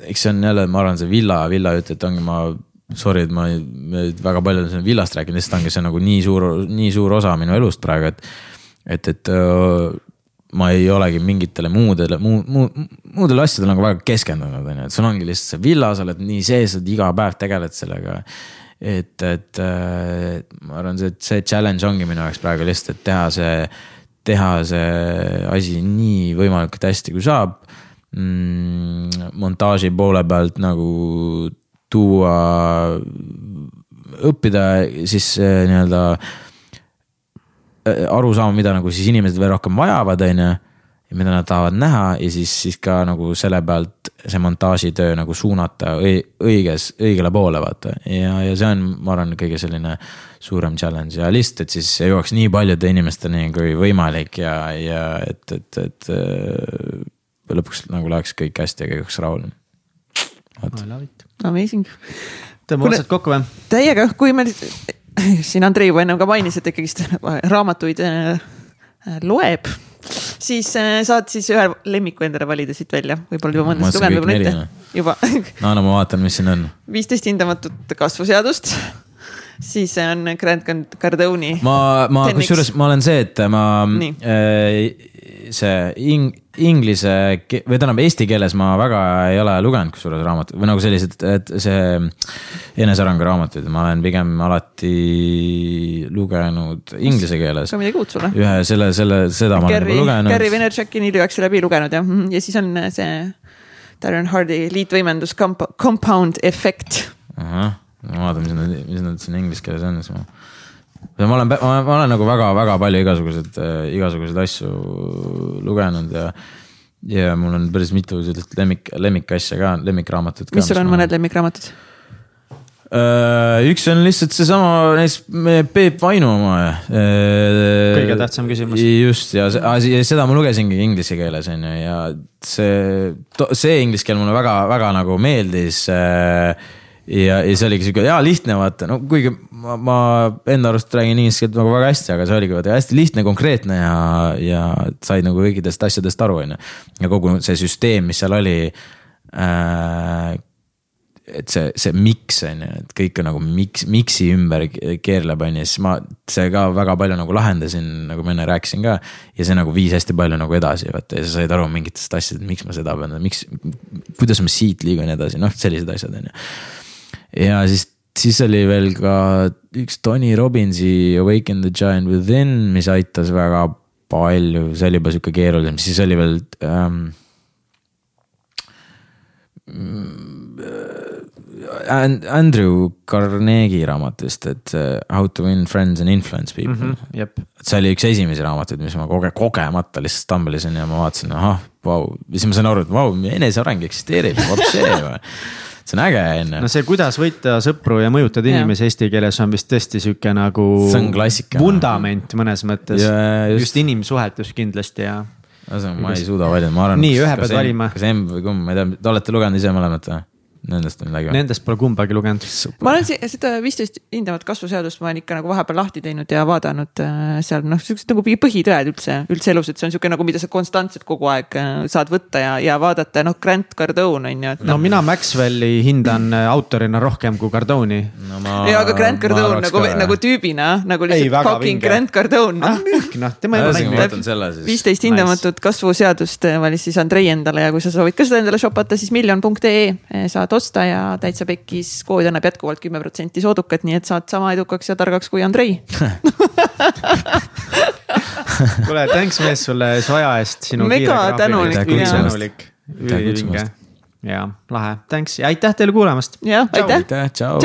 eks see on jälle, ma arvan, see villa, villa jutt, et ongi, ma sorry, et ma väga palju olen villast rääkinud, lihtsalt ongi see nagu nii suur, nii suur osa minu elust praegu, et. et, et ma ei olegi mingitele muudele, muu, muu, muudele asjadele nagu väga keskendunud, on ju, et sul ongi lihtsalt see villa, sa oled nii sees, et iga päev tegeled sellega. et, et äh, ma arvan, see, see challenge ongi minu jaoks praegu lihtsalt, et teha see, teha see asi nii võimalikult hästi, kui saab mm,. montaaži poole pealt nagu tuua, õppida siis äh, nii-öelda Äh, aru saama, mida nagu siis inimesed veel rohkem vajavad, on ju. ja mida nad tahavad näha ja siis, siis ka nagu selle pealt see montaažitöö nagu suunata õiges, õigele poole, vaata. ja, ja see on, ma arvan, kõige selline suurem challenge ja lihtsalt, et siis jõuaks nii paljude inimesteni kui võimalik ja, ja et, et, et äh, lõpuks nagu läheks kõik hästi ja kõik oleks rahul. Amazing. tõmbame otsad kokku või? täiega, kui me siin Andrei juba ennem ka mainis, et ikkagist raamatuid äh, loeb, siis äh, saad siis ühe lemmiku endale valida siit välja, võib-olla juba mõndasid lugenud, võib-olla mitte. juba. no no ma vaatan, mis siin on. viisteist hindamatut kasvuseadust siis on Grant Cardone'i. ma, ma kusjuures ma olen see, et ma äh, see ing-, inglise või tähendab eesti keeles ma väga ei ole lugenud kusjuures raamatut või nagu sellised, et see enesearengu raamatuid, ma olen pigem alati lugenud inglise keeles. see on midagi uut sulle. ühe selle, selle, seda ma Gary, olen nagu lugenud. Gary Vaynerchuki neli üheksa läbi lugenud jah, mhm. ja siis on see Darren Hardy liitvõimendus comp compound effect. ahah, ma vaatan, mis nad, mis nad siin inglise keeles on, siis ma ma olen, ma olen nagu väga-väga palju igasuguseid, igasuguseid asju lugenud ja. ja mul on päris mitu sellist lemmik, lemmikasja ka, lemmikraamatut ka. mis sul on mõned lemmikraamatud? Äh, üks on lihtsalt seesama näiteks Peep Vainu oma. Äh, kõige tähtsam küsimus. just ja seda ma lugesingi inglise keeles on ju ja see, see inglise keel mulle väga-väga nagu meeldis äh, ja, ja see oligi sihuke hea lihtne vaata, no kuigi ma, ma enda arust räägin inglise keelt nagu väga hästi, aga see oligi vaata hästi lihtne, konkreetne ja, ja said nagu kõikidest asjadest aru, on ju. ja kogu see süsteem, mis seal oli äh, et see, see miks on ju, et kõik on nagu miks, miksi ümber keerleb, on ju, siis ma, see ka väga palju nagu lahendasin, nagu ma enne rääkisin ka. ja see nagu viis hästi palju nagu edasi, vaata ja sa said aru mingitest asjadest, miks ma seda pean, miks, kuidas ma siit liigun edasi, noh, sellised asjad, on ju ja siis, siis oli veel ka üks Tony Robbinsi Awaken the Giant Within, mis aitas väga palju, see oli juba sihuke keerulisem, siis oli veel ähm,. And- Andrew Carnegie raamatust, et uh, How to win friends and influence people mm. -hmm. jep, see oli üks esimesi raamatuid, mis ma koge-, kogemata lihtsalt stambelisin ja ma vaatasin, ahah, vau, siis ma sain aru, et vau, eneseareng eksisteerib, see on äge, on no ju. see, kuidas võita sõpru ja mõjutada inimesi eesti keeles on vist tõesti sihuke nagu. See on klassika. vundament mõnes mõttes Ja just. just inimsuhetes kindlasti ja ühesõnaga, ma ei suuda valida, ma arvan. Nii, ühe pead valima. kas M või kumb, ma ei tea, te olete lugenud ise mõlemat või? Nendest on midagi või? nendest pole kumbagi lugenud. ma olen seda viisteist hindavat kasvuseadust, ma olen ikka nagu vahepeal lahti teinud ja vaadanud äh, seal noh, siuksed nagu põhitõed üldse, üldse elus, et see on sihuke nagu, mida sa konstantselt kogu aeg äh, saad võtta ja, ja vaadata, noh, Grant Cardone on ju, et no noh. mina Maxwelli hindan äh, autorina rohkem kui Cardone'i. no ma. ja aga Grant Cardone nagu, nagu tüübina nagu Ei, lihtsalt fucking vinge. Grant Cardone, noh. noh, tema ei ole viisteist hindamatut kasvuseadust äh, valis siis Andrei endale ja kui sa soovid ka seda endale shopata, siis miljon.ee saad osta ja täitsa pekkis kood annab jätkuvalt kümme protsenti soodukat, nii et saad sama edukaks ja targaks kui Andrei. kuule, thanks mees sulle su aja eest, sinu Mega kiire Aitäh ülivinge ja lahe, thanks ja aitäh teile kuulamast. jah, aitäh, aitäh, tšau.